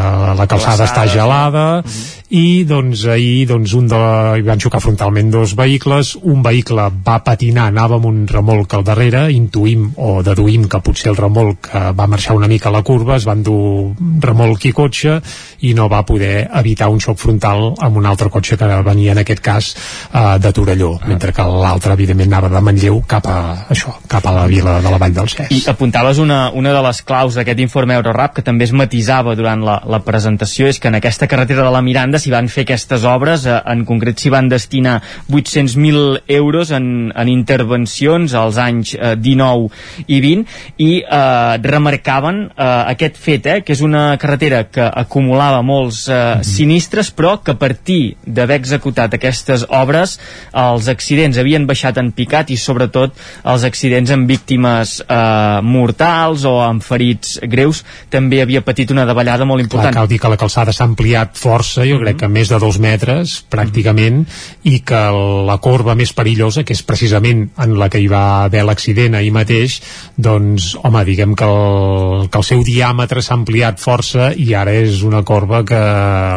[SPEAKER 3] la calçada està gelada uh -huh. I doncs ahir doncs, un de la... hi van xocar frontalment dos vehicles un vehicle va patinar, anava amb un remolc al darrere, intuïm o deduïm que potser el remolc va marxar una mica a la curva, es van dur remolc i cotxe i no va poder evitar un xoc frontal amb un altre cotxe que venia en aquest cas uh, de Torelló, ah. mentre que l'altre evidentment anava de Manlleu cap a això, cap a la vila de la Vall dels Cès.
[SPEAKER 29] I apuntaves una, una de les claus d'aquest informe Eurorap que també es matisava durant la, la presentació és que en aquesta carretera de la Miranda s'hi van fer aquestes obres, eh, en concret s'hi van destinar 800.000 euros en, en intervencions als anys eh, 19 i 20 i eh, remarcaven eh, aquest fet, eh, que és una carretera que acumulava molts eh, mm -hmm. sinistres però que a partir d'haver executat aquestes obres els accidents havien baixat en picat i sobretot els accidents amb víctimes eh, mortals o amb ferits greus també havia patit una davallada molt important.
[SPEAKER 3] Clar, cal dir que la calçada s'ha ampliat força, -hmm. Crec que més de dos metres pràcticament, mm -hmm. i que la corba més perillosa, que és precisament en la que hi va haver l'accident ahir mateix, doncs, home, diguem que el, que el seu diàmetre s'ha ampliat força i ara és una corba que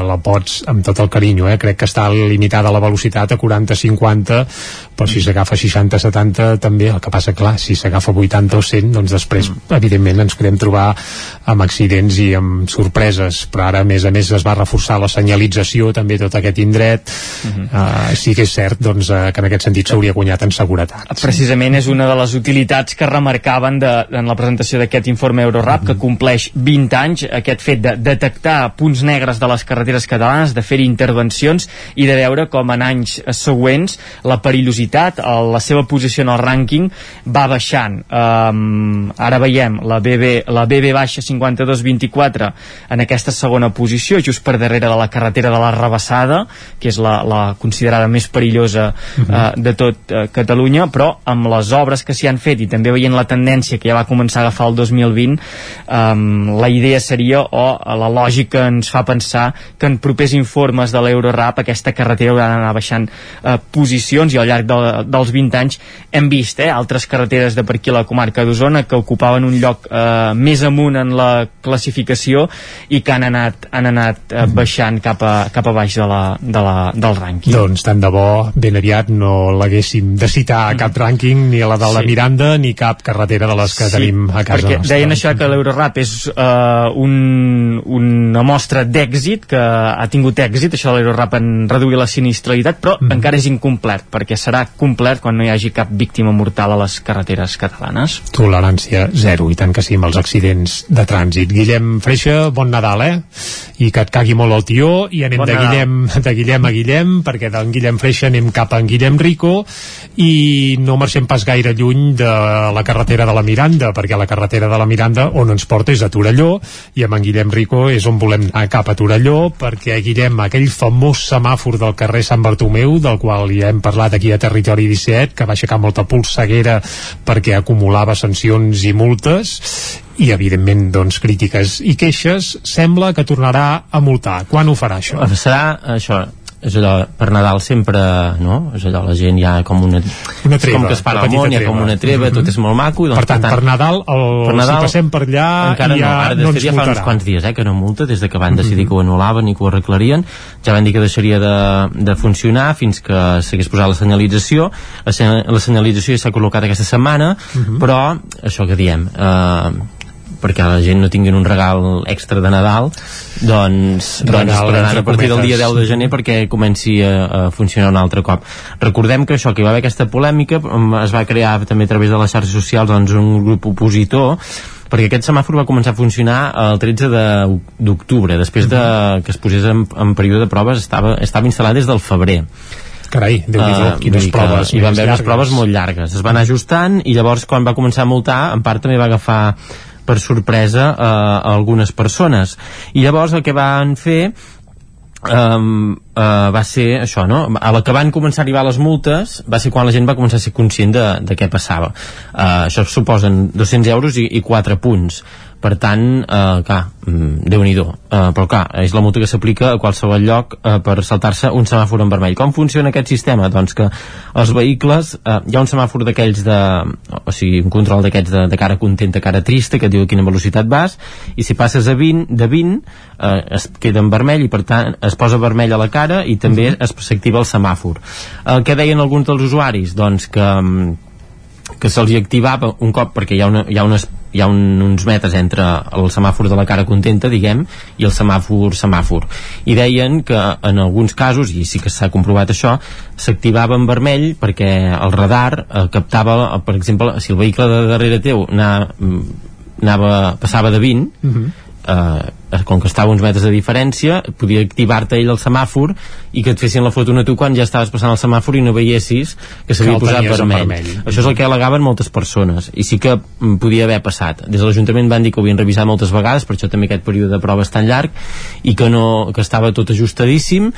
[SPEAKER 3] la pots, amb tot el carinyo, eh? crec que està limitada la velocitat a 40-50 però si s'agafa 60-70 també, el que passa, clar, si s'agafa 80 o 100 doncs després, mm. evidentment ens podem trobar amb accidents i amb sorpreses, però ara a més a més es va reforçar la senyalització també tot aquest indret mm -hmm. uh, sí que és cert doncs, uh, que en aquest sentit s'hauria guanyat en seguretat.
[SPEAKER 29] Precisament és una de les utilitats que remarcaven de, en la presentació d'aquest informe Eurorap mm -hmm. que compleix 20 anys aquest fet de detectar punts negres de les carreteres catalanes, de fer intervencions i de veure com en anys següents la perillositat, la seva posició en el rànquing va baixant. Um, ara veiem la BB, la BB baixa 52-24 en aquesta segona posició, just per darrere de la carretera de la Rebassada, que és la, la considerada més perillosa uh -huh. uh, de tot uh, Catalunya, però amb les obres que s'hi han fet i també veient la tendència que ja va començar a agafar el 2020, um, la idea seria, o la lògica ens fa pensar que en propers informes de l'Eurorap aquesta carretera haurà d'anar baixant eh, posicions i al llarg de, dels 20 anys hem vist eh, altres carreteres de per aquí a la comarca d'Osona que ocupaven un lloc eh, més amunt en la classificació i que han anat, han anat eh, baixant cap a, cap a baix de la, de la, del rànquing.
[SPEAKER 3] Doncs tant de bo, ben aviat no l'haguéssim de citar a cap rànquing, ni a la de la
[SPEAKER 29] Sí.
[SPEAKER 3] Miranda, ni cap carretera de les que
[SPEAKER 29] Sí,
[SPEAKER 3] tenim a casa
[SPEAKER 29] perquè
[SPEAKER 3] nostra.
[SPEAKER 29] deien això que l'Eurorap és uh, un, una mostra d'èxit que ha tingut èxit, això de l'Eurorap en reduir la sinistralitat, però mm. encara és incomplet perquè serà complet quan no hi hagi cap víctima mortal a les carreteres catalanes
[SPEAKER 3] Tolerància zero, i tant que sí, amb els accidents de trànsit. Guillem Freixa, bon Nadal, eh? I que et cagui molt el tió, i anem de. Guillem, de Guillem a Guillem, perquè d'en Guillem Freixa anem cap a en Guillem Rico, i no marxem pas gaire lluny de la carretera de la Miranda, perquè la carretera de la Miranda on ens porta és a Torelló, i amb en Guillem Rico és on volem anar cap a Torelló, perquè Guillem, aquell famós semàfor del carrer Sant Bartomeu, del qual ja hem parlat aquí a Territori 17, que va aixecar molta polseguera perquè acumulava sancions i multes, i evidentment doncs crítiques i queixes sembla que tornarà a multar. Quan ho farà això?
[SPEAKER 30] serà això és allò, per Nadal sempre no? és allò, la gent ja com una,
[SPEAKER 3] Una treva,
[SPEAKER 30] com que es para món,
[SPEAKER 3] petita
[SPEAKER 30] com una treva,
[SPEAKER 3] Mhm.
[SPEAKER 30] tot és molt maco doncs,
[SPEAKER 3] per tant, per Nadal, el,
[SPEAKER 30] per Nadal
[SPEAKER 3] si passem per allà
[SPEAKER 30] encara
[SPEAKER 3] ja
[SPEAKER 30] no, ara
[SPEAKER 3] no ens
[SPEAKER 30] ja fa uns quants dies eh, que no multa des de que van decidir que ho anul·laven i que ho arreglarien. Ja van dir que deixaria de, de funcionar fins que s'hagués posat la senyalització. La, la senyalització ja s'ha col·locat aquesta setmana però això que diem eh, perquè la gent no tinguin un regal extra de Nadal doncs,
[SPEAKER 3] Regal,
[SPEAKER 30] doncs esperaran a partir del dia
[SPEAKER 3] cometes.
[SPEAKER 30] 10 de gener perquè comenci a, a funcionar un altre cop. Recordem que això, que hi va haver aquesta polèmica es va crear també a través de les xarxes socials doncs, un grup opositor perquè aquest semàfor va començar a funcionar el 13 de- d'octubre després de que es posés en, en període de proves estava, estava instal·lat des del febrer.
[SPEAKER 3] Carai, Déu-n'hi-do,
[SPEAKER 30] Eh,
[SPEAKER 3] quines
[SPEAKER 30] vull dir que
[SPEAKER 3] proves
[SPEAKER 30] hi van haver unes proves molt llargues. Es va anar ajustant i llavors quan va començar a multar en part també va agafar per sorpresa eh, a algunes persones i llavors el que van fer um, uh, va ser això, no? A la que van començar a arribar les multes va ser quan la gent va començar a ser conscient de, de què passava. Uh, això suposen 200 euros i, i 4 punts. Per tant, uh, clar, mm, Déu-n'hi-do. Uh, però clar, és la multa que s'aplica a qualsevol lloc uh, per saltar-se un semàfor en vermell. Com funciona aquest sistema? Doncs que els vehicles, uh, hi ha un semàfor d'aquells de... o sigui, un control d'aquests de, de cara contenta, cara trista, que et diu a quina velocitat vas, i si passes a 20, de 20, uh, es queda en vermell i per tant es posa vermell a la cara i també es s'activa el semàfor. El que deien alguns dels usuaris? Doncs que, mm, que se'ls activava un cop perquè hi ha, una, hi ha, unes, hi ha un, uns metres entre el semàfor de la cara contenta diguem, i el semàfor semàfor. I deien que en alguns casos i sí que s'ha comprovat això s'activava en vermell perquè el radar eh, captava, per exemple si el vehicle de darrere teu anava, anava, passava de 20 eh, com que estava uns metres de diferència podia activar-te ell el semàfor i que et fessin la foto a tu quan ja estaves passant el semàfor i no veiessis que
[SPEAKER 3] Que
[SPEAKER 30] s'havia posat vermell.
[SPEAKER 3] vermell.
[SPEAKER 30] Això és el que al·legaven moltes persones i sí que mm, podia haver passat. Des de l'Ajuntament van dir que ho havien revisat moltes vegades, per això també aquest període de proves tan llarg i que, no, que estava tot ajustadíssim,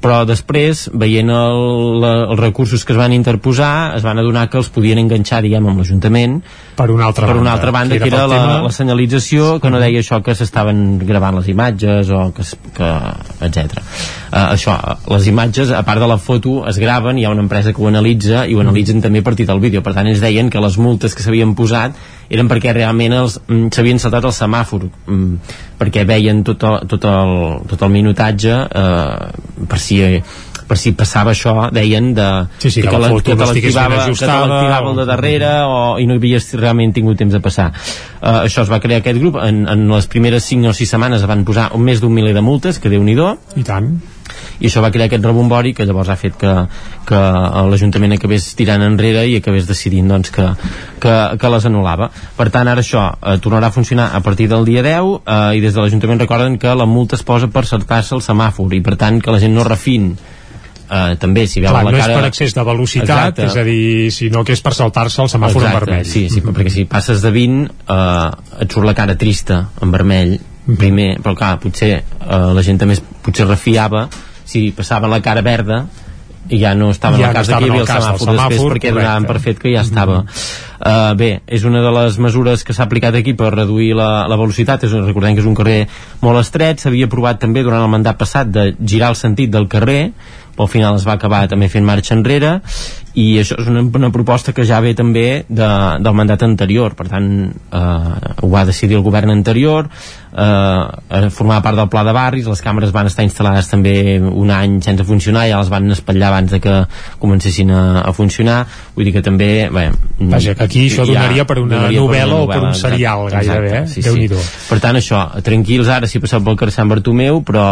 [SPEAKER 30] però després, veient el, la, els recursos que es van interposar, es van adonar que els podien enganxar, diguem, amb l'Ajuntament
[SPEAKER 3] per una altra
[SPEAKER 30] per
[SPEAKER 3] banda,
[SPEAKER 30] una altra banda,
[SPEAKER 3] que
[SPEAKER 30] que
[SPEAKER 3] era
[SPEAKER 30] era
[SPEAKER 3] pel
[SPEAKER 30] la,
[SPEAKER 3] tema-
[SPEAKER 30] la senyalització que no deia això que s'estaven gravant les imatges o que, que etc. Uh, això, les imatges, a part de la foto, es graven, hi ha una empresa que ho analitza i ho analitzen també a partir del vídeo. Per tant, ells deien que les multes que s'havien posat eren perquè realment mm, s'havien saltat el semàfor, mm, perquè veien tot el, tot el, tot el minutatge eh, per si per si passava això, deien de,
[SPEAKER 3] Sí, sí, que
[SPEAKER 30] de
[SPEAKER 3] la
[SPEAKER 30] que te l'activava el de darrere o, i no havies realment tingut temps de passar. Uh, això es va crear aquest grup. En, en les primeres 5 o 6 setmanes es van posar un més d'un miler de multes que déu nhi
[SPEAKER 3] i tant.
[SPEAKER 30] I això va crear aquest rebombori que llavors ha fet que, que l'Ajuntament acabés tirant enrere i acabés decidint doncs, que, que, que les anul·lava. Per tant ara això eh, tornarà a funcionar a partir del dia 10 eh, i des de l'Ajuntament recorden que la multa es posa per saltar-se el semàfor i per tant que la gent no refin eh, també si veu
[SPEAKER 3] Clar,
[SPEAKER 30] la
[SPEAKER 3] no
[SPEAKER 30] cara
[SPEAKER 3] és per excés de velocitat,
[SPEAKER 30] Exacte.
[SPEAKER 3] és a dir, sinó que és per saltar-se el semàfor en
[SPEAKER 30] Exacte,
[SPEAKER 3] vermell.
[SPEAKER 30] Sí, sí, perquè si passes de 20 eh, et surt la cara trista en vermell primer, però clar, potser eh, la gent també es- potser refiava si passaven la cara verda i ja no estava en
[SPEAKER 3] Ja
[SPEAKER 30] el
[SPEAKER 3] no
[SPEAKER 30] cas
[SPEAKER 3] estava
[SPEAKER 30] que hi
[SPEAKER 3] en
[SPEAKER 30] havia
[SPEAKER 3] el
[SPEAKER 30] el
[SPEAKER 3] del
[SPEAKER 30] semàfor, després
[SPEAKER 3] semàfor,
[SPEAKER 30] perquè donaven per fet que ja estava uh, bé, és una de les mesures que s'ha aplicat aquí per reduir la, la velocitat és, recordem que és un carrer molt estret s'havia aprovat també durant el mandat passat de girar el sentit del carrer però al final es va acabar també fent marxa enrere i això és una, una proposta que ja ve també de, del mandat anterior per tant eh, ho va decidir el govern anterior eh, formava part del pla de barris les càmeres van estar instal·lades també un any sense funcionar i ja les van espatllar abans de que comencessin a, a funcionar vull dir que també bé,
[SPEAKER 3] Vaja, que aquí això donaria per una
[SPEAKER 30] donaria
[SPEAKER 3] novel·la o per un serial,
[SPEAKER 30] exacte,
[SPEAKER 3] gairebé, eh?
[SPEAKER 30] sí, sí. per tant això, tranquils ara si passeu pel carrer Sant Bartomeu però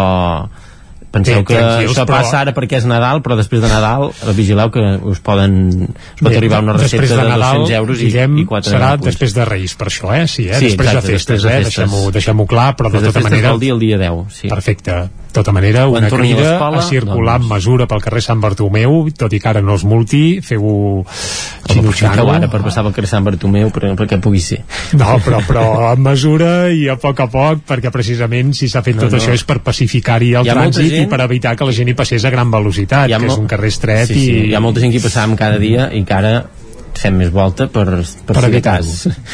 [SPEAKER 30] penseu que això
[SPEAKER 3] però-
[SPEAKER 30] passa ara perquè és Nadal però després de Nadal eh, vigileu que us poden us pot
[SPEAKER 3] Bé,
[SPEAKER 30] arribar una recepta de,
[SPEAKER 3] Nadal,
[SPEAKER 30] 200 euros i,
[SPEAKER 3] Guillem,
[SPEAKER 30] i 4
[SPEAKER 3] serà
[SPEAKER 30] punts.
[SPEAKER 3] després de Reis, per això, eh? Sí, eh?
[SPEAKER 30] Sí,
[SPEAKER 3] després
[SPEAKER 30] exacte,
[SPEAKER 3] de festes,
[SPEAKER 30] després de
[SPEAKER 3] eh?
[SPEAKER 30] festes.
[SPEAKER 3] Deixem-ho deixem clar, però de
[SPEAKER 30] Després de
[SPEAKER 3] tota
[SPEAKER 30] festes
[SPEAKER 3] manera...
[SPEAKER 30] del dia el dia 10 sí.
[SPEAKER 3] Perfecte. De tota manera,
[SPEAKER 30] Quan
[SPEAKER 3] una
[SPEAKER 30] a
[SPEAKER 3] crida
[SPEAKER 30] l'escola,
[SPEAKER 3] a circular amb mesura pel carrer Sant Bartomeu, tot i que ara no es multi, feu-ho xinutxant
[SPEAKER 30] ara per passar pel carrer Sant Bartomeu per, perquè pugui ser.
[SPEAKER 3] No, però, però amb mesura i a poc a poc, perquè precisament si s'ha fet
[SPEAKER 30] No,
[SPEAKER 3] tot
[SPEAKER 30] no.
[SPEAKER 3] això és per pacificar-hi el trànsit i
[SPEAKER 30] gent-
[SPEAKER 3] per evitar que la gent hi passés a gran velocitat, que és un carrer estret
[SPEAKER 30] sí, sí,
[SPEAKER 3] i...
[SPEAKER 30] hi ha molta gent que hi passàvem cada dia i que ara fem més volta per, per,
[SPEAKER 3] Per
[SPEAKER 30] si de cas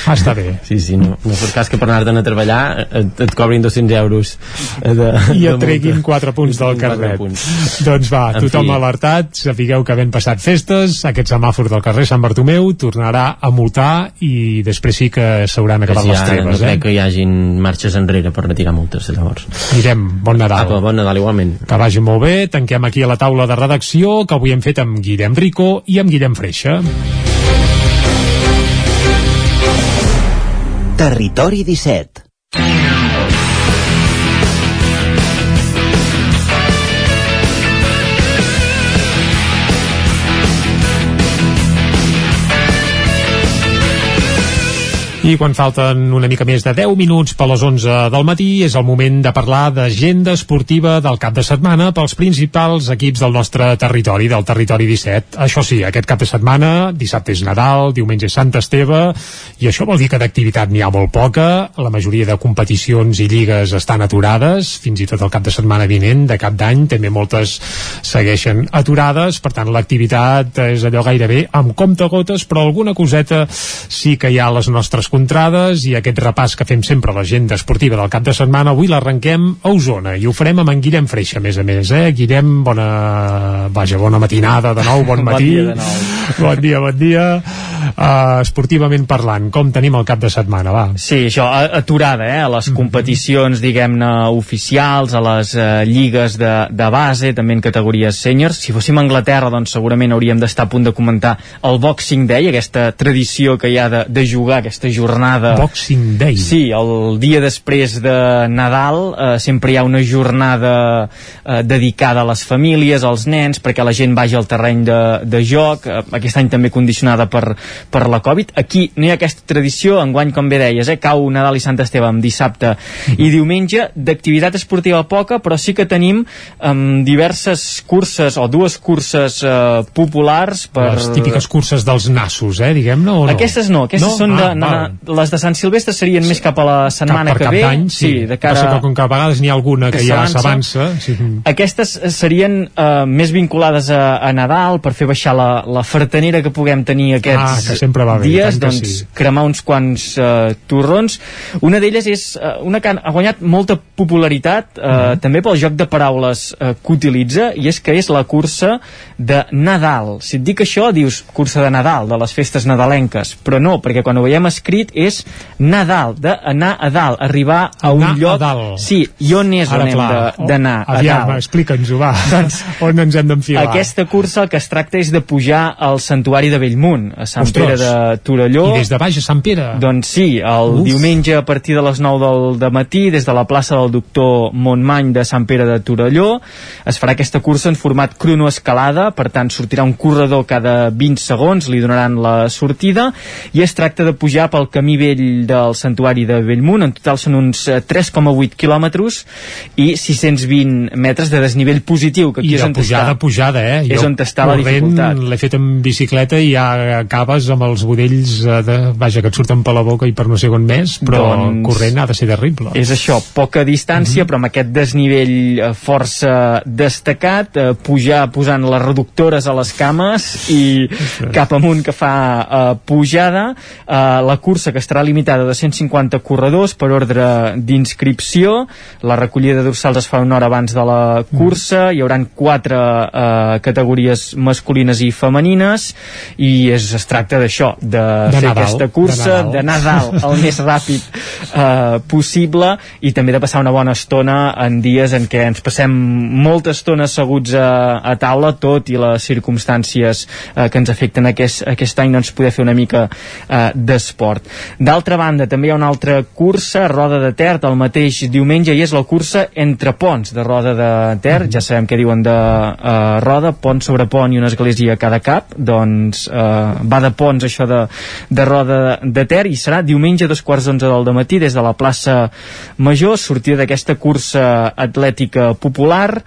[SPEAKER 3] Ah, està bé.
[SPEAKER 30] sí, sí, no, no fos cas que per anar-te'n a treballar et, et cobrin 200 euros eh, de,
[SPEAKER 3] i et treguin
[SPEAKER 30] multa.
[SPEAKER 3] 4 punts del carnet.
[SPEAKER 30] punts.
[SPEAKER 3] Doncs va,
[SPEAKER 30] En
[SPEAKER 3] tothom
[SPEAKER 30] fi.
[SPEAKER 3] alertat, sapigueu que havent passat festes, aquest semàfor del carrer Sant Bartomeu tornarà a multar i després sí que s'hauran acabat les
[SPEAKER 30] ara no
[SPEAKER 3] treves,
[SPEAKER 30] crec
[SPEAKER 3] eh?
[SPEAKER 30] que hi hagin marxes enrere per retirar multes llavors
[SPEAKER 3] Mirem, bon Nadal.
[SPEAKER 30] Apa, bon Nadal igualment
[SPEAKER 3] Que vagi molt bé, tanquem aquí a la taula de redacció que avui hem fet amb Guillem Rico i amb Guillem Freixa.
[SPEAKER 23] Territori 17
[SPEAKER 3] I quan falten una mica més de 10 minuts per les 11 del matí és el moment de parlar d'agenda esportiva del cap de setmana pels principals equips del nostre territori, del territori 17. Això sí, aquest cap de setmana, dissabte és Nadal, diumenge és Sant Esteve, i això vol dir que d'activitat n'hi ha molt poca, la majoria de competicions i lligues estan aturades, fins i tot el cap de setmana vinent, de cap d'any, també moltes segueixen aturades, per tant l'activitat és allò gairebé amb comptagotes, però alguna coseta sí que hi ha a les nostres contrades i aquest repàs que fem sempre a l'agenda esportiva del cap de setmana, avui l'arrenquem a Osona i ho farem amb en Guillem Freixa, a més a més, eh? Guillem, bona, vaja, bona matinada de nou, bon
[SPEAKER 29] Bon
[SPEAKER 3] matí.
[SPEAKER 29] dia de nou.
[SPEAKER 3] Bon dia, bon dia. Uh, esportivament parlant, com tenim el cap de setmana, va?
[SPEAKER 29] Sí, això, aturada, eh? A les competicions, diguem-ne, oficials, a les eh, lligues de, de base, també en categories sèniors. Si fóssim a Anglaterra, doncs segurament hauríem d'estar a punt de comentar el Boxing Day, aquesta tradició que hi ha de, de jugar, aquesta jornada...
[SPEAKER 3] Boxing Day?
[SPEAKER 29] Sí, el dia després de Nadal eh, sempre hi ha una jornada eh, dedicada a les famílies, als nens, perquè la gent vagi al terreny de, de joc, eh, aquest any també condicionada per, per la Covid. Aquí no hi ha aquesta tradició, enguany, com bé deies, eh, cau Nadal i Sant Esteve amb dissabte i diumenge, d'activitat esportiva poca, però sí que tenim eh, diverses curses, o dues curses eh, populars per...
[SPEAKER 3] Les típiques curses dels nassos, eh, diguem-ne, o no?
[SPEAKER 29] Aquestes no, aquestes
[SPEAKER 3] No?
[SPEAKER 29] són de,
[SPEAKER 3] Ah,
[SPEAKER 29] na,
[SPEAKER 3] val.
[SPEAKER 29] Les de Sant Silvestre serien més cap a la setmana
[SPEAKER 3] cap, per
[SPEAKER 29] que
[SPEAKER 3] cap
[SPEAKER 29] ve.
[SPEAKER 3] d'any, sí.
[SPEAKER 29] de cara
[SPEAKER 3] Passa que com que a vegades n'hi ha alguna que,
[SPEAKER 29] que
[SPEAKER 3] ja
[SPEAKER 29] s'avança.
[SPEAKER 3] Sí.
[SPEAKER 29] Aquestes serien eh, més vinculades a, a Nadal per fer baixar la, la fartanera que puguem tenir aquests
[SPEAKER 3] Ah, que sempre va bé,
[SPEAKER 29] dies, doncs
[SPEAKER 3] sí.
[SPEAKER 29] cremar uns quants eh, torrons. Una d'elles és eh, una que ha guanyat molta popularitat eh,
[SPEAKER 3] Mhm.
[SPEAKER 29] també pel joc de paraules eh, que utilitza i és que és la cursa de Nadal. Si et dic això, dius cursa de Nadal, de les festes nadalenques, però no, perquè quan ho veiem escrit és Nadal, d'anar a dalt, arribar a un
[SPEAKER 3] Anar a
[SPEAKER 29] lloc...
[SPEAKER 3] dalt.
[SPEAKER 29] Sí, i on és
[SPEAKER 3] Ara,
[SPEAKER 29] on hem
[SPEAKER 3] clar,
[SPEAKER 29] de- d'anar a dalt?
[SPEAKER 3] explica'ns-ho, va.
[SPEAKER 29] Doncs,
[SPEAKER 3] On ens hem d'enfilar?
[SPEAKER 29] Aquesta cursa el que es tracta és de pujar al santuari de Bellmunt, a Sant
[SPEAKER 3] Ostres.
[SPEAKER 29] Pere de Torelló.
[SPEAKER 3] I des de baix a Sant Pere?
[SPEAKER 29] Doncs sí, el
[SPEAKER 3] Uf.
[SPEAKER 29] diumenge a partir de les 9 del de matí, des de la plaça del doctor Montmany de Sant Pere de Torelló, es farà aquesta cursa en format cronoescalada, per tant sortirà un corredor cada 20 segons, li donaran la sortida, i es tracta de pujar pel camí vell del santuari de Bellmunt, en total són uns eh, 3,8 quilòmetres i 620 metres de desnivell positiu, que aquí
[SPEAKER 3] I
[SPEAKER 29] és on
[SPEAKER 3] pujada,
[SPEAKER 29] està.
[SPEAKER 3] pujada, eh?
[SPEAKER 29] És on està la dificultat.
[SPEAKER 3] L'he fet en bicicleta i ja acabes amb els budells eh, de, vaja, que et surten per la boca i per no sé on més, però
[SPEAKER 29] Doncs-
[SPEAKER 3] corrent ha de ser terrible.
[SPEAKER 29] És això, poca distància, però amb aquest desnivell eh, força destacat, eh, pujar posant les reductores a les cames i cap amunt que fa eh, pujada. Eh, la cursa cursa que estarà limitada a 250 corredors per ordre d'inscripció. La recollida dorsals es fa una hora abans de la cursa. Hi hauran quatre eh, categories masculines i femenines i és, es tracta d'això, de,
[SPEAKER 3] De
[SPEAKER 29] fer
[SPEAKER 3] Nadal,
[SPEAKER 29] aquesta cursa,
[SPEAKER 3] de Nadal.
[SPEAKER 29] dalt el més ràpid eh, possible i també de passar una bona estona en dies en què ens passem molta estona asseguts a, a taula, tot i les circumstàncies eh, que ens afecten aquest, aquest any, doncs poder fer una mica eh, d'esport. D'altra banda, també hi ha una altra cursa, Roda de Ter, el mateix diumenge, i és la cursa entre ponts de Roda de Ter, ja sabem què diuen de eh, Roda, pont sobre pont i una església a cada cap, doncs eh, va de ponts això de, de Roda de Ter i serà diumenge a dos quarts d'onze del matí des de la plaça Major, sortida d'aquesta cursa atlètica popular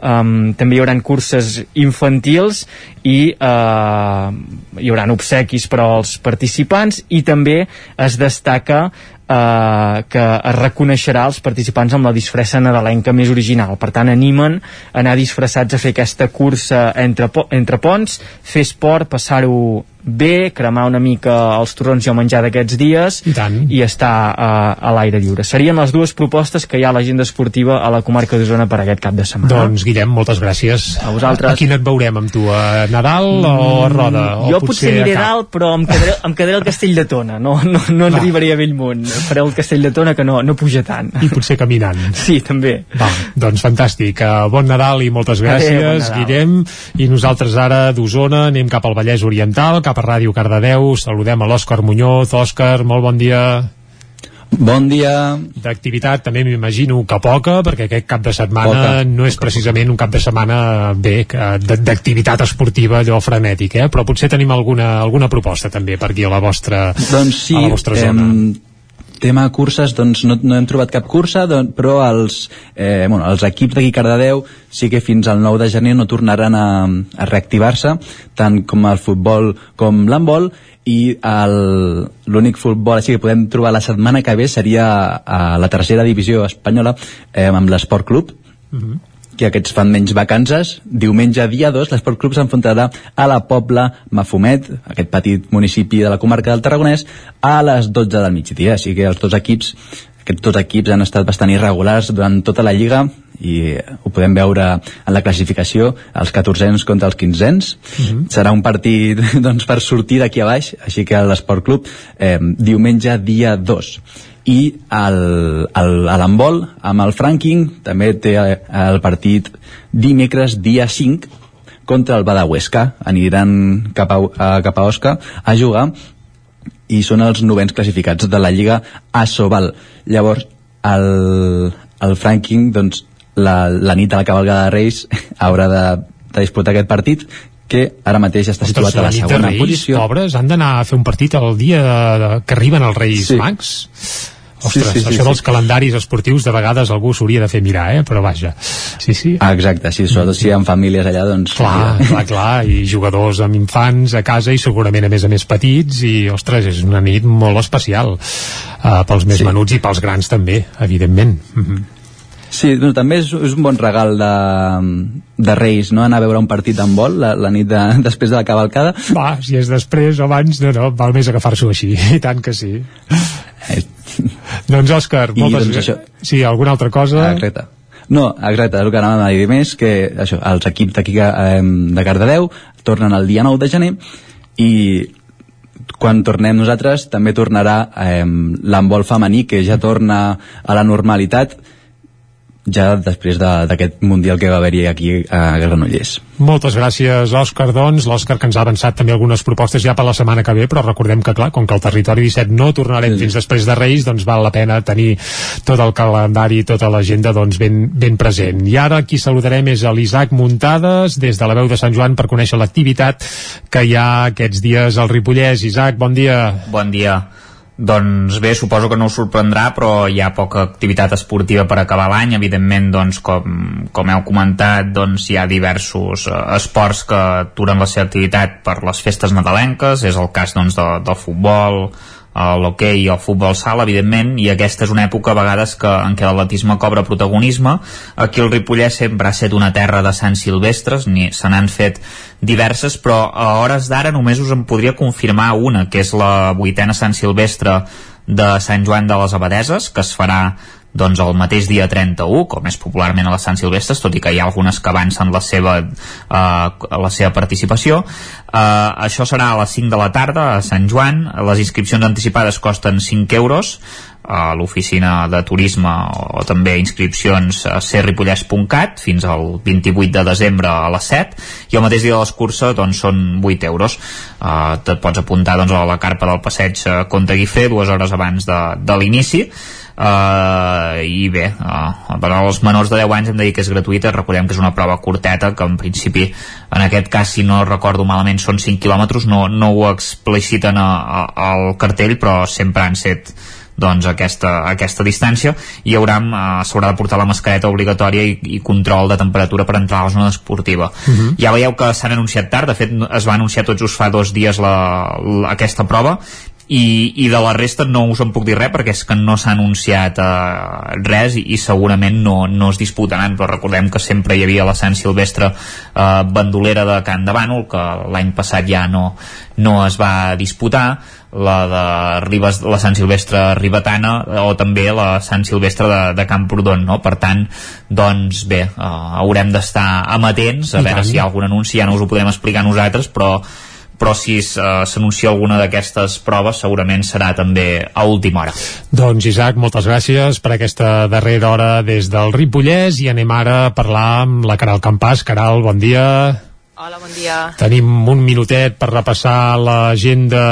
[SPEAKER 29] um, també hi haurà curses infantils i uh, hi haurà obsequis per als participants i també es destaca eh, que es reconeixerà els participants amb la disfressa nadalenca més original. Per tant, animen a anar disfressats a fer aquesta cursa entre, entre ponts, fer esport, passar-ho bé, cremar una mica els torrons i el menjar d'aquests dies
[SPEAKER 3] I, tant.
[SPEAKER 29] i estar uh, a l'aire lliure. Serien les dues propostes que hi ha a l'agenda esportiva a la comarca d'Osona per aquest cap de setmana.
[SPEAKER 3] Doncs, Guillem, moltes gràcies.
[SPEAKER 29] A vosaltres.
[SPEAKER 3] A quin et veurem amb tu? A Nadal o a Roda? O
[SPEAKER 29] jo potser aniré
[SPEAKER 3] a
[SPEAKER 29] dalt, però em quedaré, em quedaré al Castell de Tona. No, no, no arribaré a Bellmunt. Faré el Castell de Tona, que no, no puja tant.
[SPEAKER 3] I potser caminant.
[SPEAKER 29] Sí, també.
[SPEAKER 3] Va, doncs fantàstic. Uh, bon Nadal i moltes gràcies,
[SPEAKER 29] Adéu, bon.
[SPEAKER 3] Guillem. I nosaltres ara d'Osona anem cap al Vallès Oriental, cap a Ràdio Cardedeu. Saludem a l'Òscar Muñoz. Òscar, molt bon dia.
[SPEAKER 31] Bon dia.
[SPEAKER 3] D'activitat també m'imagino que poca, perquè aquest cap de setmana
[SPEAKER 31] Poca.
[SPEAKER 3] no és precisament un cap de setmana bé, d'activitat esportiva allò frenètic, eh? però potser tenim alguna, alguna proposta també per aquí a la vostra,
[SPEAKER 31] Doncs sí,
[SPEAKER 3] a la vostra zona.
[SPEAKER 31] em, tema curses, doncs no, no hem trobat cap cursa, doncs, però els, eh, bueno, els equips d'aquí Cardedeu sí que fins al 9 de gener no tornaran a, a reactivar-se, tant com el futbol com l'handbol, i l'únic futbol així que podem trobar la setmana que ve seria a la tercera divisió espanyola eh, amb l'Esport Club, que aquests fan menys vacances. Diumenge, dia 2, l'Esport Club s'enfrontarà a la Pobla Mafumet, aquest petit municipi de la comarca del Tarragonès, a les 12 del migdia. Així que els dos equips, aquests dos equips han estat bastant irregulars durant tota la lliga i ho podem veure en la classificació, els 14ens contra els 15ens. Serà un partit doncs, per sortir d'aquí a baix, així que l'Esport Club, eh, diumenge, dia 2 i a l'handbol amb el Franking. També té eh, el partit dimecres dia 5 contra el Badahuesca. Aniran cap a, a, cap a Osca a jugar i són els novens classificats de la Lliga Asobal llavors el, el Franking doncs, la, la nit de la cabalgada de Reis haurà de, de disputar aquest partit que ara mateix està situat a la segona
[SPEAKER 3] Reis,
[SPEAKER 31] posició
[SPEAKER 3] pobres, han d'anar a fer un partit el dia de, de, que arriben els Reis
[SPEAKER 31] Sí.
[SPEAKER 3] Mags? Ostres,
[SPEAKER 31] Sí, sí, sí,
[SPEAKER 3] això
[SPEAKER 31] sí.
[SPEAKER 3] dels calendaris esportius de vegades algú s'hauria de fer mirar, eh? però vaja. Sí, sí.
[SPEAKER 31] Ah, exacte, sí, sobretot si hi ha famílies allà, doncs...
[SPEAKER 3] Clar, clar, clar, i jugadors amb infants a casa i segurament a més a més petits i, ostres, és una nit molt especial uh, pels més
[SPEAKER 31] Sí.
[SPEAKER 3] menuts i pels grans també, evidentment. Mhm.
[SPEAKER 31] Sí, doncs, també és, és un bon regal de, de Reis, no?, anar a veure un partit d'handbol la, la nit de, després de la cavalcada.
[SPEAKER 3] Va, si és després o abans, no, no, val més agafar-s'ho així, i tant que sí. doncs Òscar,
[SPEAKER 31] I,
[SPEAKER 3] moltes
[SPEAKER 31] doncs,
[SPEAKER 3] gràcies.
[SPEAKER 31] això-
[SPEAKER 3] Sí, alguna altra cosa?
[SPEAKER 31] Ah, Exacte. No, exacte, és el que anàvem a dir més, que això, els equips d'aquí eh, de Cardedeu tornen el dia 9 de gener i quan tornem nosaltres també tornarà eh, l'handbol femení que ja torna a la normalitat ja després de- d'aquest Mundial que va haver-hi aquí a Granollers.
[SPEAKER 3] Moltes gràcies, Òscar, doncs. L'Òscar que ens ha avançat també algunes propostes ja per la setmana que ve, però recordem que, clar, com que el territori 17 no tornarem fins després de Reis, doncs val la pena tenir tot el calendari, tota l'agenda doncs, ben, ben present. I ara qui saludarem és a l'Isaac Muntades, des de la veu de Sant Joan, per conèixer l'activitat que hi ha aquests dies al Ripollès. Isaac, bon dia.
[SPEAKER 7] Bon dia. Doncs bé, suposo que no us sorprendrà, però hi ha poca activitat esportiva per acabar l'any. Evidentment, doncs, com, com heu comentat, doncs, hi ha diversos eh, esports que aturen la seva activitat per les festes nadalenques. És el cas doncs, de, del futbol, l'hoquei i el futbol sala, evidentment, i aquesta és una època a vegades que, en què l'atletisme cobra protagonisme. Aquí el Ripollès sempre ha estat una terra de Sant Silvestres, ni se n'han fet diverses, però a hores d'ara només us en podria confirmar una, que és la vuitena Sant Silvestre de Sant Joan de les Abadeses, que es farà doncs el mateix dia 31, com és popularment a les Sant Silvestres, tot i que hi ha algunes que avancen la seva, eh, la seva participació. Eh, això serà a les 5 de la tarda a Sant Joan. Les inscripcions anticipades costen 5 euros a l'oficina de turisme o també inscripcions a serripollès.cat fins al 28 de desembre a les 7 i el mateix dia de l'escurça doncs, són 8 euros uh, et pots apuntar doncs, a la carpa del passeig Conte Guifré dues hores abans de, de l'inici Uh, i bé, uh, per als menors de 10 anys hem de dir que és gratuïta recordem que és una prova curteta que en principi en aquest cas si no recordo malament són 5 quilòmetres no, no ho expliciten al cartell però sempre han set doncs, aquesta, aquesta distància i haurà, eh, s'haurà de portar la mascareta obligatòria i, i control de temperatura per entrar a la zona esportiva. Uh mhm. -huh. Ja veieu que s'han anunciat tard, de fet es va anunciar tots just fa dos dies la, la, aquesta prova i, i de la resta no us en puc dir res perquè és que no s'ha anunciat eh, res i, i segurament no, no es disputaran però recordem que sempre hi havia la Sant Silvestre eh, bandolera de Can de Bànol que l'any passat ja no, no es va disputar la de Ribes, la Sant Silvestre Ribetana o també la Sant Silvestre de, de Camprodon, no? Per tant, doncs bé, uh, haurem d'estar amatents a I veure tant. si hi ha algun anunci, ja no us ho podem explicar nosaltres, però però si uh, s'anuncia alguna d'aquestes proves segurament serà també a última hora.
[SPEAKER 3] Doncs Isaac, moltes gràcies per aquesta darrera hora des del Ripollès i anem ara a parlar amb la Caral Campàs. Caral, bon dia.
[SPEAKER 32] Hola, bon dia.
[SPEAKER 3] Tenim un minutet per repassar l'agenda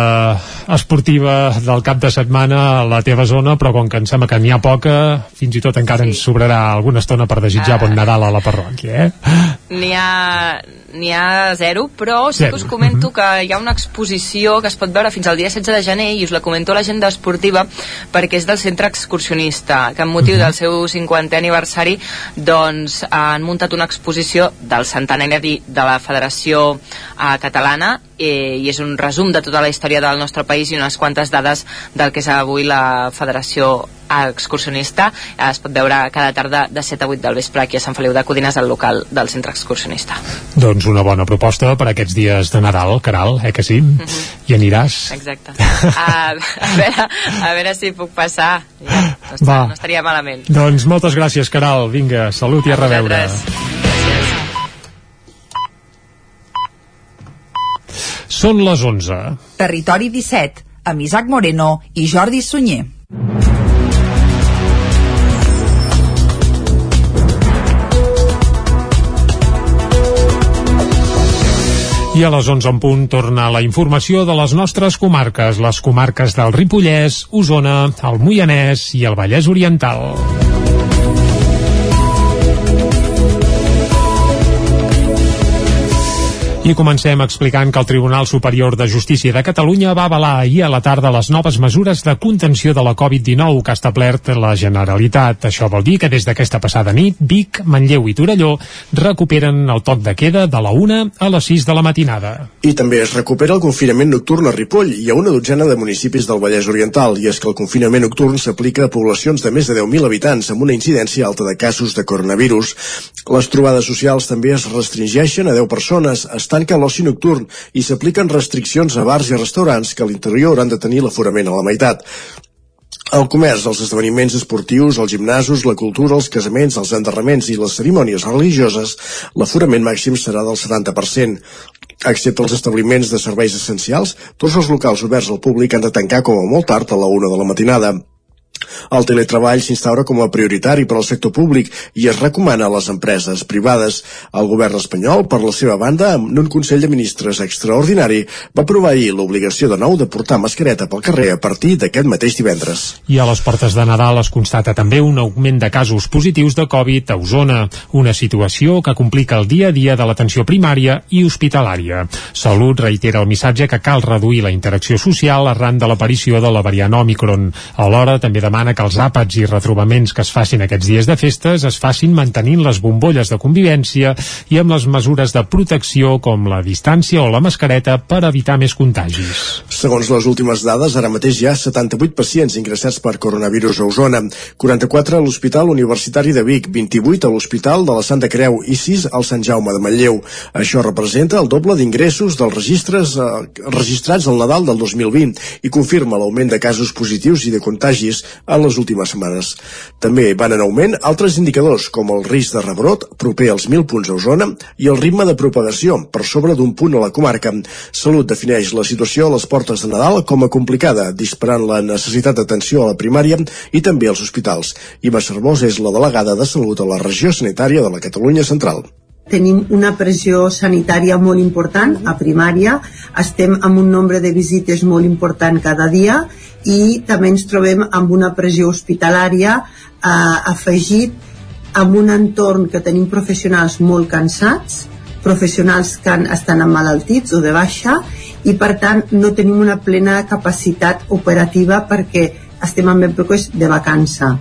[SPEAKER 3] esportiva del cap de setmana a la teva zona, però com que em sembla que n'hi ha poca, fins i tot encara sí. ens sobrarà alguna estona per desitjar uh, bon Nadal a la parròquia, eh?
[SPEAKER 32] N'hi ha, n'hi ha zero, però sí zero. que us comento uh -huh. que hi ha una exposició que es pot veure fins al dia 16 de gener i us la comento a l'agenda esportiva perquè és del centre excursionista, que en motiu uh -huh. del seu 50è aniversari doncs han muntat una exposició del centenari de la Federació Federació eh, Catalana eh, i és un resum de tota la història del nostre país i unes quantes dades del que és avui la Federació excursionista eh, es pot veure cada tarda de 7 a 8 del vespre aquí a Sant Feliu de Codines al local del centre excursionista
[SPEAKER 3] Doncs una bona proposta per aquests dies de Nadal, Caral, eh que sí? Mm -hmm. I aniràs?
[SPEAKER 32] Exacte a, a, veure, a veure si puc passar ja, no, Va. no estaria malament
[SPEAKER 3] Doncs moltes gràcies Caral, vinga, salut i a, a reveure Gràcies Són les 11.
[SPEAKER 33] Territori 17, amb Isaac Moreno i Jordi Sunyer.
[SPEAKER 3] I a les 11 en punt torna la informació de les nostres comarques, les comarques del Ripollès, Osona, el Moianès i el Vallès Oriental. I comencem explicant que el Tribunal Superior de Justícia de Catalunya va avalar ahir a la tarda les noves mesures de contenció de la Covid-19 que ha establert la Generalitat. Això vol dir que des d'aquesta passada nit, Vic, Manlleu i Torelló recuperen el toc de queda de la 1 a les 6 de la matinada.
[SPEAKER 1] I també es recupera el confinament nocturn a Ripoll i a una dotzena de municipis del Vallès Oriental. I és que el confinament nocturn s'aplica a poblacions de més de 10.000 habitants amb una incidència alta de casos de coronavirus. Les trobades socials també es restringeixen a 10 persones. Estan tanca l'oci nocturn i s'apliquen restriccions a bars i restaurants que a l'interior hauran de tenir l'aforament a la meitat. El comerç, els esdeveniments esportius, els gimnasos, la cultura, els casaments, els enterraments i les cerimònies religioses, l'aforament màxim serà del 70%. Excepte els establiments de serveis essencials, tots els locals oberts al públic han de tancar com a molt tard a la una de la matinada. El teletreball s'instaura com a prioritari per al sector públic i es recomana a les empreses privades. El govern espanyol, per la seva banda, en un Consell de Ministres extraordinari, va aprovar l'obligació de nou de portar mascareta pel carrer a partir d'aquest mateix divendres.
[SPEAKER 3] I a les portes de Nadal es constata també un augment de casos positius de Covid a Osona, una situació que complica el dia a dia de l'atenció primària i hospitalària. Salut reitera el missatge que cal reduir la interacció social arran de l'aparició de la variant Omicron. Alhora també demana que els àpats i retrobaments que es facin aquests dies de festes es facin mantenint les bombolles de convivència i amb les mesures de protecció com la distància o la mascareta per evitar més contagis.
[SPEAKER 1] Segons les últimes dades, ara mateix hi ha 78 pacients ingressats per coronavirus a Osona, 44 a l'Hospital Universitari de Vic, 28 a l'Hospital de la Santa Creu i 6 al Sant Jaume de Manlleu. Això representa el doble d'ingressos dels registres eh, registrats al Nadal del 2020 i confirma l'augment de casos positius i de contagis en les últimes setmanes. També van en augment altres indicadors, com el risc de rebrot, proper als 1.000 punts a Osona, i el ritme de propagació, per sobre d'un punt a la comarca. Salut defineix la situació a les portes de Nadal com a complicada, disparant la necessitat d'atenció a la primària i també als hospitals. Ima Cervós és la delegada de Salut a la regió sanitària de la Catalunya Central
[SPEAKER 34] tenim una pressió sanitària molt important a primària, estem amb un nombre de visites molt important cada dia i també ens trobem amb una pressió hospitalària eh, afegit amb un entorn que tenim professionals molt cansats, professionals que estan emmalaltits o de baixa i per tant no tenim una plena capacitat operativa perquè estem en èpoques de vacança.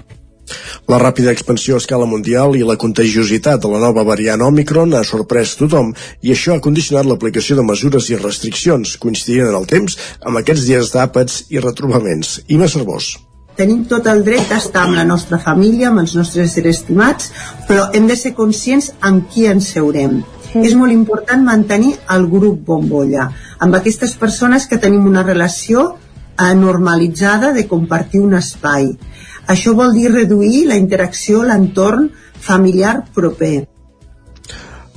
[SPEAKER 1] La ràpida expansió a escala mundial i la contagiositat de la nova variant Omicron ha sorprès tothom i això ha condicionat l'aplicació de mesures i restriccions coincidint en el temps amb aquests dies d'àpats i retrobaments. Ima Cervós.
[SPEAKER 34] Tenim tot el dret d'estar amb la nostra família, amb els nostres seres estimats, però hem de ser conscients amb qui ens seurem. Mm. És molt important mantenir el grup bombolla, amb aquestes persones que tenim una relació eh, normalitzada de compartir un espai això vol dir reduir la interacció l'entorn familiar proper.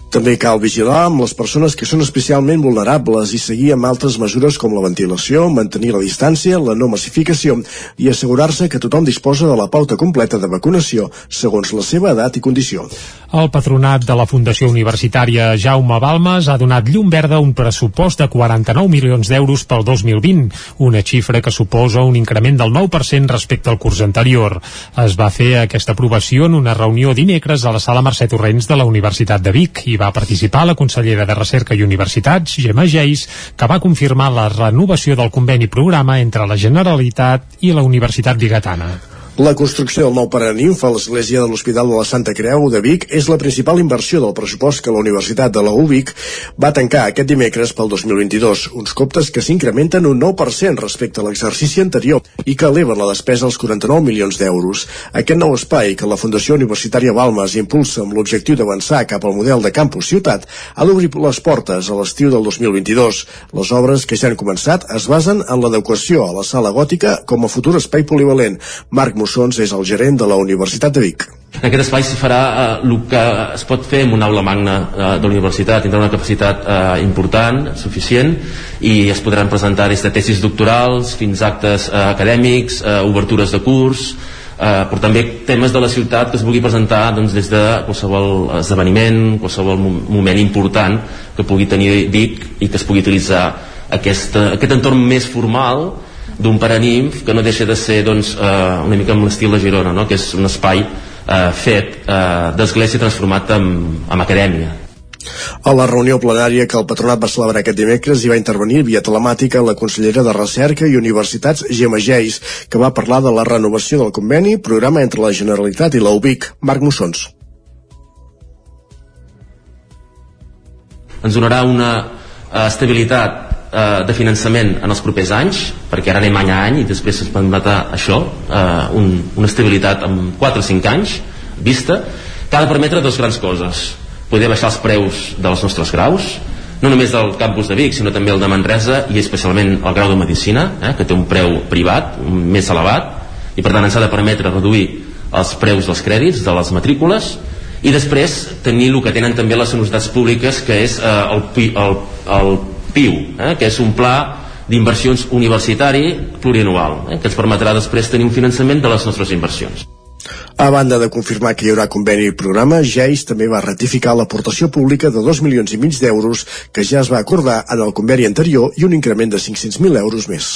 [SPEAKER 1] També cal vigilar amb les persones que són especialment vulnerables i seguir amb altres mesures com la ventilació, mantenir la distància, la no massificació i assegurar-se que tothom disposa de la pauta completa de vacunació segons la seva edat i condició.
[SPEAKER 3] El patronat de la Fundació Universitària Jaume Balmes ha donat llum verda a un pressupost de 49 milions d'euros pel 2020, una xifra que suposa un increment del 9% respecte al curs anterior. Es va fer aquesta aprovació en una reunió dimecres a la sala Mercè Torrents de la Universitat de Vic i va participar la consellera de Recerca i Universitats, Gemma Geis, que va confirmar la renovació del conveni programa entre la Generalitat i la Universitat Bigatana.
[SPEAKER 1] La construcció del nou Paraninf a l'església de l'Hospital de la Santa Creu de Vic és la principal inversió del pressupost que la Universitat de la UBIC va tancar aquest dimecres pel 2022, uns comptes que s'incrementen un 9% respecte a l'exercici anterior i que eleven la despesa als 49 milions d'euros. Aquest nou espai que la Fundació Universitària Balmes impulsa amb l'objectiu d'avançar cap al model de campus ciutat ha d'obrir les portes a l'estiu del 2022. Les obres que ja han començat es basen en l'adequació a la sala gòtica com a futur espai polivalent. Marc Mussons és el gerent de la Universitat de Vic.
[SPEAKER 35] En aquest espai s'hi farà eh, el que es pot fer en una aula magna eh, de la universitat, tindrà una capacitat eh, important, suficient, i es podran presentar des de tesis doctorals fins actes eh, acadèmics, eh, obertures de curs, eh, però també temes de la ciutat que es vulgui presentar doncs, des de qualsevol esdeveniment, qualsevol moment important que pugui tenir Vic i que es pugui utilitzar aquesta, aquest entorn més formal d'un paranimf que no deixa de ser doncs, eh, una mica amb l'estil de Girona no? que és un espai eh, fet eh, d'església transformat en, en acadèmia
[SPEAKER 1] a la reunió plenària que el patronat va celebrar aquest dimecres hi va intervenir via telemàtica la consellera de Recerca i Universitats Gemma Geis, que va parlar de la renovació del conveni, programa entre la Generalitat i la UBIC. Marc Mussons.
[SPEAKER 35] Ens donarà una eh, estabilitat eh, de finançament en els propers anys perquè ara anem any a any i després es permetrà això eh, un, una estabilitat en 4 o 5 anys vista que ha de permetre dues grans coses. Poder baixar els preus dels nostres graus no només del campus de Vic sinó també el de Manresa i especialment el grau de Medicina eh, que té un preu privat més elevat i per tant ens ha de permetre reduir els preus dels crèdits, de les matrícules i després tenir el que tenen també les universitats públiques que és eh, el, el, el PIU, eh, que és un pla d'inversions universitari plurianual, eh, que ens permetrà després tenir un finançament de les nostres inversions.
[SPEAKER 1] A banda de confirmar que hi haurà conveni i programa, GEIS també va ratificar l'aportació pública de 2 milions i mig d'euros que ja es va acordar en el conveni anterior i un increment de 500.000 euros més.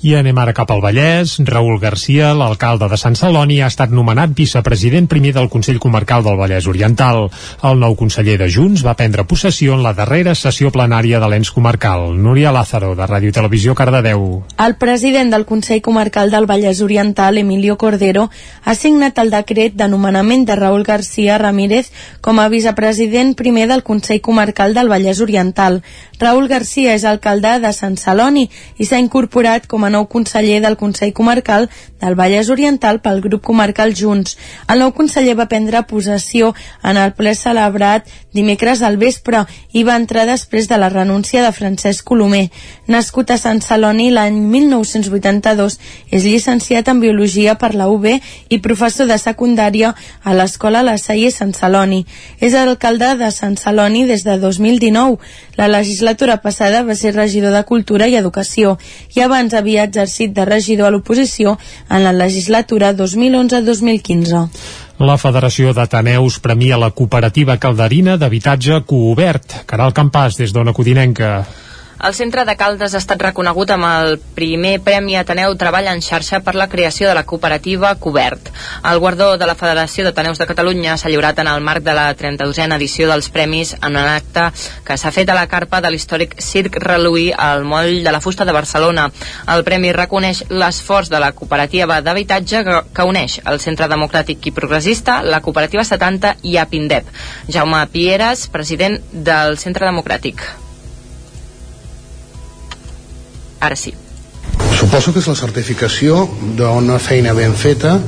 [SPEAKER 3] I anem ara cap al Vallès. Raül Garcia, l'alcalde de Sant Celoni, ha estat nomenat vicepresident primer del Consell Comarcal del Vallès Oriental. El nou conseller de Junts va prendre possessió en la darrera sessió plenària de l'ens comarcal. Núria Lázaro, de Ràdio Televisió, Cardedeu.
[SPEAKER 5] El president del Consell Comarcal del Vallès Oriental, Emilio Cordero, ha signat el decret de nomenament de Raül Garcia Ramírez com a vicepresident primer del Consell Comarcal del Vallès Oriental. Raül Garcia és alcalde de Sant Celoni i s'ha incorporat com a nou conseller del Consell Comarcal del Vallès Oriental pel grup comarcal Junts. El nou conseller va prendre possessió en el ple celebrat dimecres al vespre i va entrar després de la renúncia de Francesc Colomer. Nascut a Sant Celoni l'any 1982, és llicenciat en Biologia per la UB i professor de secundària a l'Escola La Salle Sant Celoni. És alcalde de Sant Celoni des de 2019. La legislatura passada va ser regidor de Cultura i Educació i abans havia exercit de regidor a l'oposició en la legislatura 2011-2015.
[SPEAKER 3] La Federació d'Ateneus premia la cooperativa calderina d'habitatge Coobert. Caral Campàs, des d'Ona Codinenca.
[SPEAKER 36] El centre de Caldes ha estat reconegut amb el primer Premi Ateneu Treball en xarxa per la creació de la cooperativa Cobert. El guardó de la Federació d'Ateneus de Catalunya s'ha lliurat en el marc de la 32a edició dels premis en un acte que s'ha fet a la carpa de l'històric Circ Reluí al moll de la fusta de Barcelona. El premi reconeix l'esforç de la cooperativa d'habitatge que uneix el Centre Democràtic i Progressista, la cooperativa 70 i Apindep. Jaume Pieres, president del Centre Democràtic. Ara sí.
[SPEAKER 37] Suposo que és la certificació d'una feina ben feta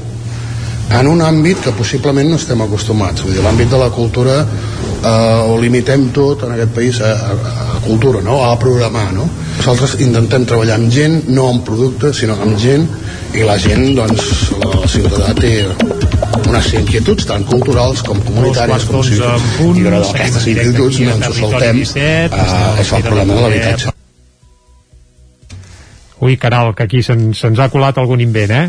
[SPEAKER 37] en un àmbit que possiblement no estem acostumats. Vull dir, l'àmbit de la cultura eh, ho limitem tot en aquest país a, a, a cultura, no? a programar. No? Nosaltres intentem treballar amb gent, no amb productes, sinó amb gent, i la gent, doncs, la, ciutadà té unes inquietuds tant culturals com comunitàries com civils i una d'aquestes inquietuds no ens ho soltem eh, és el problema de l'habitatge
[SPEAKER 3] Ui, caral, que aquí se'ns se ha colat algun invent, eh?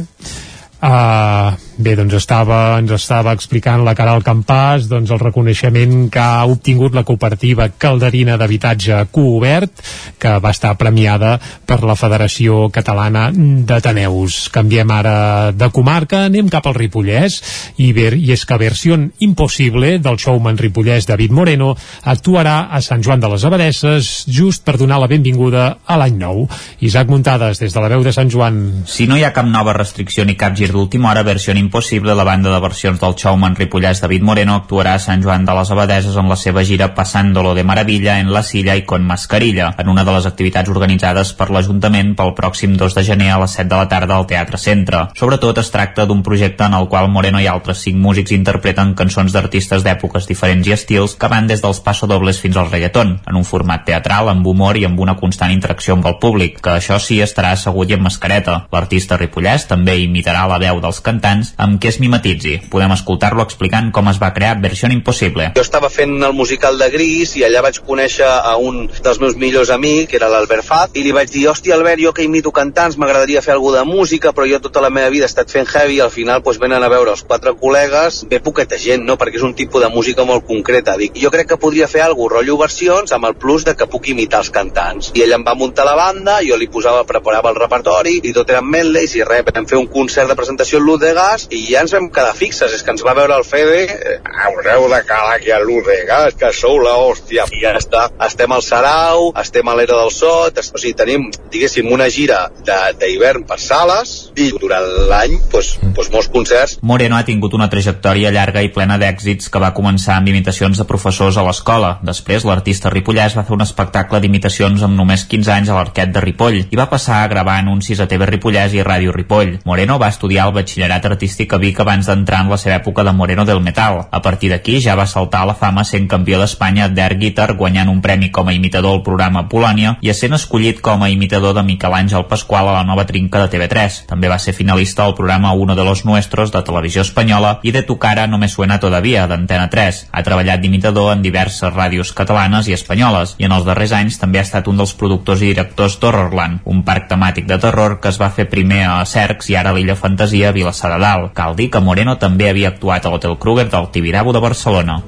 [SPEAKER 3] Uh, bé, doncs estava, ens estava explicant la Caral Campàs doncs el reconeixement que ha obtingut la cooperativa calderina d'habitatge Coobert, que va estar premiada per la Federació Catalana d'Ateneus. Canviem ara de comarca, anem cap al Ripollès, i, ver, i és que Versió Impossible del showman ripollès David Moreno actuarà a Sant Joan de les Abadesses just per donar la benvinguda a l'any nou. Isaac Muntades, des de la veu de Sant Joan.
[SPEAKER 7] Si no hi ha cap nova restricció ni cap gir d'última hora, Versió Impossible, la banda de versions del showman ripollès David Moreno actuarà a Sant Joan de les Abadeses en la seva gira Pasándolo de Maravilla en la Silla i con Mascarilla, en una de les activitats organitzades per l'Ajuntament pel pròxim 2 de gener a les 7 de la tarda al Teatre Centre. Sobretot es tracta d'un projecte en el qual Moreno i altres cinc músics interpreten cançons d'artistes d'èpoques diferents i estils que van des dels passodobles fins al reggaeton, en un format teatral, amb humor i amb una constant interacció amb el públic, que això sí estarà assegut i amb mascareta. L'artista ripollès també imitarà la veu dels cantants amb què es mimetitzi. Podem escoltar-lo explicant com es va crear Versió Impossible.
[SPEAKER 38] Jo estava fent el musical de Gris i allà vaig conèixer a un dels meus millors amics, que era l'Albert Faz, i li vaig dir, hòstia Albert, jo que imito cantants, m'agradaria fer alguna de música, però jo tota la meva vida he estat fent heavy i al final pues, venen a veure els quatre col·legues, ve poqueta gent, no? perquè és un tipus de música molt concreta. Dic, jo crec que podria fer alguna rotllo versions amb el plus de que puc imitar els cantants. I ell em va muntar la banda, jo li posava, preparava el repertori, i tot eren medleys, i res, vam fer un concert de presentació al de Gas i ja ens vam quedar fixes, és que ens va veure el Fede eh, haureu de calar aquí a l'Ut de Gas que sou la hòstia i ja està, estem al Sarau estem a l'Era del Sot o sigui, tenim, diguéssim, una gira d'hivern per sales i durant l'any, doncs, doncs molts concerts
[SPEAKER 7] Moreno ha tingut una trajectòria llarga i plena d'èxits que va començar amb imitacions de professors a l'escola. Després, l'artista ripollès va fer un espectacle d'imitacions amb només 15 anys a l'Arquet de Ripoll i va passar a gravar anuncis a TV Ripollès i Ràdio Ripoll. Moreno va estudiar el batxillerat artístic a Vic abans d'entrar en la seva època de Moreno del Metal. A partir d'aquí ja va saltar a la fama sent campió d'Espanya d'Air Guitar, guanyant un premi com a imitador al programa Polònia i sent escollit com a imitador de Miquel Àngel Pasqual a la nova trinca de TV3. També va ser finalista al programa Uno de los Nuestros de Televisió Espanyola i de Tu cara no me suena todavía d'Antena 3. Ha treballat d'imitador en diverses ràdios catalanes i espanyoles i en els darrers anys també ha estat un dels productors i directors d'Horrorland, un parc temàtic de terror que es va fer primer a Cercs i ara a l'Illa Fantasia a Vilassar de Dalt. Cal dir que Moreno també havia actuat a l'Hotel Kruger del Tibidabo de Barcelona.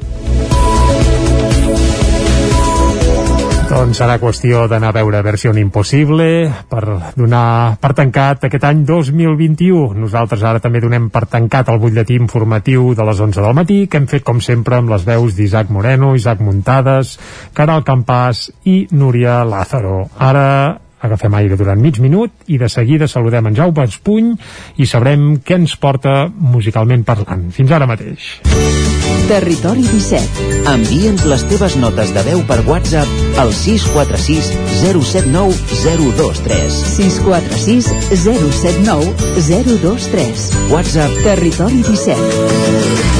[SPEAKER 3] Doncs serà qüestió d'anar a veure Versió Impossible per donar per tancat aquest any 2021. Nosaltres ara també donem per tancat el butlletí informatiu de les 11 del matí, que hem fet com sempre amb les veus d'Isaac Moreno, Isaac Muntades, Caral Campàs i Núria Lázaro. Ara agafem aire durant mig minut i de seguida saludem en Jaume Espuny i sabrem què ens porta musicalment parlant. Fins ara mateix.
[SPEAKER 23] Territori 17. Envia'ns les teves notes de veu per WhatsApp al 646 079 023.
[SPEAKER 10] 646 079 023.
[SPEAKER 23] WhatsApp
[SPEAKER 10] Territori 17.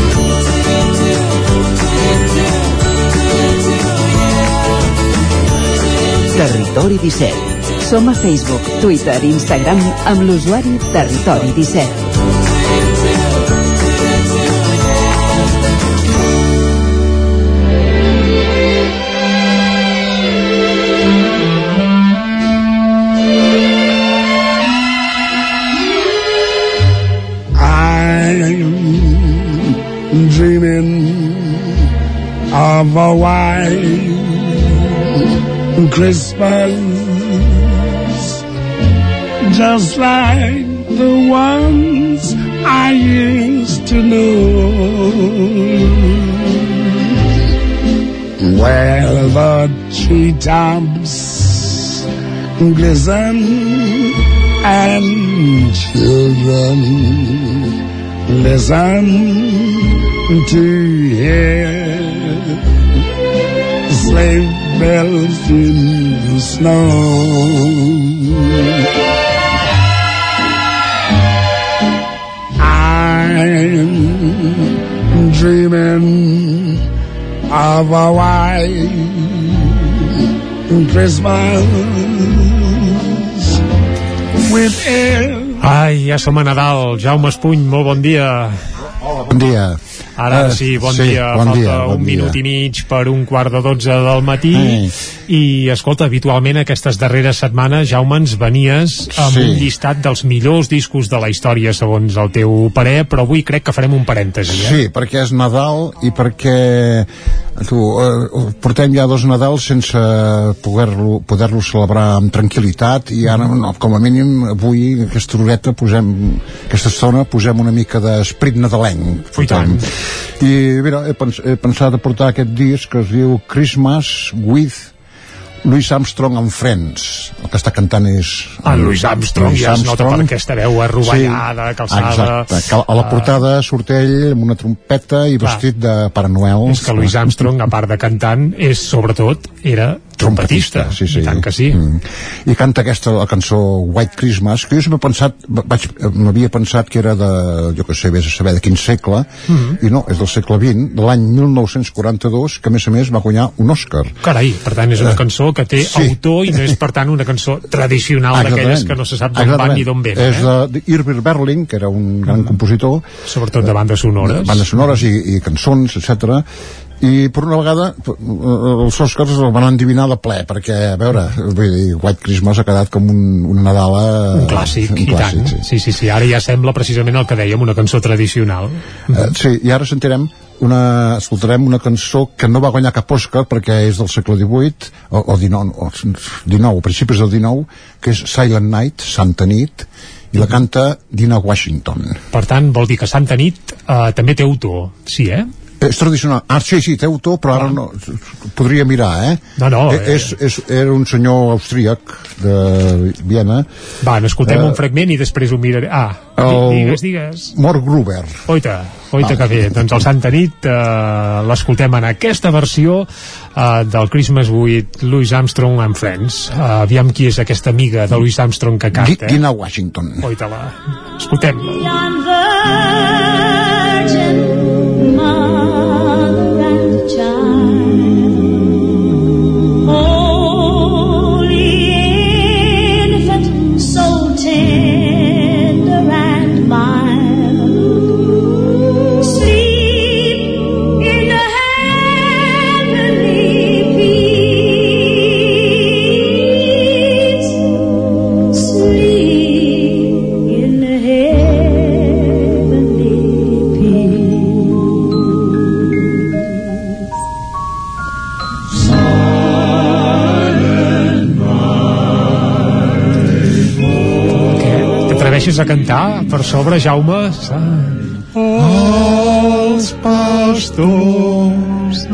[SPEAKER 23] Territori 17.
[SPEAKER 10] Som a Facebook, Twitter i Instagram amb l'usuari Territori 17.
[SPEAKER 37] I'm dreaming of a white Christmas, just like the ones I used to know, where the treetops glisten and children listen to hear sleigh bells in the snow. Dreaming of a white Christmas with air
[SPEAKER 3] Ai, ja som a Nadal. Jaume Espuny, molt bon dia.
[SPEAKER 39] Bon dia.
[SPEAKER 3] Ara
[SPEAKER 39] Eh,
[SPEAKER 3] sí, bon
[SPEAKER 39] sí,
[SPEAKER 3] dia.
[SPEAKER 39] bon
[SPEAKER 3] Falta
[SPEAKER 39] dia, bon
[SPEAKER 3] un
[SPEAKER 39] dia.
[SPEAKER 3] minut i mig per un quart de dotze del matí.
[SPEAKER 39] Ai.
[SPEAKER 3] I, escolta, habitualment aquestes darreres setmanes, Jaume, ens venies amb
[SPEAKER 39] Sí.
[SPEAKER 3] un llistat dels millors discos de la història, segons el teu parer, però avui crec que farem un parèntesi, eh?
[SPEAKER 39] Sí, perquè és Nadal i perquè tu, eh, portem ja dos Nadals sense poder-lo poder celebrar amb tranquil·litat i ara, no, com a mínim, avui aquesta horeta posem, aquesta estona posem una mica d'esprit nadalenc.
[SPEAKER 3] I tant.
[SPEAKER 39] I mira, he, pens he pensat a portar aquest disc que es diu Christmas with Louis Armstrong and Friends el que està cantant és
[SPEAKER 3] En Louis Armstrong ja es nota per aquesta veu arrovellada, calçada.
[SPEAKER 39] exacte, que a la
[SPEAKER 3] Ah.
[SPEAKER 39] portada surt ell amb una trompeta i
[SPEAKER 3] Clar.
[SPEAKER 39] vestit de Pare Noel
[SPEAKER 3] És que Louis Armstrong, a part de cantant, és sobretot, era trompetista.
[SPEAKER 39] sí, sí.
[SPEAKER 3] I tant que sí.
[SPEAKER 39] Mm. I canta aquesta, la cançó White Christmas, que jo sempre he pensat, vaig, m'havia pensat que era de, jo que sé, vés a saber de quin segle,
[SPEAKER 3] Mhm.
[SPEAKER 39] i no, és del segle XX, de l'any 1942, que a més a més va guanyar un Òscar.
[SPEAKER 3] Carai, per tant és una
[SPEAKER 39] Eh,
[SPEAKER 3] cançó que té
[SPEAKER 39] sí.
[SPEAKER 3] autor i no és per tant una cançó tradicional d'aquelles que no se sap d'on van ni d'on venen.
[SPEAKER 39] És
[SPEAKER 3] Eh?
[SPEAKER 39] de, de Irving Berlin, que era un gran compositor.
[SPEAKER 3] Sobretot de bandes sonores.
[SPEAKER 39] Bandes sonores i, i cançons, etc. i per una vegada eh, els Oscars el van endivinar de ple perquè, a veure, vull dir, White Christmas ha quedat com un, una Nadala
[SPEAKER 3] Un clàssic,
[SPEAKER 39] un
[SPEAKER 3] i
[SPEAKER 39] clàssic,
[SPEAKER 3] tant.
[SPEAKER 39] sí.
[SPEAKER 3] Sí, sí, sí, ara ja sembla precisament el que dèiem, una cançó tradicional.
[SPEAKER 39] Eh, sí, i ara sentirem una, escoltarem una cançó que no va guanyar cap Òscar perquè és del segle XVIII o, o XIX, o XIX, principis del XIX que és Silent Night, Santa Nit i la canta Dina Washington
[SPEAKER 3] Per tant, vol dir que Santa Nit eh, també té autor, sí, eh?
[SPEAKER 39] És tradicional, ah sí, sí, té autor però ara no, podria mirar eh?
[SPEAKER 3] No, no,
[SPEAKER 39] Eh, és, és, era un senyor austríac de Viena
[SPEAKER 3] Va, n'escoltem
[SPEAKER 39] Eh,
[SPEAKER 3] un fragment i després ho miraré. Ah,
[SPEAKER 39] el-
[SPEAKER 3] digues, digues.
[SPEAKER 39] Mort Gruber
[SPEAKER 3] Oita, oita que bé. Doncs el Santa Nit eh, l'escoltem en aquesta versió eh, del Christmas with Louis Armstrong and Friends. Eh, aviam qui és aquesta amiga de Louis Armstrong que canta. Eh?
[SPEAKER 39] Dina Washington
[SPEAKER 3] Oita-la. Escoltem.
[SPEAKER 40] Virgin time.
[SPEAKER 3] Atreveixes a cantar per sobre, Jaume?
[SPEAKER 39] Els pastors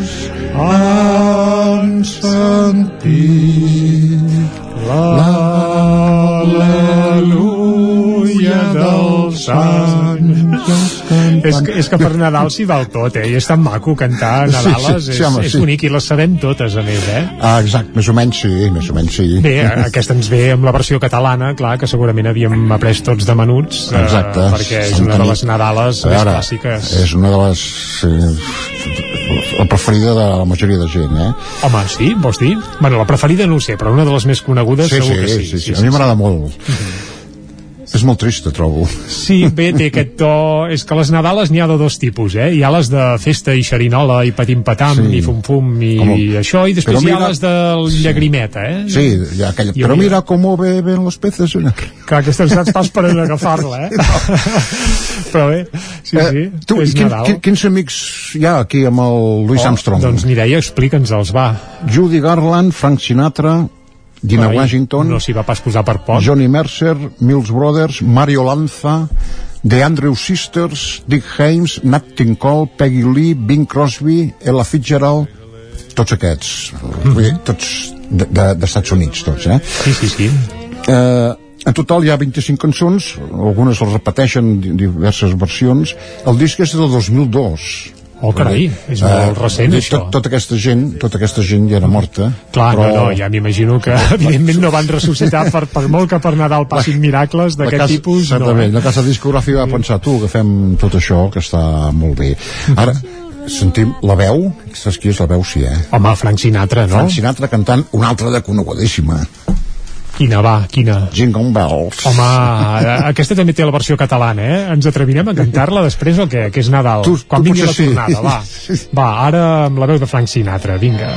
[SPEAKER 39] han sentit l'aleluia dels
[SPEAKER 3] És que, és que per Nadal s'hi val tot, eh? I és tan maco cantar
[SPEAKER 39] Sí, sí,
[SPEAKER 3] Nadales,
[SPEAKER 39] sí,
[SPEAKER 3] és,
[SPEAKER 39] home,
[SPEAKER 3] és
[SPEAKER 39] sí.
[SPEAKER 3] bonic i les sabem totes, a més, eh?
[SPEAKER 39] Ah, exacte, més o menys sí, més o menys sí.
[SPEAKER 3] Bé, aquesta ens ve amb la versió catalana, clar, que segurament havíem après tots de menuts, eh,
[SPEAKER 39] Exacte.
[SPEAKER 3] perquè és una de les Nadales
[SPEAKER 39] A
[SPEAKER 3] més
[SPEAKER 39] veure,
[SPEAKER 3] clàssiques.
[SPEAKER 39] És una de les... Eh, la preferida de la majoria de gent, eh?
[SPEAKER 3] Home, sí, vols dir? Bueno, la preferida no ho sé, però una de les més conegudes
[SPEAKER 39] Sí,
[SPEAKER 3] segur
[SPEAKER 39] sí,
[SPEAKER 3] que sí.
[SPEAKER 39] sí, sí, a mi m'agrada molt. És molt trista, trobo.
[SPEAKER 3] Sí, bé, té aquest to... És que les Nadales n'hi ha de dos tipus, eh? Hi ha les de festa i xerinola i patim-patam
[SPEAKER 39] Sí.
[SPEAKER 3] i fum-fum i
[SPEAKER 39] Com-
[SPEAKER 3] això, i després
[SPEAKER 39] Però
[SPEAKER 3] hi ha
[SPEAKER 39] mira-
[SPEAKER 3] les del llagrimeta, eh?
[SPEAKER 39] Sí, hi ha aquella...
[SPEAKER 3] I
[SPEAKER 39] Però mira com beben los peces.
[SPEAKER 3] Clar, aquesta ens pas per agafar-la, eh? Però bé, sí, sí,
[SPEAKER 39] Tu,
[SPEAKER 3] és
[SPEAKER 39] quin,
[SPEAKER 3] Nadal.
[SPEAKER 39] quin, quins amics hi ha aquí amb el Louis
[SPEAKER 3] Oh,
[SPEAKER 39] Armstrong?
[SPEAKER 3] Doncs Mireia, explica'ns-els, va.
[SPEAKER 39] Judy Garland, Frank Sinatra, Dina
[SPEAKER 3] Carai,
[SPEAKER 39] Washington,
[SPEAKER 3] No s'hi va pas posar per poc.
[SPEAKER 39] Johnny Mercer, Mills Brothers, Mario Lanza, The Andrew Sisters, Dick Haymes, Nat King Cole, Peggy Lee, Bing Crosby, Ella Fitzgerald, tots aquests, vull dir, tots de- de- d'Estats Units, tots, eh?
[SPEAKER 3] Sí, sí, sí.
[SPEAKER 39] Eh, en total hi ha 25 cançons, algunes les repeteixen en diverses versions. El disc és del 2002.
[SPEAKER 3] Oh, carai, és molt recent, això.
[SPEAKER 39] Tot, tota aquesta gent, tota aquesta gent ja era morta.
[SPEAKER 3] Clar, no, no, ja m'imagino que evidentment no van ressuscitar per, per molt que per Nadal passin miracles
[SPEAKER 39] La
[SPEAKER 3] d'aquest
[SPEAKER 39] casa-
[SPEAKER 3] tipus, no.
[SPEAKER 39] Certament, la casa discogràfica va pensar, tu, agafem tot això, que està molt bé. Ara, sentim la veu, saps qui és la veu, sí, eh?
[SPEAKER 3] Home, Frank Sinatra, no?
[SPEAKER 39] Frank Sinatra cantant una altra de conegudíssima.
[SPEAKER 3] Quina va, quina?
[SPEAKER 39] Jingle Bells.
[SPEAKER 3] Home, eh, aquesta també té la versió catalana, eh? Ens atrevirem a cantar-la després o què? Que és Nadal.
[SPEAKER 39] Tu-
[SPEAKER 3] Quan
[SPEAKER 39] tu
[SPEAKER 3] vingui la
[SPEAKER 39] potser sí.
[SPEAKER 3] tornada, va. Va, ara amb la veu de Frank Sinatra, vinga.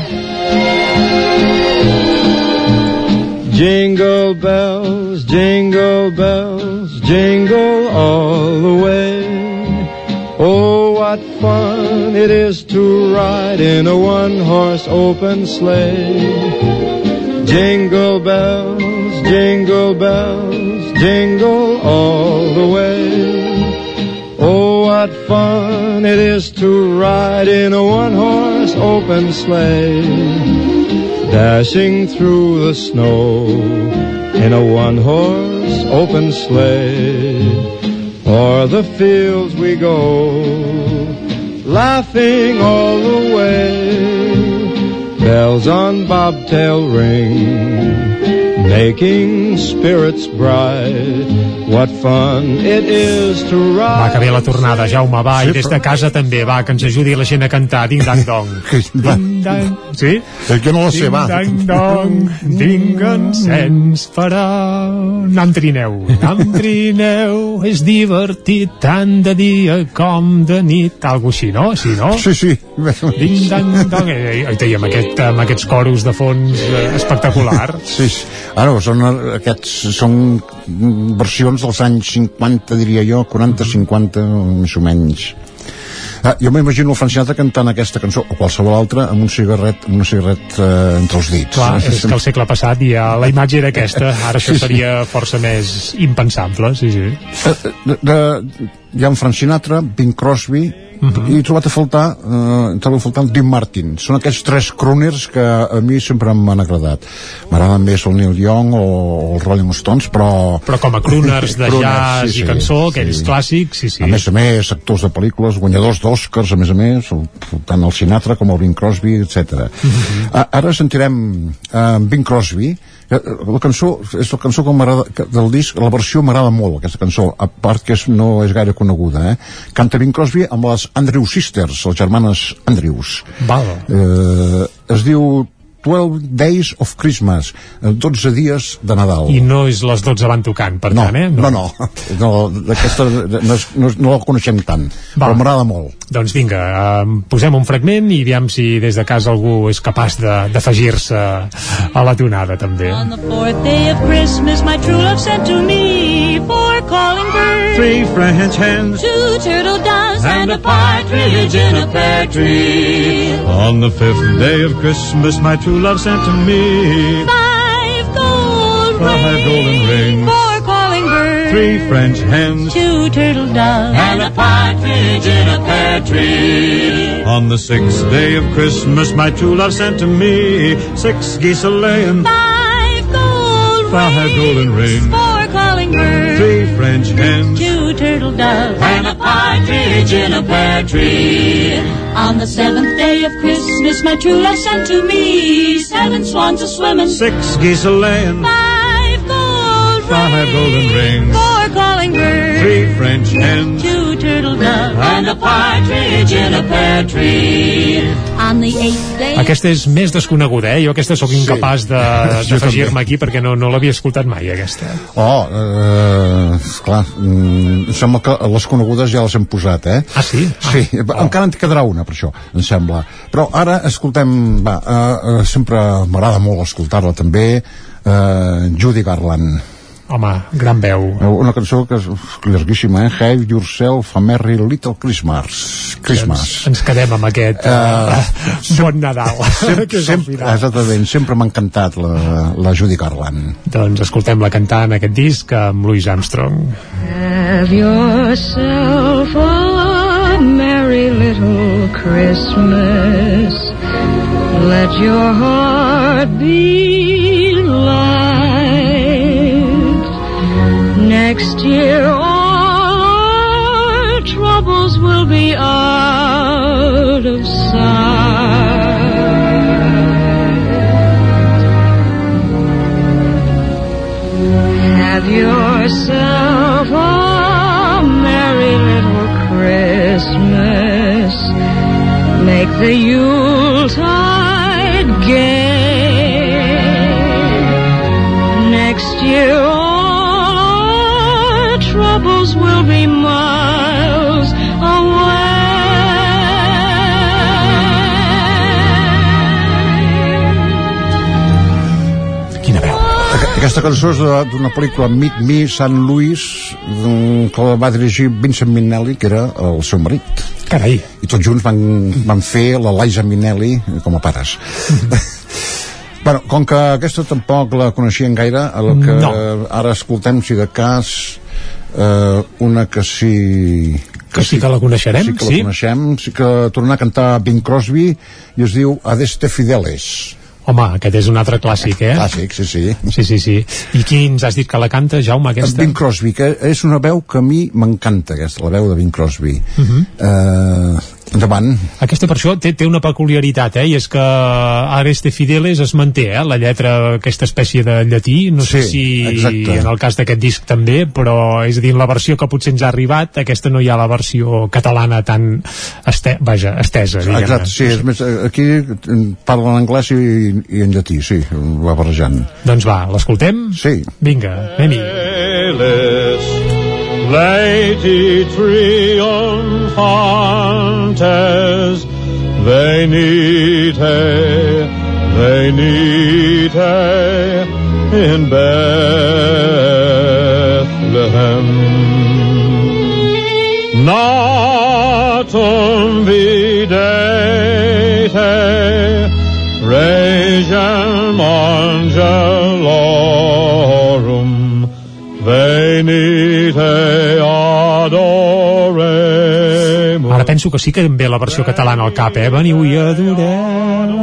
[SPEAKER 41] Jingle bells, jingle bells, jingle all the way. Oh, what fun it is to ride in a one-horse open sleigh. Jingle bells, jingle bells, jingle all the way. Oh, what fun it is to ride in a one-horse open sleigh dashing through the snow in a one-horse open sleigh. O'er the fields we go, laughing all the way. Bells on bobtail ring, making spirits bright. What fun it is to
[SPEAKER 3] Va,
[SPEAKER 41] ride.
[SPEAKER 3] que bé la tornada, Jaume, va,
[SPEAKER 39] Sí,
[SPEAKER 3] i des de
[SPEAKER 39] però-
[SPEAKER 3] casa també, va, que ens ajudi la gent a cantar, ding dang dong.
[SPEAKER 39] Va.
[SPEAKER 3] Ding dang, sí?
[SPEAKER 39] És que no la sé, va.
[SPEAKER 3] Ding dang dong, ding encens farà... Nam trineu, nam trineu, és divertit tant de dia com de nit, algo així, no? Sí, no?
[SPEAKER 39] Sí, sí.
[SPEAKER 3] Ding dang eh, eh, i amb, aquest, amb aquests coros de fons eh, espectacular.
[SPEAKER 39] Sí, sí. Ara, són, eh, aquests són versions dels anys 50, diria jo, 40-50, més o menys. Ah, jo m'imagino el Frank Sinatra cantant aquesta cançó o qualsevol altra amb un cigarret amb una cigarret eh, entre els dits
[SPEAKER 3] Clar, és que al segle passat ja la imatge era aquesta, ara això
[SPEAKER 39] Sí, sí.
[SPEAKER 3] seria força més impensable, sí, sí.
[SPEAKER 39] Eh, de, de, hi ha en Frank Sinatra, Bing Crosby i he trobat a faltar eh, he trobat a faltar el Dean Martin són aquests tres crooners que a mi sempre m'han agradat m'agraden més el Neil Young o, els Rolling Stones però,
[SPEAKER 3] Però com a crooners de
[SPEAKER 39] Crooners,
[SPEAKER 3] jazz
[SPEAKER 39] sí,
[SPEAKER 3] i
[SPEAKER 39] sí,
[SPEAKER 3] cançó, aquells
[SPEAKER 39] sí.
[SPEAKER 3] clàssics, sí, sí.
[SPEAKER 39] a més a més, actors de pel·lícules, guanyadors d'Oscars, a més a més, el- tant el Sinatra com el Bing Crosby, etc.
[SPEAKER 3] Mhm.
[SPEAKER 39] Ara sentirem uh, Bing Crosby, eh, la cançó és la cançó que m'agrada del disc, la versió m'agrada molt, aquesta cançó, a part que és, no és gaire coneguda, eh? Canta Bing Crosby amb les Andrew Sisters, les germanes Andrews.
[SPEAKER 3] Val.
[SPEAKER 39] Eh, es diu 12 Days of Christmas, eh, 12 dies de Nadal.
[SPEAKER 3] I no és les 12 van tocant, per
[SPEAKER 39] no,
[SPEAKER 3] tant, eh?
[SPEAKER 39] No, no, no, no, no, és- no la coneixem tant,
[SPEAKER 3] Va.
[SPEAKER 39] però m'agrada molt.
[SPEAKER 3] Doncs vinga, eh, posem un fragment i aviam si des de casa algú és capaç de- d'afegir-se a la tonada, també.
[SPEAKER 40] On the fourth day of Christmas, my true love sent to me four calling birds,
[SPEAKER 41] Three French hens
[SPEAKER 40] two turtle doves, and a partridge in a pear tree.
[SPEAKER 41] On the fifth day of Christmas, my true love sent to me
[SPEAKER 40] Five gold
[SPEAKER 41] five golden rings, three French hens,
[SPEAKER 40] two turtle doves, and a partridge in a pear tree.
[SPEAKER 41] On the sixth day of Christmas, my true love sent to me six geese a laying,
[SPEAKER 40] Five gold
[SPEAKER 41] five golden rings,
[SPEAKER 40] four calling birds,
[SPEAKER 41] three French hens,
[SPEAKER 40] two turtle doves, and a partridge in a pear tree. On the seventh day of Christmas, my true love sent to me seven swans a swimming,
[SPEAKER 41] six geese a laying,
[SPEAKER 40] five
[SPEAKER 41] five golden rings,
[SPEAKER 40] four calling birds,
[SPEAKER 41] three French hens,
[SPEAKER 40] two turtle doves, and a partridge in a pear tree. On the eighth day.
[SPEAKER 3] Aquesta és més desconeguda, eh? Jo aquesta sóc incapaç de-
[SPEAKER 39] Jo
[SPEAKER 3] d'afegir-me aquí perquè no, no l'havia escoltat mai, aquesta.
[SPEAKER 39] Oh, eh, esclar, mm, sembla que les conegudes ja les hem posat, eh?
[SPEAKER 3] Ah, sí?
[SPEAKER 39] Sí, encara en quedarà una, per això, em sembla. Però ara, escoltem, va, eh, eh, sempre m'agrada molt escoltar-la també, eh, Judy Garland.
[SPEAKER 3] Home, gran veu.
[SPEAKER 39] Una cançó que és llarguíssima, eh? Have Yourself a Merry Little Christmas. Christmas.
[SPEAKER 3] Ens, ens quedem amb aquest uh, bon Nadal.
[SPEAKER 39] Sempre,
[SPEAKER 3] que és
[SPEAKER 39] sempre, exactament, sempre m'ha encantat la, la Judy Garland.
[SPEAKER 3] Doncs escoltem-la cantar en aquest disc amb Louis Armstrong.
[SPEAKER 40] Have yourself a merry little Christmas. Let your heart be Next year all our troubles will be out of sight. Have yourself a merry little Christmas. Make the Yuletide gay. Next year
[SPEAKER 39] Aquesta cançó és d'una pel·lícula Meet Me, St. Louis, que la va dirigir Vincent Minnelli, que era el seu marit.
[SPEAKER 3] Carai.
[SPEAKER 39] I tots junts van, van fer la Liza Minnelli com a pares. bueno, com que aquesta tampoc la coneixien gaire, el que
[SPEAKER 3] No.
[SPEAKER 39] ara escoltem, si de cas, eh, una que sí...
[SPEAKER 3] Que sí que la coneixerem,
[SPEAKER 39] sí que
[SPEAKER 3] sí.
[SPEAKER 39] la coneixem, sí que torna a cantar Bing Crosby i es diu Adeste Fideles.
[SPEAKER 3] Home, aquest és un altre clàssic, eh?
[SPEAKER 39] Clàssic, sí, sí.
[SPEAKER 3] Sí, sí, sí. I qui ens has dit que la canta, Jaume, aquesta?
[SPEAKER 39] Bing Crosby, que és una veu que a mi m'encanta, aquesta, la veu de Bing Crosby.
[SPEAKER 3] Uh -huh.
[SPEAKER 39] eh, endavant.
[SPEAKER 3] Aquesta per això té, té una peculiaritat, eh? I és que Areste Fideles es manté, eh? La lletra, aquesta espècie de llatí, no sé
[SPEAKER 39] Sí,
[SPEAKER 3] si
[SPEAKER 39] exacte.
[SPEAKER 3] en el cas d'aquest disc també, però és a dir, la versió que potser ens ha arribat, aquesta no hi ha la versió catalana tan este, vaja, estesa, diguem-ne.
[SPEAKER 39] Exacte, sí, és més, aquí parlen anglès i, i en llatí, sí, va barrejant.
[SPEAKER 3] Doncs va, l'escoltem?
[SPEAKER 39] Sí.
[SPEAKER 3] Vinga, anem-hi.
[SPEAKER 41] Lady triumphantes, venite, venite in Bethlehem. Natum videte, regem angelorum, venite.
[SPEAKER 3] Ara penso que sí que em ve la versió catalana al cap, eh? Veniu i adoreu...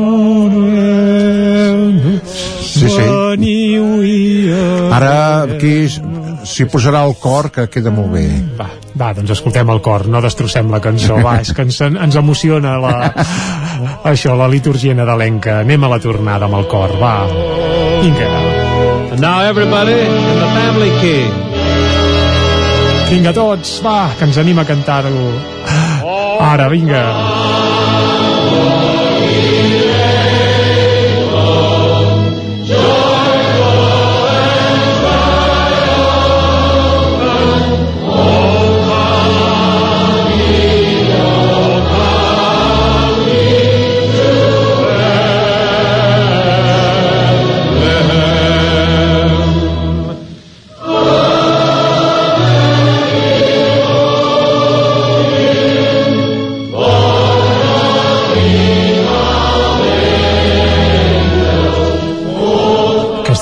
[SPEAKER 39] Sí, sí.
[SPEAKER 3] Veniu i adoreu...
[SPEAKER 39] Ara aquí s'hi posarà el cor, que queda molt bé.
[SPEAKER 3] Va, va, doncs escoltem el cor, no destrossem la cançó, va, és que ens, ens emociona la, això, la liturgia nadalenca. Anem a la tornada amb el cor, va. Vinga.
[SPEAKER 41] And now everybody in the family key.
[SPEAKER 3] Vinga tots, va, que ens anima a cantar-ho. Ara, vinga.
[SPEAKER 40] Bethlehem.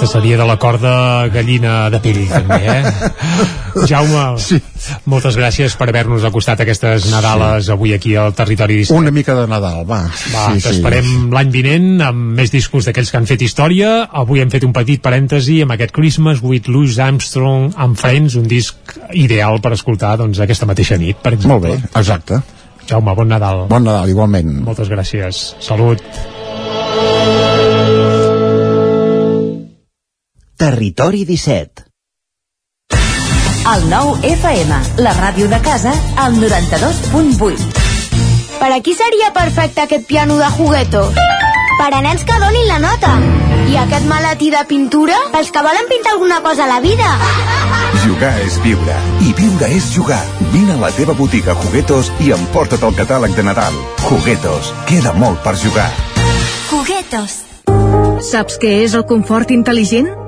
[SPEAKER 3] Passaria de la corda gallina de pell, també, eh? Jaume, sí. moltes gràcies per haver-nos acostat aquestes Nadales sí. avui aquí al Territori 17.
[SPEAKER 39] Una mica de Nadal, va.
[SPEAKER 3] Va,
[SPEAKER 39] sí,
[SPEAKER 3] t'esperem sí. l'any vinent amb més discos d'aquells que han fet història. Avui hem fet un petit parèntesi amb aquest Christmas with Louis Armstrong and Friends, un disc ideal per escoltar doncs, aquesta mateixa nit, per exemple.
[SPEAKER 39] Molt bé, exacte.
[SPEAKER 3] Jaume, bon Nadal.
[SPEAKER 39] Bon Nadal, igualment.
[SPEAKER 3] Moltes gràcies. Salut.
[SPEAKER 23] Territori 17
[SPEAKER 10] El nou FM, la ràdio de casa, al 92.8.
[SPEAKER 42] Per a qui seria perfecte aquest piano de juguetos? Per a nens que donin la nota. I aquest maletí de pintura? Pels que volen pintar alguna cosa a la vida.
[SPEAKER 43] Jugar és viure, i viure és jugar. Vine a la teva botiga Juguetos i emporta't el catàleg de Nadal. Juguetos, queda molt per jugar.
[SPEAKER 42] Juguetos.
[SPEAKER 44] Saps què és el confort intel·ligent?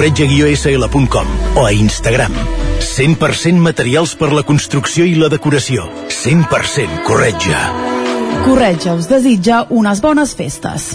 [SPEAKER 45] corretja-sl.com o a Instagram. 100% materials per la construcció i la decoració. 100% corretja.
[SPEAKER 46] Corretja us desitja unes bones festes.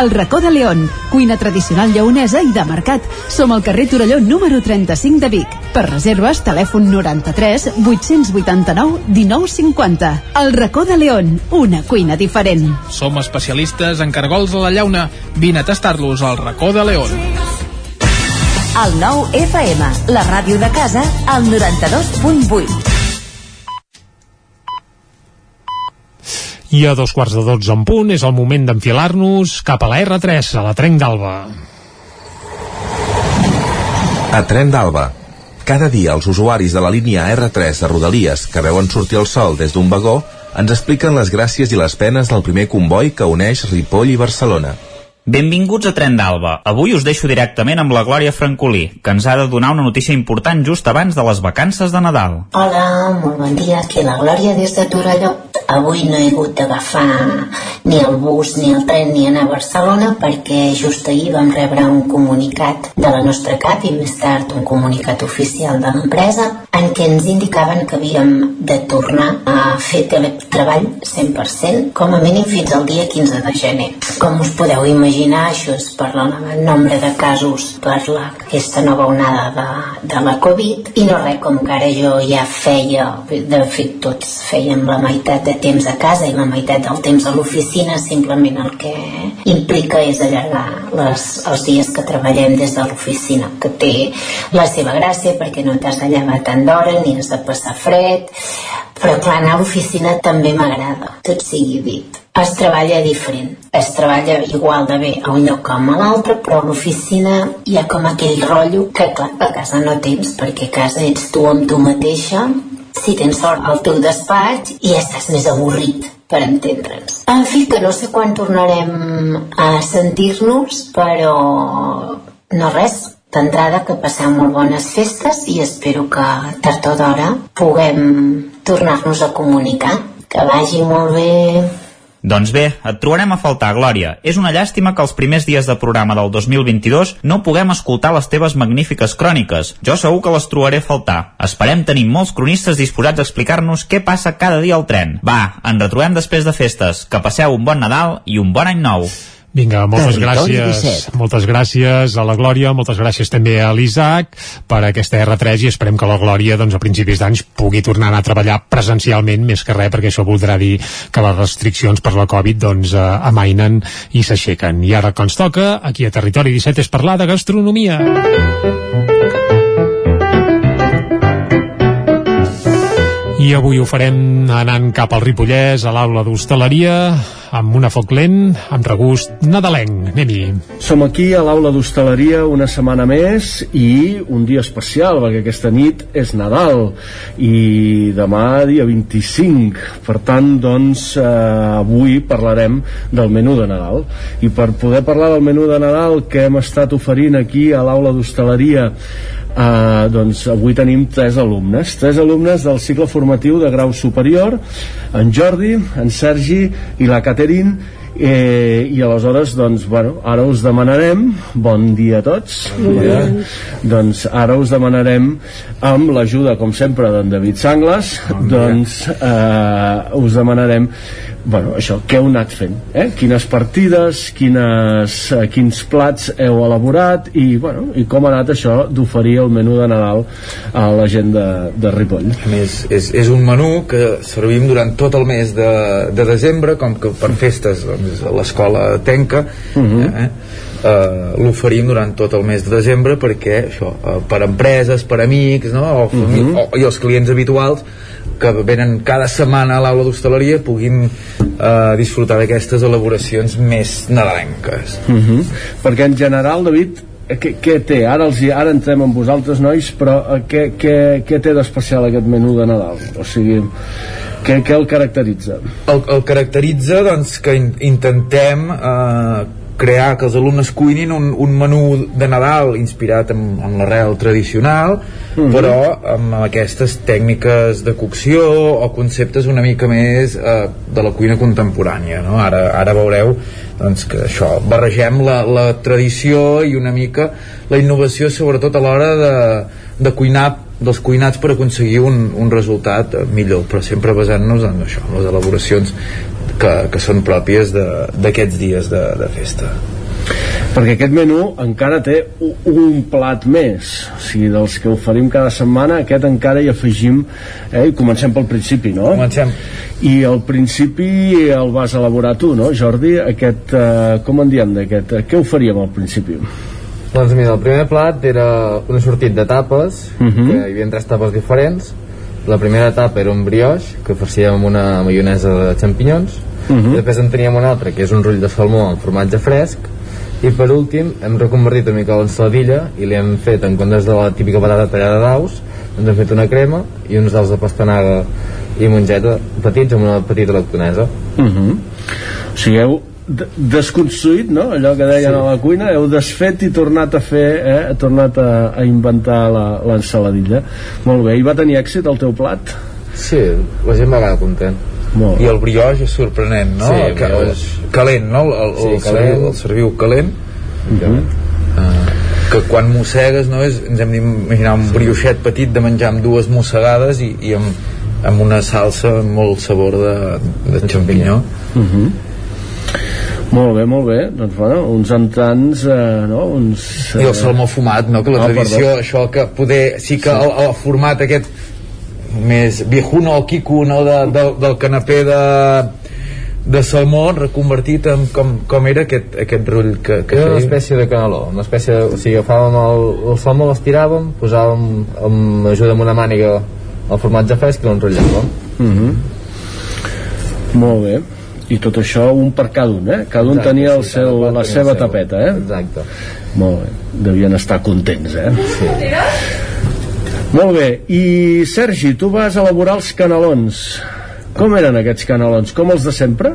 [SPEAKER 46] El racó de León, cuina tradicional lleonesa i de mercat. Som al carrer Torelló número 35 de Vic. Per reserves, telèfon 93 889 1950. El racó de León, una cuina diferent.
[SPEAKER 47] Som especialistes en cargols a la llauna. Vine a tastar-los al racó de León.
[SPEAKER 10] El nou FM, la ràdio de casa, al 92.8.
[SPEAKER 3] I a dos quarts de dotze en punt és el moment d'enfilar-nos cap a la R3, a la Trenc d'Alba.
[SPEAKER 48] A Tren d'Alba. Cada dia els usuaris de la línia R3 de Rodalies que veuen sortir el sol des d'un vagó ens expliquen les gràcies i les penes del primer comboi que uneix Ripoll i Barcelona.
[SPEAKER 7] Benvinguts a Tren d'Alba. Avui us deixo directament amb la Glòria Francolí, que ens ha de donar una notícia important just abans de les vacances de Nadal.
[SPEAKER 49] Hola, molt bon dia, aquí la Glòria des de Torelló. Avui no he hagut d'agafar ni el bus ni el tren ni anar a Barcelona perquè just ahir vam rebre un comunicat de la nostra CAP i més tard un comunicat oficial de l'empresa en què ens indicaven que havíem de tornar a fer teletreball 100% com a mínim fins al dia 15 de gener. Com us podeu imaginar, això és per l'elevat nombre de casos per la, aquesta nova onada de, de la Covid. I no res, com que ara jo ja feia, de fet tots fèiem la meitat de temps a casa i la meitat del temps a l'oficina simplement el que implica és allargar les, els dies que treballem des de l'oficina que té la seva gràcia perquè no t'has de llevar tant d'hora ni has de passar fred però clar, anar a l'oficina també m'agrada tot sigui dit es treballa diferent, es treballa igual de bé a un lloc com a l'altre però a l'oficina hi ha com aquell rotllo que clar, a casa no tens perquè a casa ets tu amb tu mateixa si tens sort al teu despatx i estàs més avorrit per entendre'ns. En fi, que no sé quan tornarem a sentir-nos, però no res, d'entrada que passeu molt bones festes i espero que tard o d'hora puguem tornar-nos a comunicar. Que vagi molt bé.
[SPEAKER 7] Doncs bé, et trobarem a faltar, Glòria. És una llàstima que els primers dies de programa del 2022 no puguem escoltar les teves magnífiques cròniques. Jo segur que les trobaré a faltar. Esperem tenir molts cronistes disposats a explicar-nos què passa cada dia al tren. Va, ens retrobem després de festes. Que passeu un bon Nadal i un bon any nou.
[SPEAKER 3] Vinga, moltes
[SPEAKER 7] Territori
[SPEAKER 3] gràcies.
[SPEAKER 7] 17.
[SPEAKER 3] Moltes gràcies a la Glòria, moltes gràcies també a l'Isaac per aquesta R3 i esperem que la Glòria doncs, a principis d'anys pugui tornar a anar a treballar presencialment més que res perquè això voldrà dir que les restriccions per la Covid doncs, eh, amainen i s'aixequen. I ara que ens toca, aquí a Territori 17 és parlar de gastronomia. I avui ho farem anant cap al Ripollès, a l'aula d'hostaleria, amb una foc lent, amb regust nadalenc. Anem-hi.
[SPEAKER 50] Som aquí a l'aula d'hostaleria una setmana més i un dia especial perquè aquesta nit és Nadal i demà dia 25 per tant doncs eh, avui parlarem del menú de Nadal i per poder parlar del menú de Nadal que hem estat oferint aquí a l'aula d'hostaleria Uh, doncs avui tenim tres alumnes tres alumnes del cicle formatiu de grau superior en Jordi, en Sergi i la Caterin. Eh, i aleshores doncs bueno, ara us demanarem bon dia a tots. Bon dia. doncs ara us demanarem amb l'ajuda com sempre d'en David Sangles bon doncs eh, us demanarem bueno, això, què heu anat fent eh? quines partides quines, eh, quins plats heu elaborat i, bueno, i com ha anat això d'oferir el menú de Nadal a la gent de, de Ripoll
[SPEAKER 51] A més, és, és un menú que servim durant tot el mes de, de desembre, com que per festes doncs, l'escola tenca, uh -huh. eh? Uh, l'oferim durant tot el mes de desembre perquè això, uh, per empreses, per amics no? o, fami-
[SPEAKER 50] Mhm.
[SPEAKER 51] o, i els clients habituals que venen cada setmana a l'aula d'hostaleria puguin uh, disfrutar d'aquestes elaboracions més nadalenques
[SPEAKER 50] Uh -huh. perquè en general, David eh, què, què té? Ara, els, ara entrem amb vosaltres nois però eh, què, què, què té d'especial aquest menú de Nadal? O sigui, què, què el caracteritza?
[SPEAKER 51] el, el caracteritza doncs, que in, intentem eh, crear que els alumnes cuinin un, un menú de Nadal inspirat en, en l'arrel tradicional
[SPEAKER 50] Mhm.
[SPEAKER 51] però amb aquestes tècniques de cocció o conceptes una mica més eh, de la cuina contemporània no? ara, ara veureu doncs, que això, barregem la, la tradició i una mica la innovació sobretot a l'hora de, de cuinar dels cuinats per aconseguir un, un resultat millor, però sempre basant-nos en això, en les elaboracions que, que són pròpies de- d'aquests dies de, de festa.
[SPEAKER 50] perquè aquest menú encara té un plat més o sigui, dels que oferim cada setmana aquest encara hi afegim eh, i comencem pel principi, no?
[SPEAKER 51] Comencem.
[SPEAKER 50] i al principi el vas elaborar tu, no, Jordi? Aquest, eh, com en diem d'aquest? Eh, Què oferíem al principi?
[SPEAKER 52] Doncs mira, el primer plat era un sortit de tapes,
[SPEAKER 50] Mhm.
[SPEAKER 52] que hi havia tres tapes diferents. La primera etapa era un brioix, que farcíem amb una maionesa de xampinyons.
[SPEAKER 50] Mhm.
[SPEAKER 52] Després en teníem un altre, que és un rull de salmó amb formatge fresc. I per últim hem reconvertit una mica l'ensaladilla i li hem fet, en comptes de la típica patata tallada d'aus, ens hem fet una crema i uns daus de pastanaga i mongeta petits amb una petita lactonesa.
[SPEAKER 50] Uh -huh. O sigui, heu desconstruït, no? Allò que deien
[SPEAKER 52] Sí.
[SPEAKER 50] a la cuina, heu desfet i tornat a fer, eh? tornat a, a inventar la- l'ensaladilla. Molt bé, i va tenir èxit el teu plat?
[SPEAKER 52] Sí, la gent va quedar content.
[SPEAKER 50] Molt
[SPEAKER 51] I el brioix és sorprenent, no?
[SPEAKER 52] Sí,
[SPEAKER 51] el,
[SPEAKER 52] el
[SPEAKER 51] calent, no? El, el,
[SPEAKER 52] Sí,
[SPEAKER 51] el,
[SPEAKER 52] calent.
[SPEAKER 51] serviu, el serviu calent. Uh, que quan mossegues, no? És, ens hem d'imaginar un brioixet petit de menjar amb dues mossegades i, i amb, amb una salsa amb molt sabor de, de xampinyó.
[SPEAKER 50] Uh -huh. Molt bé, molt bé. Doncs, bueno, uns entrants, eh, no? Uns,
[SPEAKER 51] I el salmó fumat, no? Que la
[SPEAKER 50] Ah,
[SPEAKER 51] tradició,
[SPEAKER 50] perdó.
[SPEAKER 51] això que poder... Sí que el, el format aquest més viejuno o quico, no? De, de, del canapé de de salmó reconvertit en com, com era aquest, aquest rull que, que
[SPEAKER 52] Era una espècie de caneló, una espècie de, o sigui, agafàvem el, el salmó, l'estiràvem, posàvem amb ajuda amb una màniga el formatge fresc i l'enrotllàvem.
[SPEAKER 50] Uh -huh. Molt bé. I tot això un per cada un, eh? Cada un
[SPEAKER 52] Exacte,
[SPEAKER 50] tenia el
[SPEAKER 52] sí,
[SPEAKER 50] seu, la seva
[SPEAKER 52] seu.
[SPEAKER 50] tapeta, eh?
[SPEAKER 52] Exacte.
[SPEAKER 50] Molt bé. Devien estar contents, eh?
[SPEAKER 52] Sí.
[SPEAKER 50] Molt bé, i Sergi, tu vas elaborar els canelons. Com eren aquests canelons? Com els de sempre?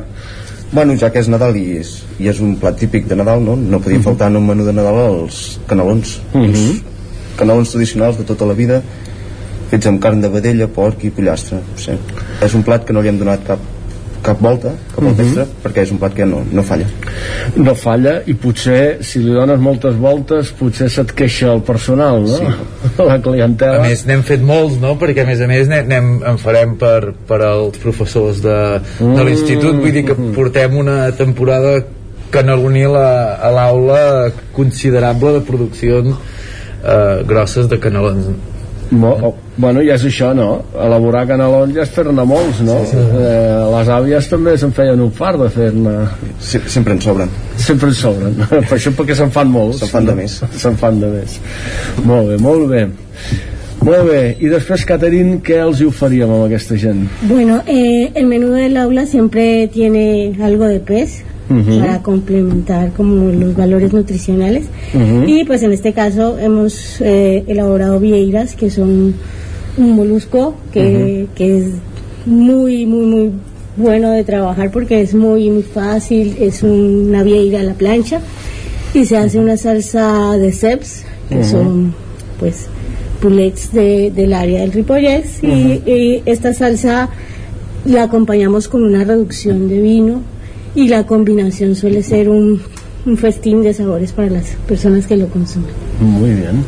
[SPEAKER 53] Bueno, ja que és Nadal i és, i és un plat típic de Nadal, no? No podia faltar en un menú de Nadal els canelons.
[SPEAKER 50] Mhm.
[SPEAKER 53] Els canelons tradicionals de tota la vida, fets amb carn de vedella, porc i pollastre. Sí. És un plat que no li hem donat cap cap volta, cap volta
[SPEAKER 50] Mhm.
[SPEAKER 53] extra, perquè és un plat que no, no falla.
[SPEAKER 50] No falla i potser, si li dones moltes voltes, potser se't queixa el personal, no?
[SPEAKER 51] Sí.
[SPEAKER 50] La clientela.
[SPEAKER 51] A més, n'hem fet molts, no? Perquè, a més a més, n'hem, en farem per, per als professors de, de
[SPEAKER 50] Mm.
[SPEAKER 51] l'institut. Vull dir que portem una temporada canelonil a, a l'aula considerable de produccions eh, grosses de canelons.
[SPEAKER 50] Mo, oh, bueno, ja és això, no? Elaborar canelons ja és fer-ne molts, no?
[SPEAKER 53] Sí, sí.
[SPEAKER 50] Eh, les àvies també se'n feien un fart de fer-ne...
[SPEAKER 53] Sí, sempre en sobren.
[SPEAKER 50] Sempre en sobren. per això perquè se'n fan molts.
[SPEAKER 53] Se'n fan de més.
[SPEAKER 50] Se'n fan de més. Molt bé, molt bé. Molt bé, i després, Caterin, què els hi oferíem amb aquesta gent?
[SPEAKER 54] Bueno, eh, el menú del aula siempre tiene algo de pez Para complementar como los valores nutricionales. Y pues en este caso hemos eh, elaborado vieiras, que son un molusco que, que es muy, muy, muy bueno de trabajar porque es muy, muy fácil, es una vieira a la plancha y se hace una salsa de ceps, que son pues pulets de- del área del Ripollès y, y esta salsa la acompañamos con una reducción de vino y la combinación suele ser un, un festín de sabores para las personas que lo consumen.
[SPEAKER 50] Muy bien.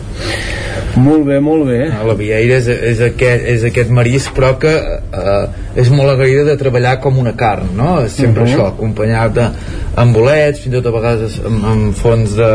[SPEAKER 50] Molt bé, molt bé.
[SPEAKER 51] Ah, La vieira és, és, aquest, és aquest marisc però que eh, és molt agraïda de treballar com una carn no? És sempre
[SPEAKER 50] Mhm.
[SPEAKER 51] això, acompanyat de, amb bolets, fins i tot a vegades amb, amb fons de,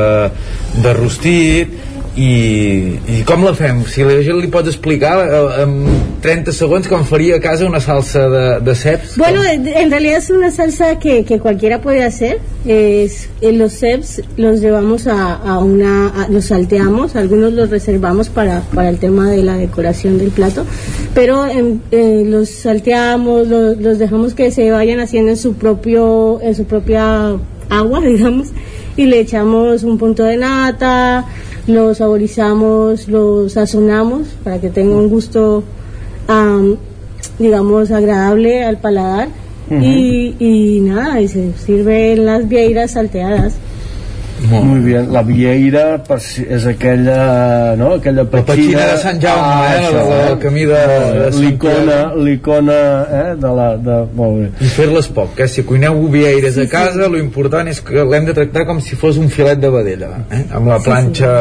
[SPEAKER 51] de rostit i, i com la fem? Si la gent li pots explicar eh, en 30 segons com faria a casa una salsa de, de ceps
[SPEAKER 54] Bueno, en realidad es una salsa que, que cualquiera puede hacer. Es, eh, los ceps los llevamos a, a una, los salteamos, algunos los reservamos para, para el tema de la decoración del plato, pero em, eh, los salteamos, los, los dejamos que se vayan haciendo en su propio, en su propia agua, digamos, y le echamos un punto de nata, lo saborizamos, lo sazonamos para que tenga un gusto am, digamos, agradable al paladar. Y, y nada, y se sirven las vieiras salteadas.
[SPEAKER 50] Muy bien, la vieira és aquella, no? aquella petxina...
[SPEAKER 51] petxina de Sant Jaume, eh?
[SPEAKER 50] això,
[SPEAKER 51] La- la- el camí de- de Sant
[SPEAKER 50] L'icona, l'icona, eh? De la, de, molt bé.
[SPEAKER 51] i fer-les poc, eh? si cuineu vieires a casa lo important és que l'hem de tractar com si fos un filet de vedella eh? amb la
[SPEAKER 54] Sí,
[SPEAKER 51] planxa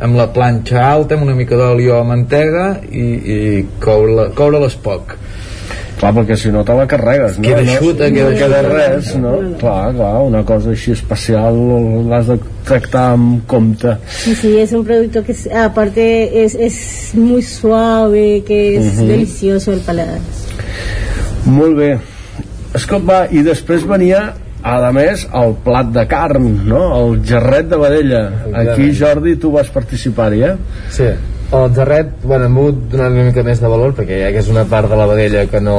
[SPEAKER 51] amb la planxa alta, amb una mica d'oli o mantega i, i coure-les coure poc
[SPEAKER 50] Clar, perquè si no te la carregues, no?
[SPEAKER 51] Queda
[SPEAKER 50] no,
[SPEAKER 51] eixuta,
[SPEAKER 50] no
[SPEAKER 51] queda
[SPEAKER 50] queda
[SPEAKER 51] eixuta.
[SPEAKER 50] res, no? Clar, clar, una cosa així especial l'has de tractar amb compte.
[SPEAKER 54] Sí, sí, es un producto que es- aparte es, es muy suave, que es
[SPEAKER 50] Ujú.
[SPEAKER 54] delicioso al paladar.
[SPEAKER 50] Molt bé. Escolta, va, i després venia a més el plat de carn no? el gerret de vedella aquí Jordi tu vas participar-hi eh?
[SPEAKER 52] Sí, el gerret, bueno, hem volgut donar una mica més de valor perquè ja que és una part de la vedella que no,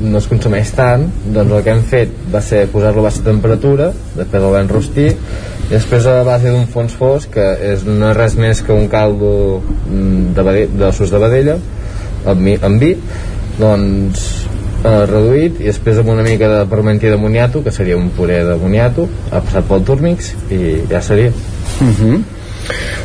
[SPEAKER 52] no es consumeix tant, doncs el que hem fet va ser posar-lo a baixa temperatura, després el vam rostir, i després a base d'un fons fosc, que és, no és res més que un caldo mm, de, vede- d'ossos de vedella, amb, amb vi, doncs eh, reduït i després amb una mica de parmentí de moniato que seria un puré de moniato passat pel turmix i ja seria.
[SPEAKER 50] Uh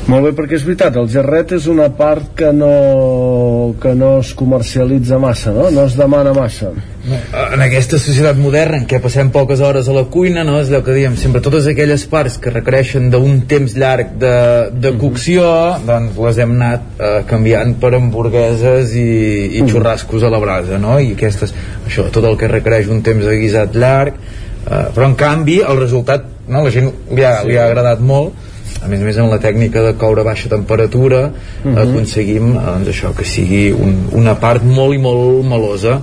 [SPEAKER 50] Molt bé, perquè és veritat, el gerret és una part que no, que no es comercialitza massa, no? No es demana massa.
[SPEAKER 51] en aquesta societat moderna en què passem poques hores a la cuina no? és allò que diem, sempre totes aquelles parts que requereixen d'un temps llarg de, de cocció doncs les hem anat eh, canviant per hamburgueses i, i xurrascos a la brasa no? i aquestes, això, tot el que requereix un temps de guisat llarg eh, però en canvi el resultat no? la gent li ha,
[SPEAKER 50] Sí.
[SPEAKER 51] li ha agradat molt a més a més amb la tècnica de coure a baixa temperatura
[SPEAKER 50] Mhm.
[SPEAKER 51] aconseguim eh, doncs això que sigui un, una part molt i molt melosa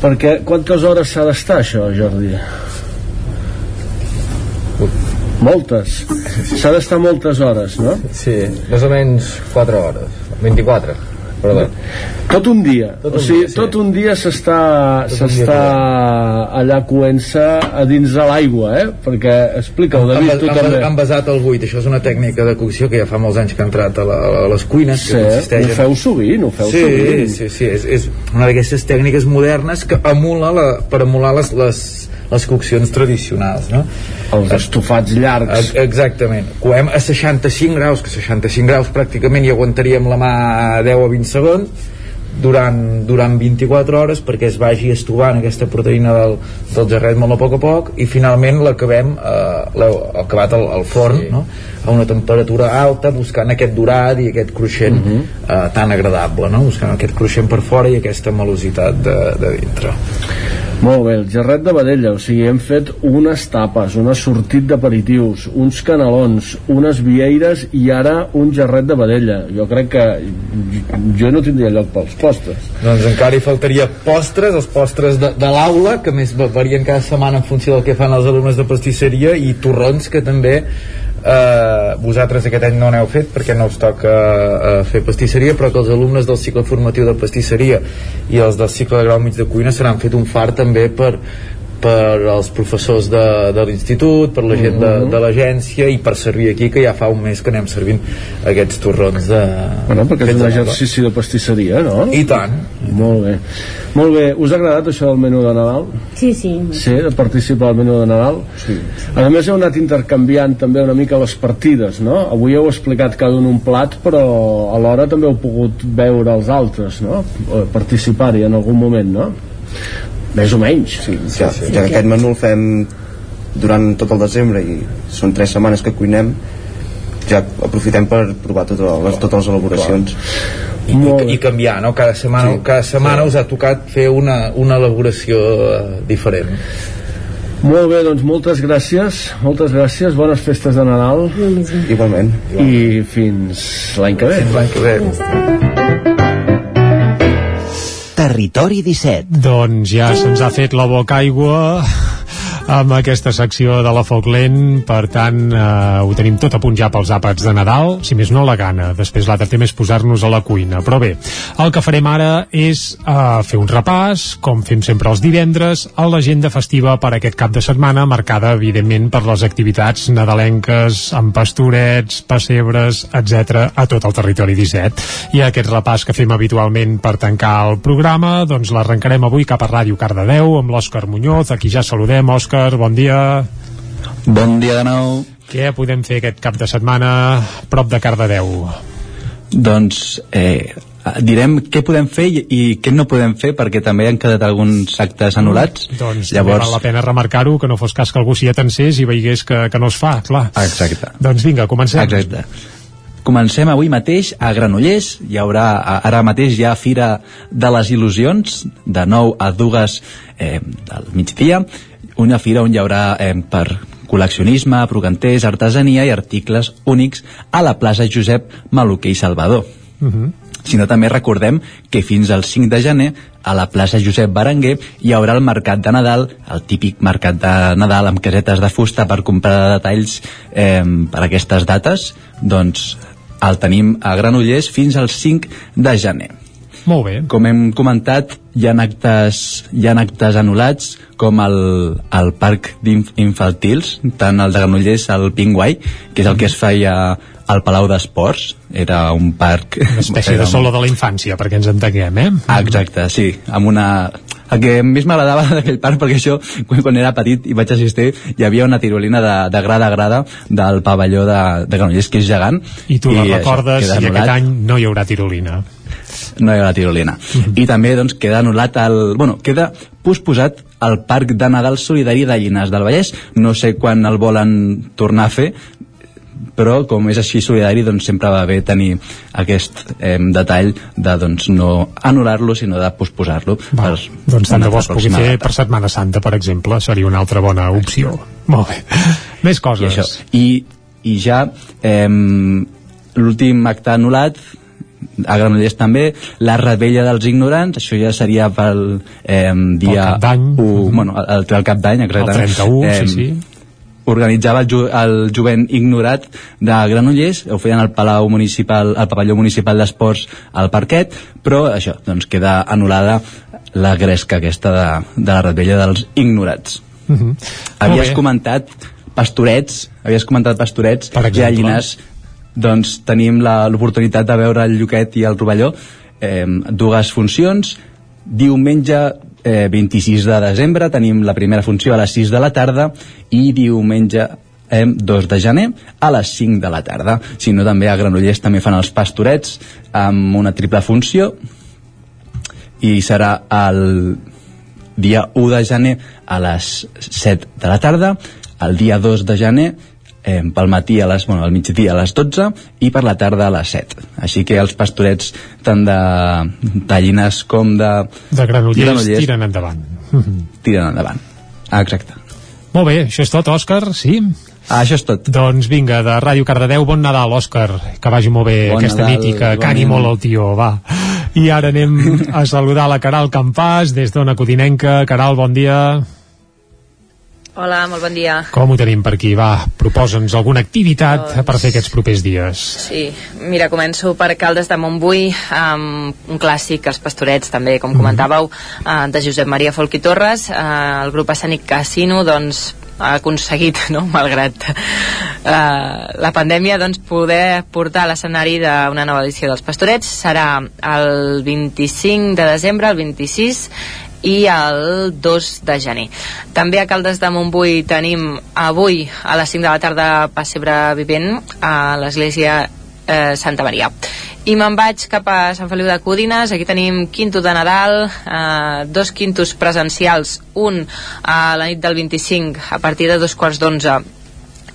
[SPEAKER 50] Perquè quantes hores s'ha d'estar això, Jordi? Moltes. S'ha d'estar moltes hores, no?
[SPEAKER 52] Sí, més o menys 4 hores, 24.
[SPEAKER 50] Perdó. Tot un dia.
[SPEAKER 51] Tot
[SPEAKER 50] o
[SPEAKER 51] un
[SPEAKER 50] sigui,
[SPEAKER 51] dia, sí.
[SPEAKER 50] tot un dia s'està s'està allà coent-se a dins de l'aigua, eh? Perquè, explica-ho,
[SPEAKER 51] han,
[SPEAKER 50] David, tu
[SPEAKER 51] han,
[SPEAKER 50] també.
[SPEAKER 51] han basat el buit això és una tècnica de cocció que ja fa molts anys que ha entrat a, la, a les cuines
[SPEAKER 50] Sí,
[SPEAKER 51] que
[SPEAKER 50] ho feu sovint, ho feu
[SPEAKER 51] sí,
[SPEAKER 50] sovint.
[SPEAKER 51] sí, sí, és, és una d'aquestes tècniques modernes que emula la, per emular les, les, les coccions tradicionals no?
[SPEAKER 50] els estofats llargs
[SPEAKER 51] exactament, coem a 65 graus que 65 graus pràcticament hi aguantaríem la mà a 10 o 20 segons durant, durant 24 hores perquè es vagi estovant aquesta proteïna del, del jarret molt a poc a poc i finalment l'acabem eh, acabat al, al forn sí. no? A una temperatura alta buscant aquest dorat i aquest cruixent uh -huh. eh, tan agradable no? buscant aquest cruixent per fora i aquesta melositat de, de dintre
[SPEAKER 50] Molt bé, el gerret de vedella, o sigui, hem fet unes tapes, un sortit d'aperitius, uns canelons, unes vieires i ara un gerret de vedella. Jo crec que jo no tindria lloc pels postres.
[SPEAKER 51] doncs encara hi faltaria postres, els postres de, de l'aula, que més va- varien cada setmana en funció del que fan els alumnes de pastisseria, i torrons que també eh, vosaltres aquest any no n'heu fet perquè no us toca eh, fer pastisseria però que els alumnes del cicle formatiu de pastisseria i els del cicle de grau mig de cuina seran fet un far també per per als professors de, de l'institut, per la gent de,
[SPEAKER 50] Mhm.
[SPEAKER 51] de l'agència i per servir aquí, que ja fa un mes que anem servint aquests torrons de...
[SPEAKER 50] Bueno, perquè és un exercici de pastisseria, no?
[SPEAKER 51] I tant.
[SPEAKER 50] Molt bé. Molt bé, us ha agradat això del menú de Nadal?
[SPEAKER 54] Sí, sí.
[SPEAKER 50] Sí, de participar al menú de Nadal? Sí. A més heu anat intercanviant també una mica les partides, no? Avui heu explicat cada un un plat, però alhora també heu pogut veure els altres, no? O Participar-hi en algun moment, no? Més o menys.
[SPEAKER 53] Sí, ja, ja que aquest menú el fem durant tot el desembre i són tres setmanes que cuinem ja aprofitem per provar totes les, totes les elaboracions
[SPEAKER 51] I, i, i canviar, no? Cada setmana, sí, cada setmana sí. us ha tocat fer una, una elaboració eh, diferent.
[SPEAKER 50] Molt bé, doncs moltes gràcies, moltes gràcies, bones festes de Nadal.
[SPEAKER 53] Igualment.
[SPEAKER 50] I fins l'any que ve.
[SPEAKER 51] Fins l'any que ve.
[SPEAKER 23] Territori 17.
[SPEAKER 3] Doncs ja se'ns ha fet la boca aigua amb aquesta secció de la Foc Lent. Per tant eh, ho tenim tot a punt ja pels àpats de Nadal. Si més no la gana, després l'altre tema és posar-nos a la cuina, però bé el que farem ara és eh, fer un repàs com fem sempre els divendres a l'agenda festiva per aquest cap de setmana marcada evidentment per les activitats nadalenques amb pastorets, pessebres etc a tot el territori 17 i aquest repàs que fem habitualment per tancar el programa, doncs l'arrencarem avui cap a Ràdio Cardedeu amb l'Òscar Muñoz, aquí ja saludem Òscar, bon dia
[SPEAKER 31] Bon dia de nou.
[SPEAKER 3] què podem fer aquest cap de setmana prop de Cardedeu?
[SPEAKER 31] Doncs eh, direm què podem fer i, i què no podem fer perquè també han quedat alguns actes anul·lats.
[SPEAKER 3] Doncs Llavors... val la pena remarcar-ho que no fos cas que algú s'hi atensés i veiés que, que no es fa, clar.
[SPEAKER 31] Exacte.
[SPEAKER 3] Doncs vinga, comencem.
[SPEAKER 31] Exacte. Comencem avui mateix a Granollers, hi haurà, ara mateix hi ha Fira de les Il·lusions, de 9 a 2 eh, del migdia, una fira on hi haurà eh, per col·leccionisme, brocanters, artesania i articles únics a la plaça Josep Maluquer i Salvador.
[SPEAKER 3] Uh -huh.
[SPEAKER 31] sinó també recordem que fins al 5 de gener a la plaça Josep Berenguer hi haurà el mercat de Nadal, el típic mercat de Nadal amb casetes de fusta per comprar detalls eh, per aquestes dates, doncs el tenim a Granollers fins al 5 de gener.
[SPEAKER 3] Molt bé.
[SPEAKER 31] Com hem comentat, hi ha actes, hi ha actes anul·lats com el, el parc d'infantils, tant el de Granollers, el Pinguai, que és el que es feia al Palau d'Esports, era un parc...
[SPEAKER 3] Una espècie de solo de la infància, perquè ens entenguem, eh?
[SPEAKER 31] Ah, exacte, sí, amb una... El que més m'agradava d'aquell parc, perquè això, quan, era petit i vaig assistir, hi havia una tirolina de, de grada a grada del pavelló de, de Granollers, que és gegant.
[SPEAKER 3] I tu la
[SPEAKER 31] això,
[SPEAKER 3] recordes i aquest any no hi haurà tirolina.
[SPEAKER 31] No hi haurà tirolina. I també doncs, queda anul·lat el... Bueno, queda posposat el Parc de Nadal Solidari de Llinars del Vallès. No sé quan el volen tornar a fer, però com és així solidari doncs sempre va bé tenir aquest eh, detall de doncs, no anul·lar-lo sinó de posposar-lo per
[SPEAKER 3] Doncs tant de bo es pugui fer
[SPEAKER 31] data.
[SPEAKER 3] per Setmana Santa, per exemple, seria una altra bona opció. Molt bé. Més
[SPEAKER 31] I,
[SPEAKER 3] coses.
[SPEAKER 31] això. I, i ja eh, l'últim acte anul·lat a Granollers també, la rebella dels ignorants, això ja seria pel eh, dia
[SPEAKER 3] Cap d'Any.
[SPEAKER 31] 1, bueno, el, el cap d'any, exactament.
[SPEAKER 3] El 31, sí, sí.
[SPEAKER 31] organitzava el, ju el jovent ignorat de Granollers, ho feien al Palau Municipal, al pavelló municipal d'esports al Parquet, però això, doncs queda anul·lada la gresca aquesta de, de la ratbella dels ignorats.
[SPEAKER 3] Uh -huh.
[SPEAKER 31] Havies comentat pastorets, havies comentat pastorets
[SPEAKER 3] per
[SPEAKER 31] i a Llinars doncs tenim l'oportunitat de veure el Lluquet i el Rovelló eh, dues funcions. Diumenge eh, 26 de desembre tenim la primera funció a les 6 de la tarda i diumenge eh, 2 de gener a les 5 de la tarda. Si no també a Granollers també fan els pastorets amb una triple funció i serà el dia 1 de gener a les 7 de la tarda, el dia 2 de gener eh, pel matí a les, bueno, al migdia a les 12 i per la tarda a les 7. Així que els pastorets tant de tallines com de,
[SPEAKER 3] De Granollers, tiren endavant.
[SPEAKER 31] tiren endavant. Ah, exacte.
[SPEAKER 3] Molt bé, això és tot, Òscar, sí?
[SPEAKER 31] Ah, això és tot.
[SPEAKER 3] Doncs vinga, de Ràdio Cardedeu, bon Nadal, Òscar. Que vagi molt bé
[SPEAKER 31] Bon
[SPEAKER 3] aquesta
[SPEAKER 31] Nadal,
[SPEAKER 3] nit i que cagui
[SPEAKER 31] igualment.
[SPEAKER 3] molt el tio, va. I ara anem a saludar la Caral Campàs des d'Ona Codinenca. Caral, bon dia.
[SPEAKER 36] Hola, molt bon dia.
[SPEAKER 3] Com ho tenim per aquí? Va, proposa'ns alguna activitat
[SPEAKER 36] Doncs-
[SPEAKER 3] per fer aquests propers dies.
[SPEAKER 36] Sí, mira, començo per Caldes de Montbui, amb un clàssic, Els Pastorets, també, com comentàveu, eh, de Josep Maria Folch i Torres. Eh, el grup escènic Casino, doncs, ha aconseguit, no?, malgrat eh, la pandèmia, doncs, poder portar a l'escenari d'una nova edició dels Pastorets. Serà el 25 de desembre, el 26 i el 2 de gener. També a Caldes de Montbui tenim avui a les 5 de la tarda Passebre Vivent a l'església eh, Santa Maria. I me'n vaig cap a Sant Feliu de Codines, aquí tenim quinto de Nadal, eh, dos quintos presencials, un a la nit del 25 a partir de dos quarts d'onze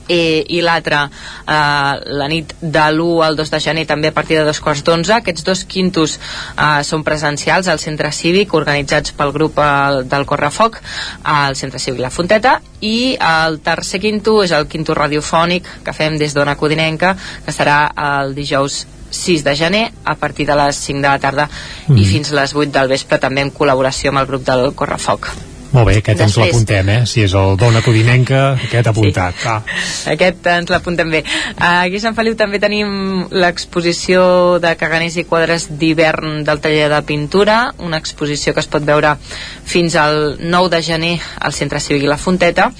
[SPEAKER 36] i, i l'altre eh, la nit de l'1 al 2 de gener també a partir de dos quarts d'onze aquests dos quintos eh, són presencials al centre cívic organitzats pel grup eh, del Correfoc al centre cívic La Fonteta i el tercer quinto és el quinto radiofònic que fem des d'Ona Codinenca que serà el dijous 6 de gener a partir de les 5 de la tarda
[SPEAKER 3] Mhm.
[SPEAKER 36] i fins a les 8 del vespre també en col·laboració amb el grup del Correfoc
[SPEAKER 3] Molt bé, aquest ens
[SPEAKER 36] Després-
[SPEAKER 3] l'apuntem, eh? Si és el Dona Codinenca, aquest apuntat. Sí. Va.
[SPEAKER 36] Aquest ens l'apuntem bé. Aquí a Sant Feliu també tenim l'exposició de caganers i quadres d'hivern del taller de pintura, una exposició que es pot veure fins al 9 de gener al Centre Cívic la Fonteta,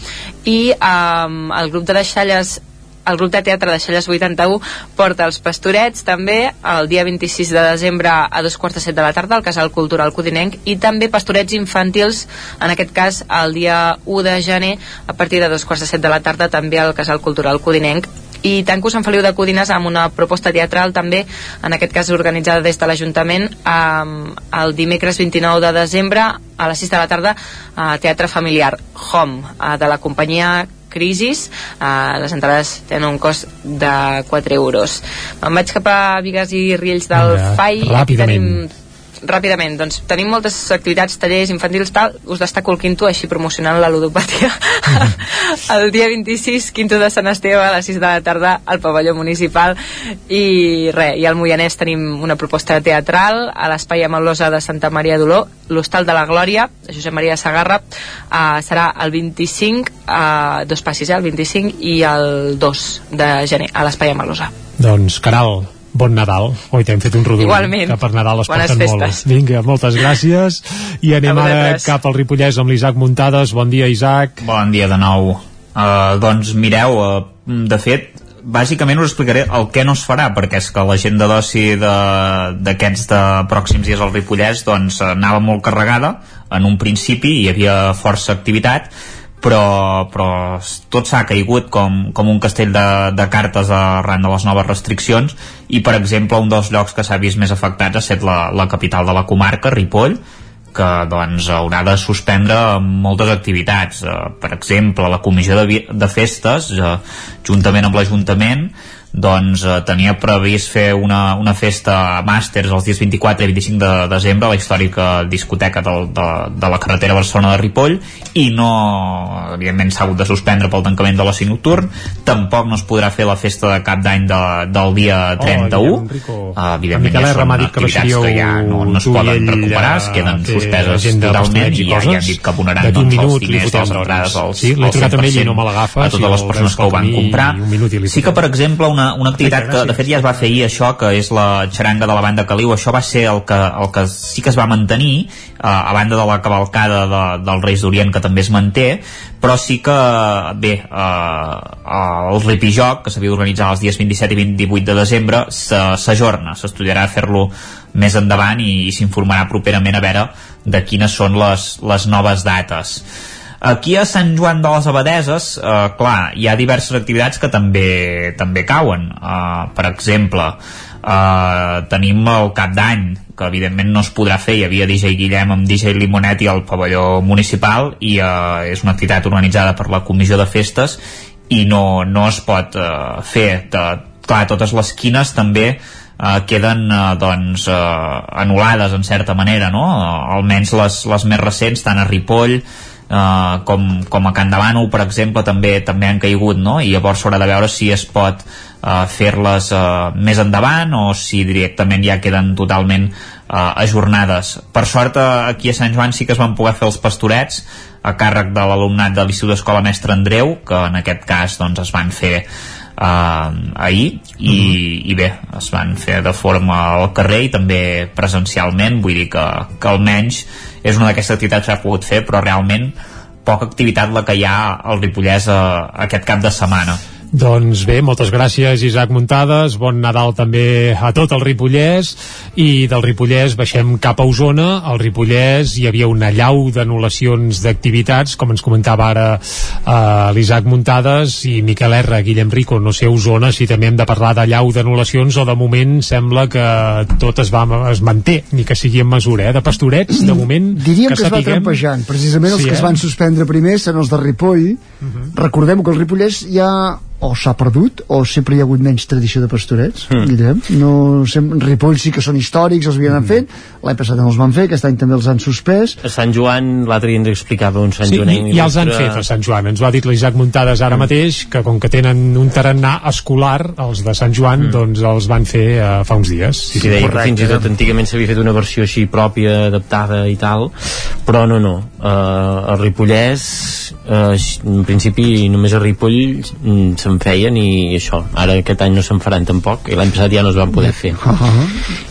[SPEAKER 36] i um, el grup de deixalles el grup de teatre de Xelles 81 porta els pastorets també el dia 26 de desembre a dos quarts de set de la tarda al Casal Cultural Codinenc i també pastorets infantils en aquest cas el dia 1 de gener a partir de dos quarts de set de la tarda també al Casal Cultural Codinenc. I tanco Sant Feliu de Codines amb una proposta teatral també, en aquest cas organitzada des de l'Ajuntament um, el dimecres 29 de desembre a les 6 de la tarda a Teatre Familiar Home uh, de la companyia Crisis, uh, les entrades tenen un cost de 4 euros. Me'n vaig cap a Vigues i Riells del
[SPEAKER 3] Vinga,
[SPEAKER 36] FAI.
[SPEAKER 3] Ràpidament.
[SPEAKER 36] Tenim ràpidament, doncs tenim moltes activitats, tallers infantils, tal, us destaco el quinto així promocionant la ludopatia. El dia 26, quinto de Sant Esteve a les 6 de la tarda al pavelló municipal. I res, i al Moianès tenim una proposta teatral a l'Espai Amalosa de Santa Maria d'Oló l'Hostal de la Glòria, de Josep Maria Sagarra uh, serà el 25 uh, dos passis, eh, el 25 i el 2 de gener a l'Espai Amalosa
[SPEAKER 3] Doncs, Caral, bon Nadal. Oi, t'hem fet un rodolí,
[SPEAKER 36] Igualment.
[SPEAKER 3] que per Nadal es
[SPEAKER 36] Bones
[SPEAKER 3] porten
[SPEAKER 36] festes.
[SPEAKER 3] molt. Vinga, moltes gràcies. I anem
[SPEAKER 36] A
[SPEAKER 3] ara cap al Ripollès amb l'Isaac Muntades. Bon dia, Isaac.
[SPEAKER 7] Bon dia de nou. Uh, doncs mireu, uh, de fet, bàsicament us explicaré el que no es farà, perquè és que l'agenda d'oci de- d'aquests de, de pròxims dies al Ripollès doncs, anava molt carregada. En un principi hi havia força activitat, però, però tot s'ha caigut com, com un castell de, de cartes arran de les noves restriccions. I per exemple un dels llocs que s'ha vist més afectats ha estat la, la capital de la comarca, Ripoll que doncs haurà de suspendre moltes activitats. Eh, per exemple la comissió de, de festes eh, juntament amb l'Ajuntament doncs eh, tenia previst fer una, una festa màsters els dies 24 i 25 de desembre a la històrica discoteca del, de, de la carretera Barcelona de Ripoll i no, evidentment s'ha hagut de suspendre pel tancament de l'oci nocturn. Tampoc no es podrà fer la festa de cap d'any de, del dia 31
[SPEAKER 3] Oh,
[SPEAKER 7] uh, evidentment
[SPEAKER 3] Miquel
[SPEAKER 7] ja són
[SPEAKER 3] que
[SPEAKER 7] activitats
[SPEAKER 3] baixaríeu
[SPEAKER 7] que ja no, no es poden recuperar
[SPEAKER 3] a
[SPEAKER 7] es queden suspeses
[SPEAKER 3] de
[SPEAKER 7] totalment
[SPEAKER 3] i
[SPEAKER 7] i ja, ja han dit que abonaran doncs, els diners de les entrades als,
[SPEAKER 3] Sí,
[SPEAKER 7] al
[SPEAKER 3] trucat amb ell i
[SPEAKER 7] 100%
[SPEAKER 3] no me l'agafa,
[SPEAKER 7] a totes les persones que ho van comprar. sí que per exemple una, una activitat que de fet ja es va fer ahir això que és la xaranga de la banda Caliu. Això va ser el que, el que sí que es va mantenir eh, a banda de la cavalcada de, dels Reis d'Orient que també es manté però sí que bé eh, el Ripijoc que s'havia d'organitzar els dies 27 i 28 de desembre s'ajorna, s'estudiarà fer-lo més endavant i, i s'informarà properament a veure de quines són les, les noves dates Aquí a Sant Joan de les Abadeses, eh, clar, hi ha diverses activitats que també també cauen. Eh, per exemple, eh, tenim el cap d'any, que evidentment no es podrà fer. Hi havia DJ Guillem amb DJ Limonetti al pavelló municipal i eh, és una activitat organitzada per la Comissió de Festes i no, no es pot eh, fer. De, clar, totes les quines també eh, queden eh, doncs eh, anul·lades en certa manera, no? Eh, almenys les, les més recents, tant a Ripoll Uh, com, com a Can Davano per exemple també també han caigut no? i llavors s'haurà de veure si es pot uh, fer-les uh, més endavant o si directament ja queden totalment uh, ajornades per sort uh, aquí a Sant Joan sí que es van poder fer els pastorets a càrrec de l'alumnat de l'Institut d'Escola Mestre Andreu que en aquest cas doncs, es van fer uh, ahir i, i bé, es van fer de forma al carrer i també presencialment. Vull dir que, que almenys és una d'aquestes activitats que s'ha pogut fer però realment poca activitat la que hi ha al Ripollès a, a aquest cap de setmana
[SPEAKER 3] Doncs bé, moltes gràcies Isaac Muntades, bon Nadal també a tot el Ripollès i del Ripollès baixem cap a Osona al Ripollès hi havia una llau d'anul·lacions d'activitats com ens comentava ara eh, l'Isaac Muntades i Miquel R, Guillem Rico, no sé Osona si també hem de parlar de llau d'anul·lacions o de moment sembla que tot es, va, es manté, ni que sigui en mesura eh? de pastorets, de moment
[SPEAKER 55] Diríem que, que es va trampejant. Precisament els
[SPEAKER 3] Sí,
[SPEAKER 55] que es
[SPEAKER 3] eh?
[SPEAKER 55] van suspendre primer són els de Ripoll. Recordem que el Ripollès ja o s'ha perdut o sempre hi ha hagut menys tradició de pastorets
[SPEAKER 30] Mm.
[SPEAKER 55] Guillem. no, sem Ripoll sí que són històrics els havien fet, l'any passat no els van fer aquest any també els han suspès.
[SPEAKER 30] A Sant Joan, l'altre dia ens explicava un Sant
[SPEAKER 3] Sí,
[SPEAKER 30] Joanenc
[SPEAKER 3] i, i els han fet a Sant Joan. Ens ho ha dit l'Isaac Muntades ara mateix que com que tenen un tarannà escolar els de Sant Joan doncs els van fer uh, fa uns dies.
[SPEAKER 30] Sí, sí, deia fins i tot antigament s'havia fet una versió així pròpia, adaptada i tal, però no, no. Uh, el Ripollès, uh, en principi només a Ripoll mm, se'n feien i això, ara aquest any no se'n faran tampoc, i l'any passat ja no es van poder fer.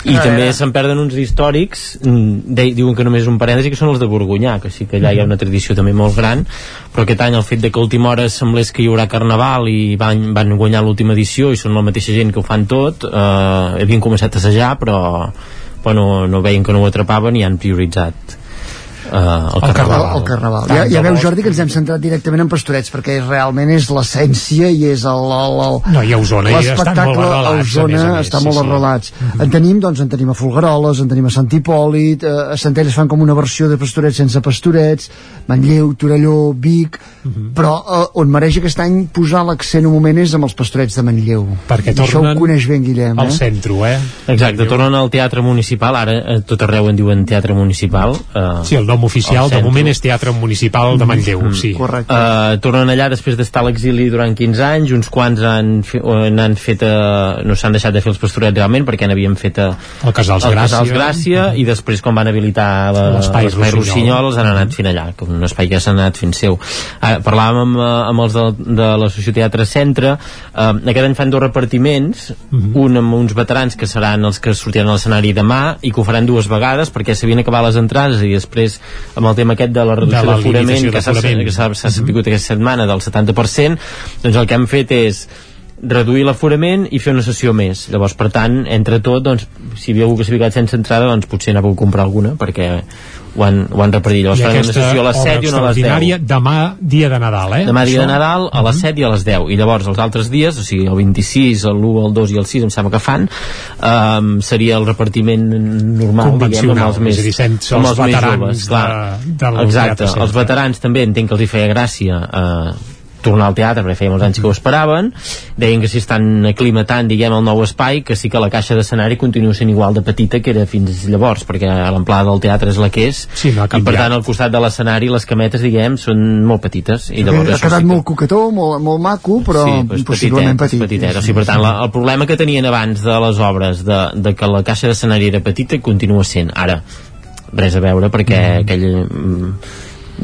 [SPEAKER 30] I també se'n perden uns històrics, mm, de, diuen que només és un parèntesi, que són els de Borgunyà, que sí que allà hi ha una tradició també molt gran, però aquest any el fet de que a última hora semblés que hi haurà carnaval i van, van guanyar l'última edició i són la mateixa gent que ho fan tot, eh, havien començat a assajar, però, però no, no veien que no ho atrapaven i han prioritzat eh, el,
[SPEAKER 55] el
[SPEAKER 30] carnaval.
[SPEAKER 55] el carnaval. Ja, ja veus,
[SPEAKER 30] bo.
[SPEAKER 55] Jordi, que ens hem centrat directament en pastorets, perquè realment és l'essència i és el... el, el
[SPEAKER 3] No, i a Osona hi estan molt arrelats,
[SPEAKER 55] a
[SPEAKER 3] a més
[SPEAKER 55] Osona
[SPEAKER 3] a més,
[SPEAKER 55] està
[SPEAKER 3] sí,
[SPEAKER 55] molt
[SPEAKER 3] sí.
[SPEAKER 55] arrelats. En tenim, doncs, en tenim a Folgueroles, en tenim a Sant Hipòlit, eh, a Centelles fan com una versió de pastorets sense pastorets, Manlleu, Torelló, Vic,
[SPEAKER 3] Mhm.
[SPEAKER 55] però eh, on mereix aquest any posar l'accent un moment és amb els pastorets de Manlleu.
[SPEAKER 3] Perquè
[SPEAKER 55] I Això ho
[SPEAKER 3] tornen
[SPEAKER 55] coneix ben Guillem,
[SPEAKER 3] al
[SPEAKER 55] eh?
[SPEAKER 3] centre, eh?
[SPEAKER 30] Exacte, tornen al teatre municipal, ara a tot arreu en diuen teatre municipal. Eh,
[SPEAKER 3] Sí, el nom oficial
[SPEAKER 30] al
[SPEAKER 3] de moment és Teatre Municipal de Manlleu,
[SPEAKER 30] Mm.
[SPEAKER 3] sí.
[SPEAKER 30] Uh, tornen allà després d'estar a l'exili durant 15 anys, uns quants han, fe, n'han fet uh, no s'han deixat de fer els pastorets realment perquè n'havien fet uh,
[SPEAKER 3] El Casals
[SPEAKER 30] el
[SPEAKER 3] Gràcia.
[SPEAKER 30] Casals Gràcia i després quan van habilitar
[SPEAKER 3] L'espai Rossinyol.
[SPEAKER 30] Rossinyol els han anat fent allà, que un espai que s'ha anat fent seu. Uh, parlàvem amb, uh, amb els de, de l'Associació Teatre Centre, uh, aquest any fan dos repartiments, un amb uns veterans que seran els que sortiran a l'escenari demà i que ho faran dues vegades perquè s'havien acabat les entrades i després amb el tema aquest de la reducció
[SPEAKER 3] De
[SPEAKER 30] d'aforament que s'ha sabut aquesta setmana del 70%, doncs el que han fet és reduir l'aforament i fer una sessió més. Llavors, per tant, entre tot, doncs, si hi havia algú que s'havia quedat sense entrada, doncs potser anàveu a comprar alguna, perquè ho han, ho han repartit. Llavors, faran una sessió a les
[SPEAKER 3] obra
[SPEAKER 30] 7 i una a les 10.
[SPEAKER 3] extraordinària demà dia de Nadal, eh?
[SPEAKER 30] Demà dia
[SPEAKER 3] Això?
[SPEAKER 30] de Nadal a les 7 i a les 10 i llavors els altres dies, o sigui el 26 l'1, el 2 i el 6 em sembla que fan um, seria el repartiment normal diguem, amb els més,
[SPEAKER 3] és a dir, sense
[SPEAKER 30] amb
[SPEAKER 3] els
[SPEAKER 30] els més
[SPEAKER 3] veterans
[SPEAKER 30] joves clar.
[SPEAKER 3] de- del
[SPEAKER 30] exacte, els veterans també entenc que els hi feia gràcia eh, tornar al teatre perquè feia molts anys que ho esperaven deien que si estan aclimatant diguem el nou espai que sí que la caixa d'escenari continua sent igual de petita que era fins llavors perquè l'amplada del teatre és la que és
[SPEAKER 3] sí, no
[SPEAKER 30] i per tant al costat de l'escenari les cametes diguem són molt petites i llavors
[SPEAKER 55] ha quedat
[SPEAKER 30] sí que-
[SPEAKER 55] molt coquetó, molt, molt maco, però
[SPEAKER 30] sí, és
[SPEAKER 55] possiblement
[SPEAKER 30] petitet,
[SPEAKER 55] petit.
[SPEAKER 30] és petitet. O sigui, per tant, la, el problema que tenien abans de les obres de, de que la caixa d'escenari era petita continua sent. Ara, res a veure perquè mm. aquell mm,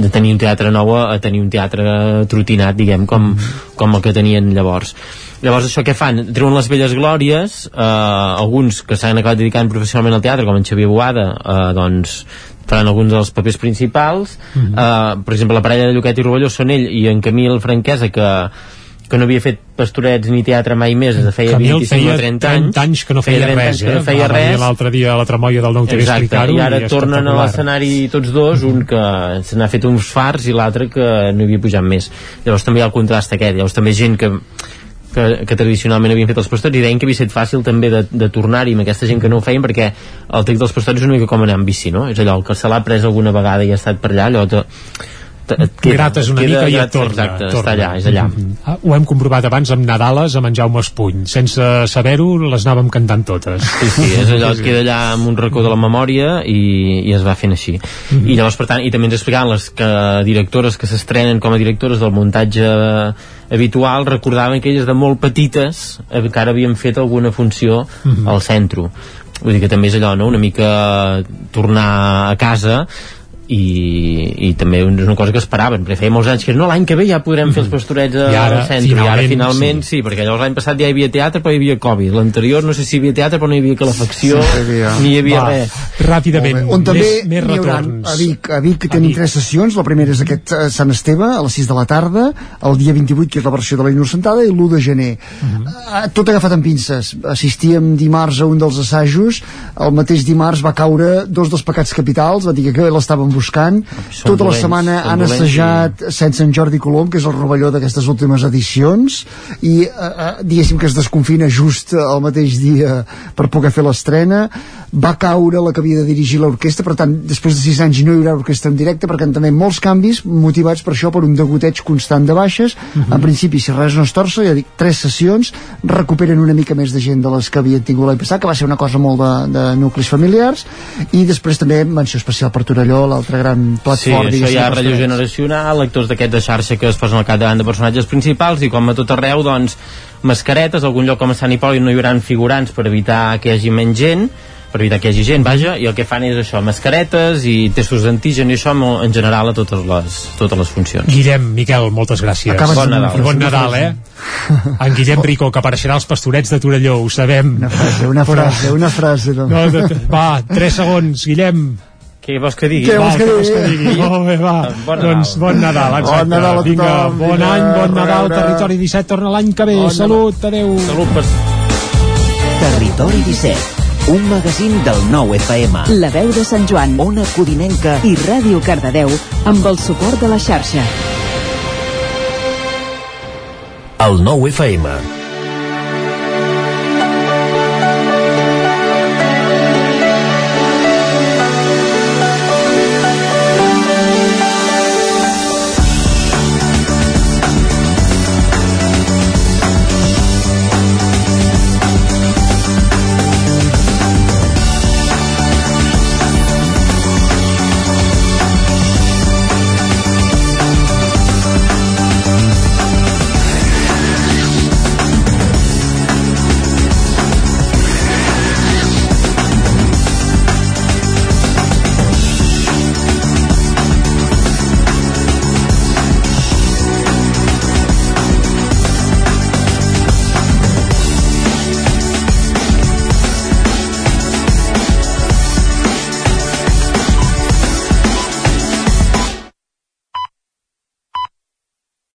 [SPEAKER 30] de tenir un teatre nou a, tenir un teatre trotinat, diguem, com, com el que tenien llavors. Llavors això què fan? Treuen les velles glòries, eh, alguns que s'han acabat dedicant professionalment al teatre, com en Xavier Boada, eh, doncs faran alguns dels papers principals
[SPEAKER 3] Mhm.
[SPEAKER 30] eh, per exemple la parella de Lloquet i Rovelló són ell i en Camil Franquesa que que no havia fet pastorets ni teatre mai més des de feia
[SPEAKER 3] Camil
[SPEAKER 30] 25
[SPEAKER 3] feia
[SPEAKER 30] o 30 anys,
[SPEAKER 3] 30 anys que no feia,
[SPEAKER 30] 30
[SPEAKER 3] res,
[SPEAKER 30] anys que
[SPEAKER 3] eh?
[SPEAKER 30] no feia
[SPEAKER 3] Va
[SPEAKER 30] res
[SPEAKER 3] l'altre dia a la tramoia del Nou TV explicar-ho
[SPEAKER 30] i ara
[SPEAKER 3] i
[SPEAKER 30] tornen a l'escenari tots dos, un que se n'ha fet uns fars i l'altre que no havia pujat més. Llavors també hi ha el contrast aquest, llavors també gent que que, que tradicionalment havien fet els pastors i deien que havia estat fàcil també de, de tornar-hi amb aquesta gent que no ho feien perquè el text dels pastors és una mica com anar amb bici no? és allò, el que se l'ha pres alguna vegada i ha estat per allà allò te, et queda,
[SPEAKER 3] grates una
[SPEAKER 30] et queda,
[SPEAKER 3] mica i et torna,
[SPEAKER 30] exacte,
[SPEAKER 3] torna.
[SPEAKER 30] està allà, és allà
[SPEAKER 3] Mhm. Ah, ho hem comprovat abans amb Nadales amb en Jaume Espuny sense saber-ho les anàvem cantant totes
[SPEAKER 30] Sí, sí, és allò, et queda allà amb un racó de la memòria i, i es va fent així. I llavors, per tant, i també ens explicaven les que, directores que s'estrenen com a directores del muntatge habitual recordaven que elles de molt petites encara havien fet alguna funció
[SPEAKER 3] Mhm.
[SPEAKER 30] al centre. Vull dir que també és allò, no?, una mica tornar a casa i, i també és una cosa que esperaven perquè feia molts anys que no, l'any que ve ja podrem fer els pastorets a,
[SPEAKER 3] I ara,
[SPEAKER 30] al centre, i ara
[SPEAKER 3] finalment,
[SPEAKER 30] sí. sí, perquè llavors l'any passat ja hi havia teatre però hi havia Covid, l'anterior no sé si hi havia teatre però no hi havia calefacció
[SPEAKER 55] Sí,
[SPEAKER 30] ni hi havia
[SPEAKER 3] Va,
[SPEAKER 30] res.
[SPEAKER 3] ràpidament
[SPEAKER 55] On també
[SPEAKER 3] més, més
[SPEAKER 55] n'hi haurà
[SPEAKER 3] retorns.
[SPEAKER 55] a Vic, a Vic tenim tres sessions, la primera és aquest eh, Sant Esteve a les 6 de la tarda, el dia 28 que és la versió de la Innocentada i l'1 de gener. Eh, tot agafat amb pinces. Assistíem dimarts a un dels assajos. El mateix dimarts va caure dos dels pecats capitals, va dir que l'estaven buscant.
[SPEAKER 30] Són
[SPEAKER 55] tota la
[SPEAKER 30] dolents,
[SPEAKER 55] setmana
[SPEAKER 30] són
[SPEAKER 55] han
[SPEAKER 30] dolents
[SPEAKER 55] assajat sense en Jordi Colom que és el rovelló d'aquestes últimes edicions i eh, eh, diguéssim que es desconfina just el mateix dia per poder fer l'estrena. Va caure la que havia de dirigir l'orquestra per tant després de 6 anys no hi haurà orquestra en directe perquè també molts canvis motivats per això per un degoteig constant de baixes. En principi si res no es torça ja dic, tres sessions recuperen una mica més de gent de les que havien tingut l'any passat que va ser una cosa molt de, de nuclis familiars i després també menció especial per Torelló l'altre gran plat
[SPEAKER 30] Sí,
[SPEAKER 55] fort
[SPEAKER 30] això
[SPEAKER 55] diguéssim,
[SPEAKER 30] hi ha relleu generacional, actors d'aquests de xarxa que es posen al capdavant de personatges principals i com a tot arreu, doncs, mascaretes, algun lloc com a Sant Hipòlit no hi haurà figurants per evitar que hi hagi menys gent, per evitar que hi hagi gent, vaja, i el que fan és això, mascaretes i testos d'antigen i això en general a totes les, totes les funcions.
[SPEAKER 3] Guillem, Miquel, moltes gràcies.
[SPEAKER 30] Acabes Bon Nadal.
[SPEAKER 3] Bon Nadal, eh? En Guillem Rico, que apareixerà als pastorets de Torelló, ho sabem. Una
[SPEAKER 55] frase, una frase, una frase. No.
[SPEAKER 3] No, va, tres segons, Guillem.
[SPEAKER 30] Què vols que digui?
[SPEAKER 3] Què vols que, digui? Molt bé, va.
[SPEAKER 30] Bon Nadal.
[SPEAKER 3] doncs bon Nadal, exacte.
[SPEAKER 55] Bon Nadal a
[SPEAKER 3] Vinga,
[SPEAKER 55] tothom,
[SPEAKER 3] bon
[SPEAKER 55] vinga,
[SPEAKER 3] any, bon Nadal. Territori 17 torna l'any que ve.
[SPEAKER 55] Bon Nadal.
[SPEAKER 3] Salut, adeu.
[SPEAKER 30] Salut, per...
[SPEAKER 23] Territori 17, un magazín del nou FM.
[SPEAKER 10] La veu de Sant Joan
[SPEAKER 23] Ona Codinenca
[SPEAKER 10] i Ràdio Cardedeu amb el suport de la xarxa.
[SPEAKER 56] El nou FM.